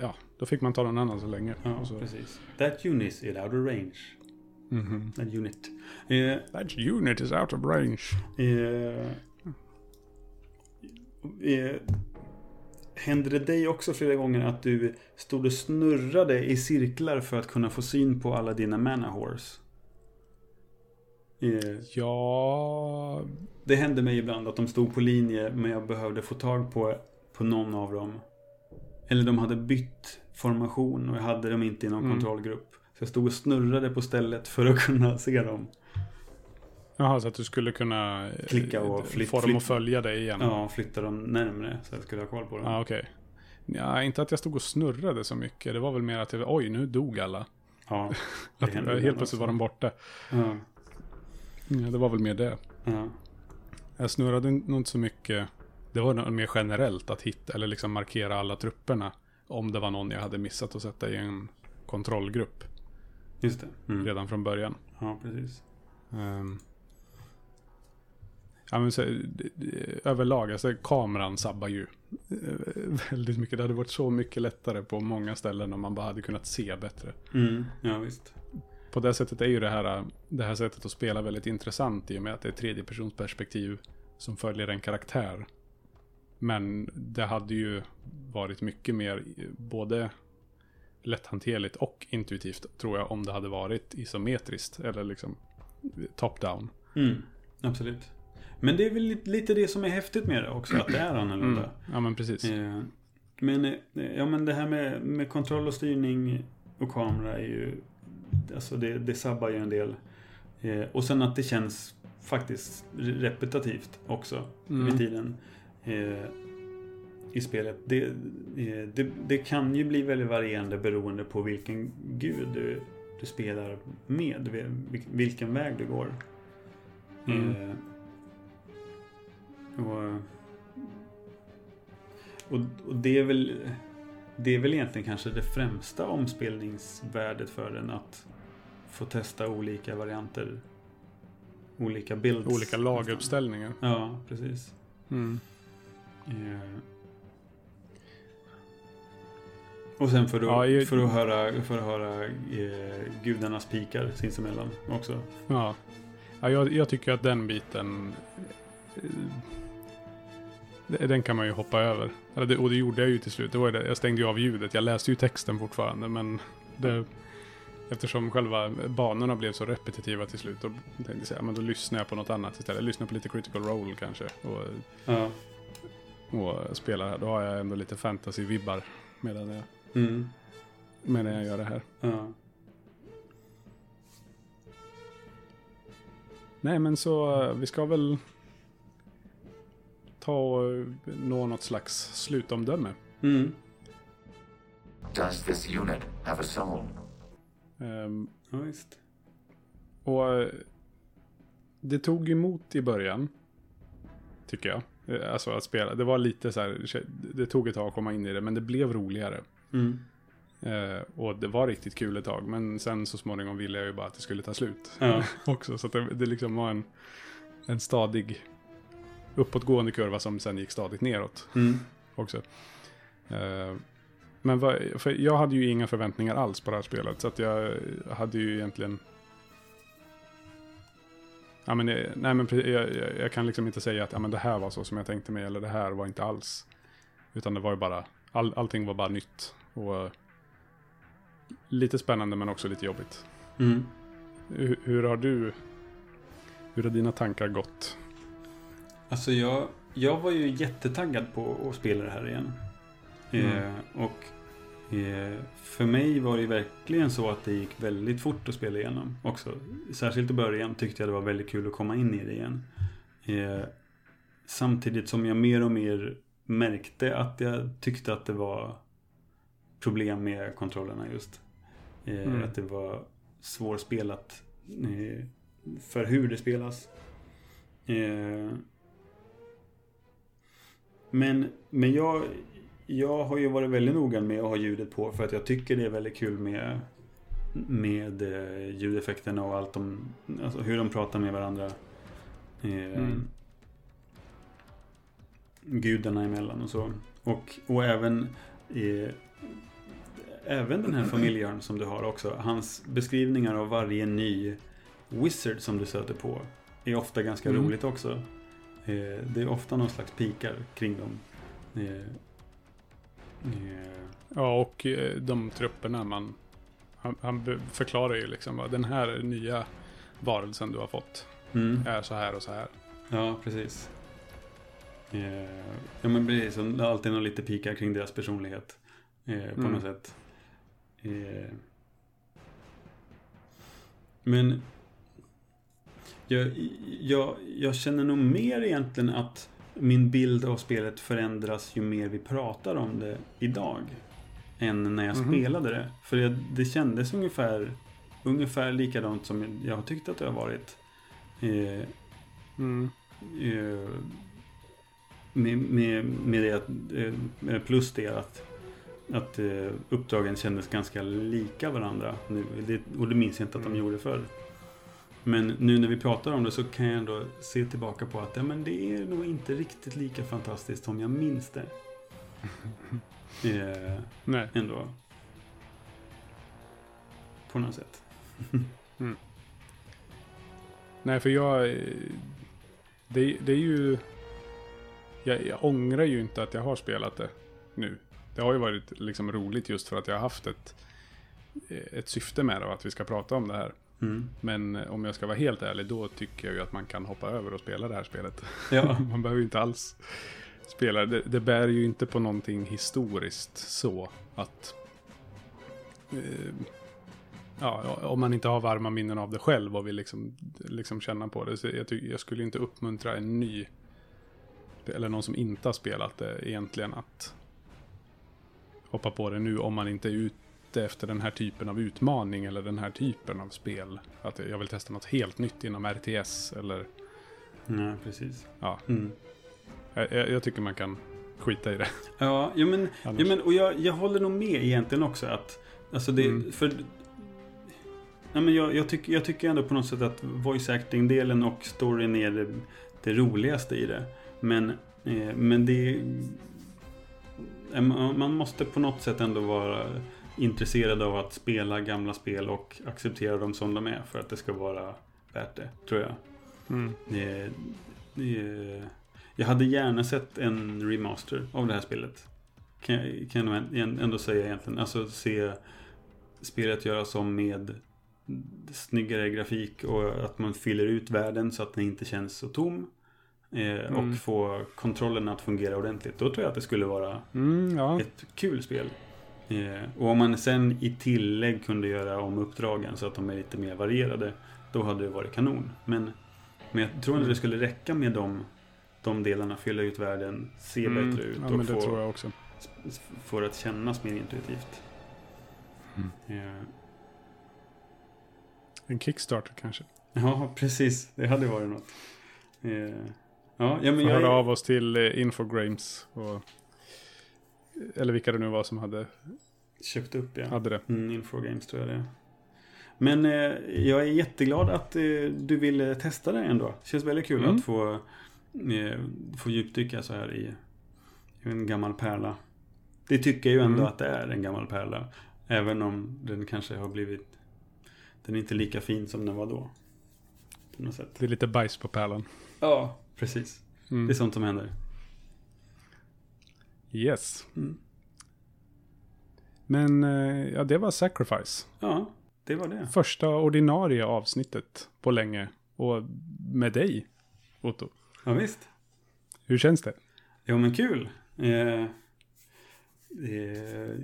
Ja, då fick man ta någon annan så länge. Ja, så, precis. That unit is out of range. Mhm. That unit. Eh, That unit is out of range. eh, eh, hände det dig också flera gånger att du stod och snurrade i cirklar för att kunna få syn på alla dina mana horse? Eh, Ja... det hände mig ibland att de stod på linje men jag behövde få tag på, på någon av dem. Eller de hade bytt formation och jag hade dem inte i någon Mm. kontrollgrupp. Så jag stod och snurrade på stället för att kunna se dem. Jaha, så att du skulle kunna eh, Klicka och flytt- få dem att följa dig igen. Ja, flytta dem närmre så jag skulle ha koll på dem. Ja, okej. Ja, inte att jag stod och snurrade så mycket. Det var väl mer att jag, oj, nu dog alla. Ja, Att, helt plötsligt också. var de borta. Ja, Ja, det var väl mer det. ja. Jag snurrade nog inte så mycket. Det var nog mer generellt att hitta eller liksom markera alla trupperna. Om det var någon jag hade missat att sätta i en kontrollgrupp Just det. Mm. redan från början. Ja, precis. Ehm. ja, men så, överlag, alltså kameran sabbar ju eh, väldigt mycket. Det hade varit så mycket lättare på många ställen om man bara hade kunnat se bättre. Mm. Ja, visst. På det sättet är ju det här, det här sättet att spela väldigt intressant i och med att det är tredjepersonsperspektiv som följer en karaktär. Men det hade ju varit mycket mer både lätthanterligt och intuitivt tror jag om det hade varit isometriskt eller liksom top-down. Mm. Absolut. Men det är väl lite- det som är häftigt med det också, att det är annorlunda. Mm. Ja men precis. Eh, Men, eh, ja, men det här med, med kontroll och styrning och kamera är ju... Alltså det, det sabbar ju en del. Eh, och sen att det känns faktiskt repetitivt också Mm. med tiden. Eh, I spelet. Det, eh, det, det kan ju bli väldigt varierande beroende på vilken gud du, du spelar med. vil- Vilken väg du går. Mm. Eh, och, och, och det är väl Det är väl egentligen kanske det främsta omspelningsvärdet för den att få testa olika varianter. Olika builds. Olika laguppställningar. Ja, precis. Mm. Eh. Och sen för att, Ja, ju- för att höra, för att höra eh, gudarnas pikar sinsemellan också. Ja. ja jag, jag tycker att den biten... eh, Den kan man ju hoppa över. Eller det, och det gjorde jag ju till slut. Det var det. Jag stängde ju av ljudet. Jag läste ju texten fortfarande. Men det, eftersom själva banorna blev så repetitiva till slut. Då tänkte jag säga, men då lyssnar jag på något annat istället. Lyssnar på lite critical role kanske. Och, Ja. Och spelar här. Då har jag ändå lite fantasy-vibbar medan jag, Mm. medan jag gör det här. Ja. Nej, men så eh, vi ska väl ta och nå något slags slutomdöme. Mm. Does this unit have a soul? Ehm, Ja, visst. och eh, det tog emot i början, tycker jag. Eh, Alltså att spela. Det var lite så här, det tog ett tag att komma in i det, men det blev roligare. Mm. Eh, och det var riktigt kul ett tag, men sen så småningom ville jag ju bara att det skulle ta slut. Ja. också, så det, det liksom var en, en stadig uppåtgående kurva som sen gick stadigt neråt. Mm. också. Eh, men vad, jag hade ju inga förväntningar alls på det här spelet. Så att jag hade ju egentligen... Ja, men, det- nej, men jag, jag, jag kan liksom inte säga att ja, men det här var så som jag tänkte mig, eller det här var inte alls. Utan det var ju bara, all, allting var bara nytt. Och eh, lite spännande men också lite jobbigt. Mm. Hur, hur har du, hur har dina tankar gått? Alltså jag, jag var ju jättetaggad på att spela det här igen. Eh, och eh, för mig var det verkligen så att det gick väldigt fort att spela igenom också. Särskilt i början tyckte jag det var väldigt kul att komma in i det igen. Eh, samtidigt som jag mer och mer märkte att jag tyckte att det var problem med kontrollerna just. Eh, Mm. Att det var svårspelat eh, för hur det spelas. Eh, men, men jag, jag har ju varit väldigt noga med att ha ljudet på för att jag tycker det är väldigt kul med, med eh, ljudeffekterna och allt de, alltså hur de pratar med varandra. Eh, Mm. Gudarna emellan och så. Och, och även eh, Även den här familjen som du har också. Hans beskrivningar av varje ny wizard som du stöter på är ofta ganska Mm. roligt också. Eh, det är ofta någon slags pikar kring dem. Eh, eh, Ja, och eh, de trupperna man... Han, han förklarar ju liksom vad den här nya varelsen du har fått mm. är så här och så här. Ja, precis. Eh, ja, men precis. Alltid någon lite pikar kring deras personlighet. Eh, på Mm. något sätt. Men jag, jag, jag känner nog mer egentligen att min bild av spelet förändras ju mer vi pratar om det idag. Än när jag Mhm. spelade det. För det, det kändes ungefär, ungefär likadant som jag har tyckt att det har varit. Eh, Mm. Eh, med, med, med det att, eh, plus det att, att eh, uppdragen kändes ganska lika varandra nu. Det, och det minns jag inte att de gjorde förr. Men nu när vi pratar om det så kan jag ändå se tillbaka på att ja, men det är nog inte riktigt lika fantastiskt som jag minns det. Eh, Nej. ändå. På något sätt. Nej, för jag... eh, Det, det är ju... Jag, jag ångrar ju inte att jag har spelat det nu. Det har ju varit liksom roligt just för att jag har haft ett, eh, ett syfte med det och att vi ska prata om det här. Mm. Men eh, om jag ska vara helt ärlig, då tycker jag ju att man kan hoppa över och spela det här spelet. Ja. man behöver ju inte alls spela. Det, det bär ju inte på någonting historiskt så att... Eh, ja, om man inte har varma minnen av det själv och vill liksom, liksom känna på det. Så jag, jag skulle inte uppmuntra en ny, eller någon som inte har spelat det egentligen att hoppa på det nu om man inte är ute efter den här typen av utmaning eller den här typen av spel. Att jag vill testa något helt nytt inom RTS eller ja, precis. ja, Mm. jag, jag tycker man kan skita i det. Ja, ja men, Annars. ja, men och jag, jag håller nog med egentligen också att Alltså det, Mm. för ja, men jag, jag, tycker, jag tycker ändå på något sätt att voice acting-delen och storyn är det, det roligaste i det. Men, eh, men det man måste på något sätt ändå vara intresserad av att spela gamla spel och acceptera dem som de är för att det ska vara värt det, tror jag. Mm. Eh, eh, jag hade gärna sett en remaster av det här spelet. Kan kan jag ändå säga egentligen. Alltså se spelet göras om med snyggare grafik och att man fyller ut världen så att den inte känns så tom. Eh, Mm. Och få kontrollen att fungera ordentligt. Då tror jag att det skulle vara Mm, ja. ett kul spel. Eh, och om man sen i tillägg kunde göra om uppdragen så att de är lite mer varierade. Då hade det varit kanon. Men, men jag tror inte det skulle räcka med de, de delarna. Fylla ut världen, se Mm, bättre ut Ja, och men det få, tror jag också. få det att kännas mer intuitivt. Mm. Eh, En Kickstarter kanske. ja, precis. Det hade varit något. Eh, ja, ja, men jag, höra av oss till Infogrames. Och, eller vilka det nu var som hade, köpt upp ja. hade det. Mm, Infogames tror jag det. Men eh, jag är jätteglad att eh, du ville testa det ändå. Det känns väldigt kul Mm. att få, eh, få djupdyka så här i, i en gammal pärla. Det tycker jag ju ändå Mm. att det är en gammal pärla. Även om den kanske har blivit... Den är inte lika fin som den var då. på något sätt. Det är lite bajs på pärlan. Ja, precis. Mm. Det är sånt som händer. Yes. Mm. Men eh, ja, det var Sacrifice. Ja, det var det. Första ordinarie avsnittet på länge. Och med dig, Otto. Ja, visst. Hur känns det? Jo, men kul. Eh, eh,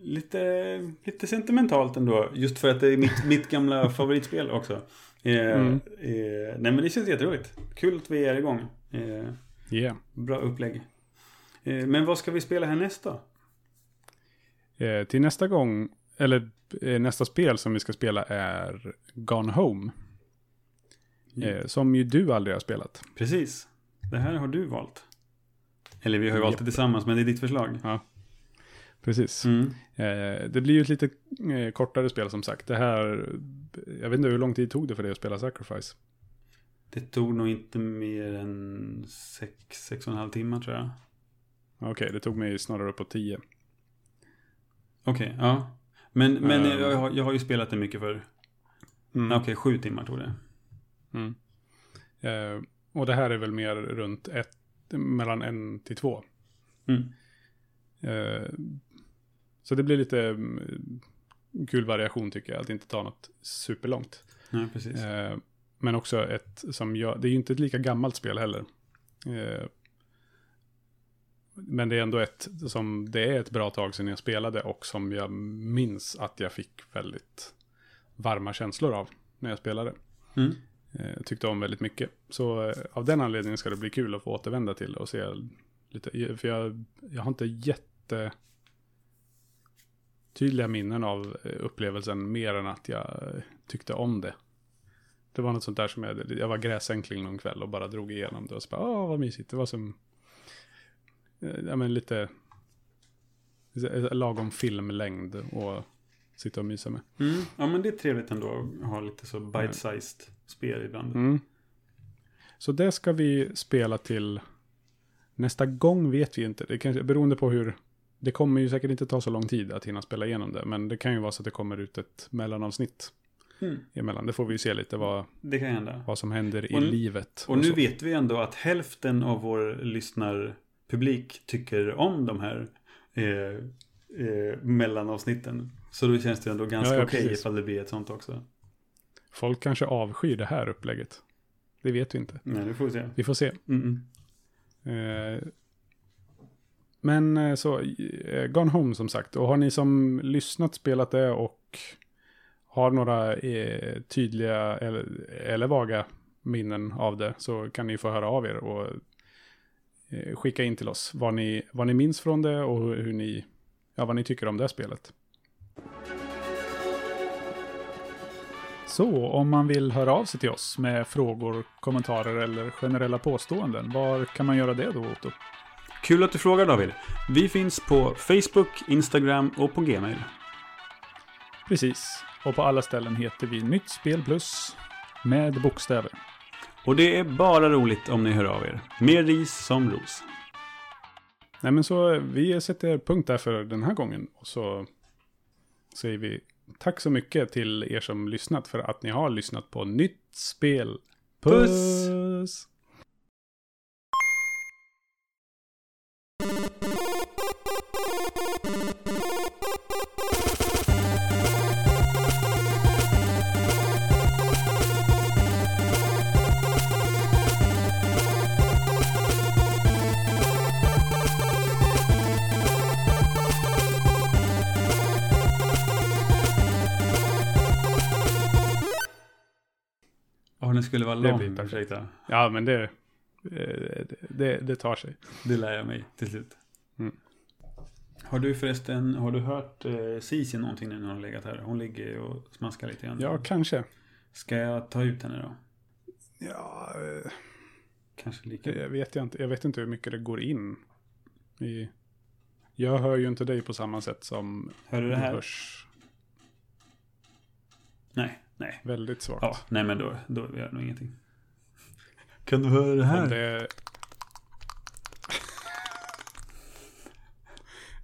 lite, lite sentimentalt ändå. Just för att det är mitt, mitt gamla favoritspel också. Eh, Mm. eh, nej, men det känns jätteroligt. Kul att vi är igång. Eh, Yeah. bra upplägg. Eh, men vad ska vi spela härnäst då? Eh, till nästa gång, eller eh, nästa spel som vi ska spela är Gone Home. Eh, som ju du aldrig har spelat. Precis. Det här har du valt. Eller vi har ju valt det tillsammans, men det är ditt förslag. Precis. Mm. Det blir ju ett lite kortare spel som sagt. Det här, jag vet inte hur lång tid tog det för dig att spela Sacrifice? Det tog nog inte mer än sex, sex och en halv timme tror jag. Okej, det tog mig snarare på tio. Okej, ja. Men, men Ehm. jag, har, jag har ju spelat det mycket för. Mm. Okej, sju timmar tog det. Mm. Eh, och det här är väl mer runt ett, mellan en till två. Mm. Eh, så det blir lite mm, kul variation tycker jag, att inte ta något superlångt. Ja, precis. Eh, men också ett som jag, det är ju inte ett lika gammalt spel heller. Eh, men det är ändå ett som, det är ett bra tag sedan jag spelade och som jag minns att jag fick väldigt varma känslor av när jag spelade. Mm. Eh, Jag tyckte om väldigt mycket. Så eh, av den anledningen ska det bli kul att få återvända till och se lite, för jag, jag har inte jätte tydliga minnen av eh, upplevelsen mer än att jag eh, tyckte om det. Det var något sånt där som jag, jag var gräsänkling någon kväll och bara drog igenom det och så bara, åh vad mysigt, det var som, eh, ja men lite eh, lagom filmlängd och sitta och mysa med. Mm. Ja, men det är trevligt ändå att ha lite så bite-sized spel ibland. Mm. Så det ska vi spela till nästa gång vet vi inte. Det kanske, beroende på hur, det kommer ju säkert inte ta så lång tid att hinna spela igenom det. Men det kan ju vara så att det kommer ut ett mellanavsnitt Mm. emellan. Det får vi ju se lite vad, Det kan hända. vad som händer i Och nu- livet. Och nu så. vet vi ändå att hälften av vår lyssnarpublik tycker om de här eh, eh, mellanavsnitten. Så då känns det ändå ganska Ja, ja, okej precis. ifall det blir ett sånt också. Folk kanske avskyr det här upplägget. Det vet vi inte. Nej, det får vi se. Vi får se. Mm Eh, men eh, så, eh, Gone Home som sagt. Och har ni som lyssnat spelat det och har några eh, tydliga eller, eller vaga minnen av det så kan ni få höra av er och skicka in till oss vad ni, vad ni minns från det och hur, hur ni, ja, vad ni tycker om det spelet. Så om man vill höra av sig till oss med frågor, kommentarer eller generella påståenden, var kan man göra det då Otto? Kul att du frågar David. Vi finns på Facebook, Instagram och på Gmail. Precis, och på alla ställen heter vi Nytt Spel Plus med bokstäver. Och det är bara roligt om ni hör av er. Mer ris som ros. Nej men så vi sätter punkt där för den här gången och så säger vi tack så mycket till er som lyssnat för att ni har lyssnat på Nytt Spel. Puss! Puss! Den skulle vara Det lång. blir. Ursäkta. Ja men det, eh, det, det tar sig. Det lär jag mig till slut. Mm. Har du förresten, har du hört eh, Cici någonting när hon har legat här? Hon ligger och smaskar lite grann. Ja kanske. Ska jag ta ut henne då? Ja, eh, Kanske lika. jag vet jag inte. Jag vet inte hur mycket det går in i. Jag hör ju inte dig på samma sätt som Hör du det här? hörs Nej, nej. väldigt svagt. Ja, nej men då, då gör jag nog ingenting. Kan du höra det här? Det...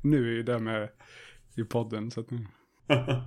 nu är ju det med i podden så att nu...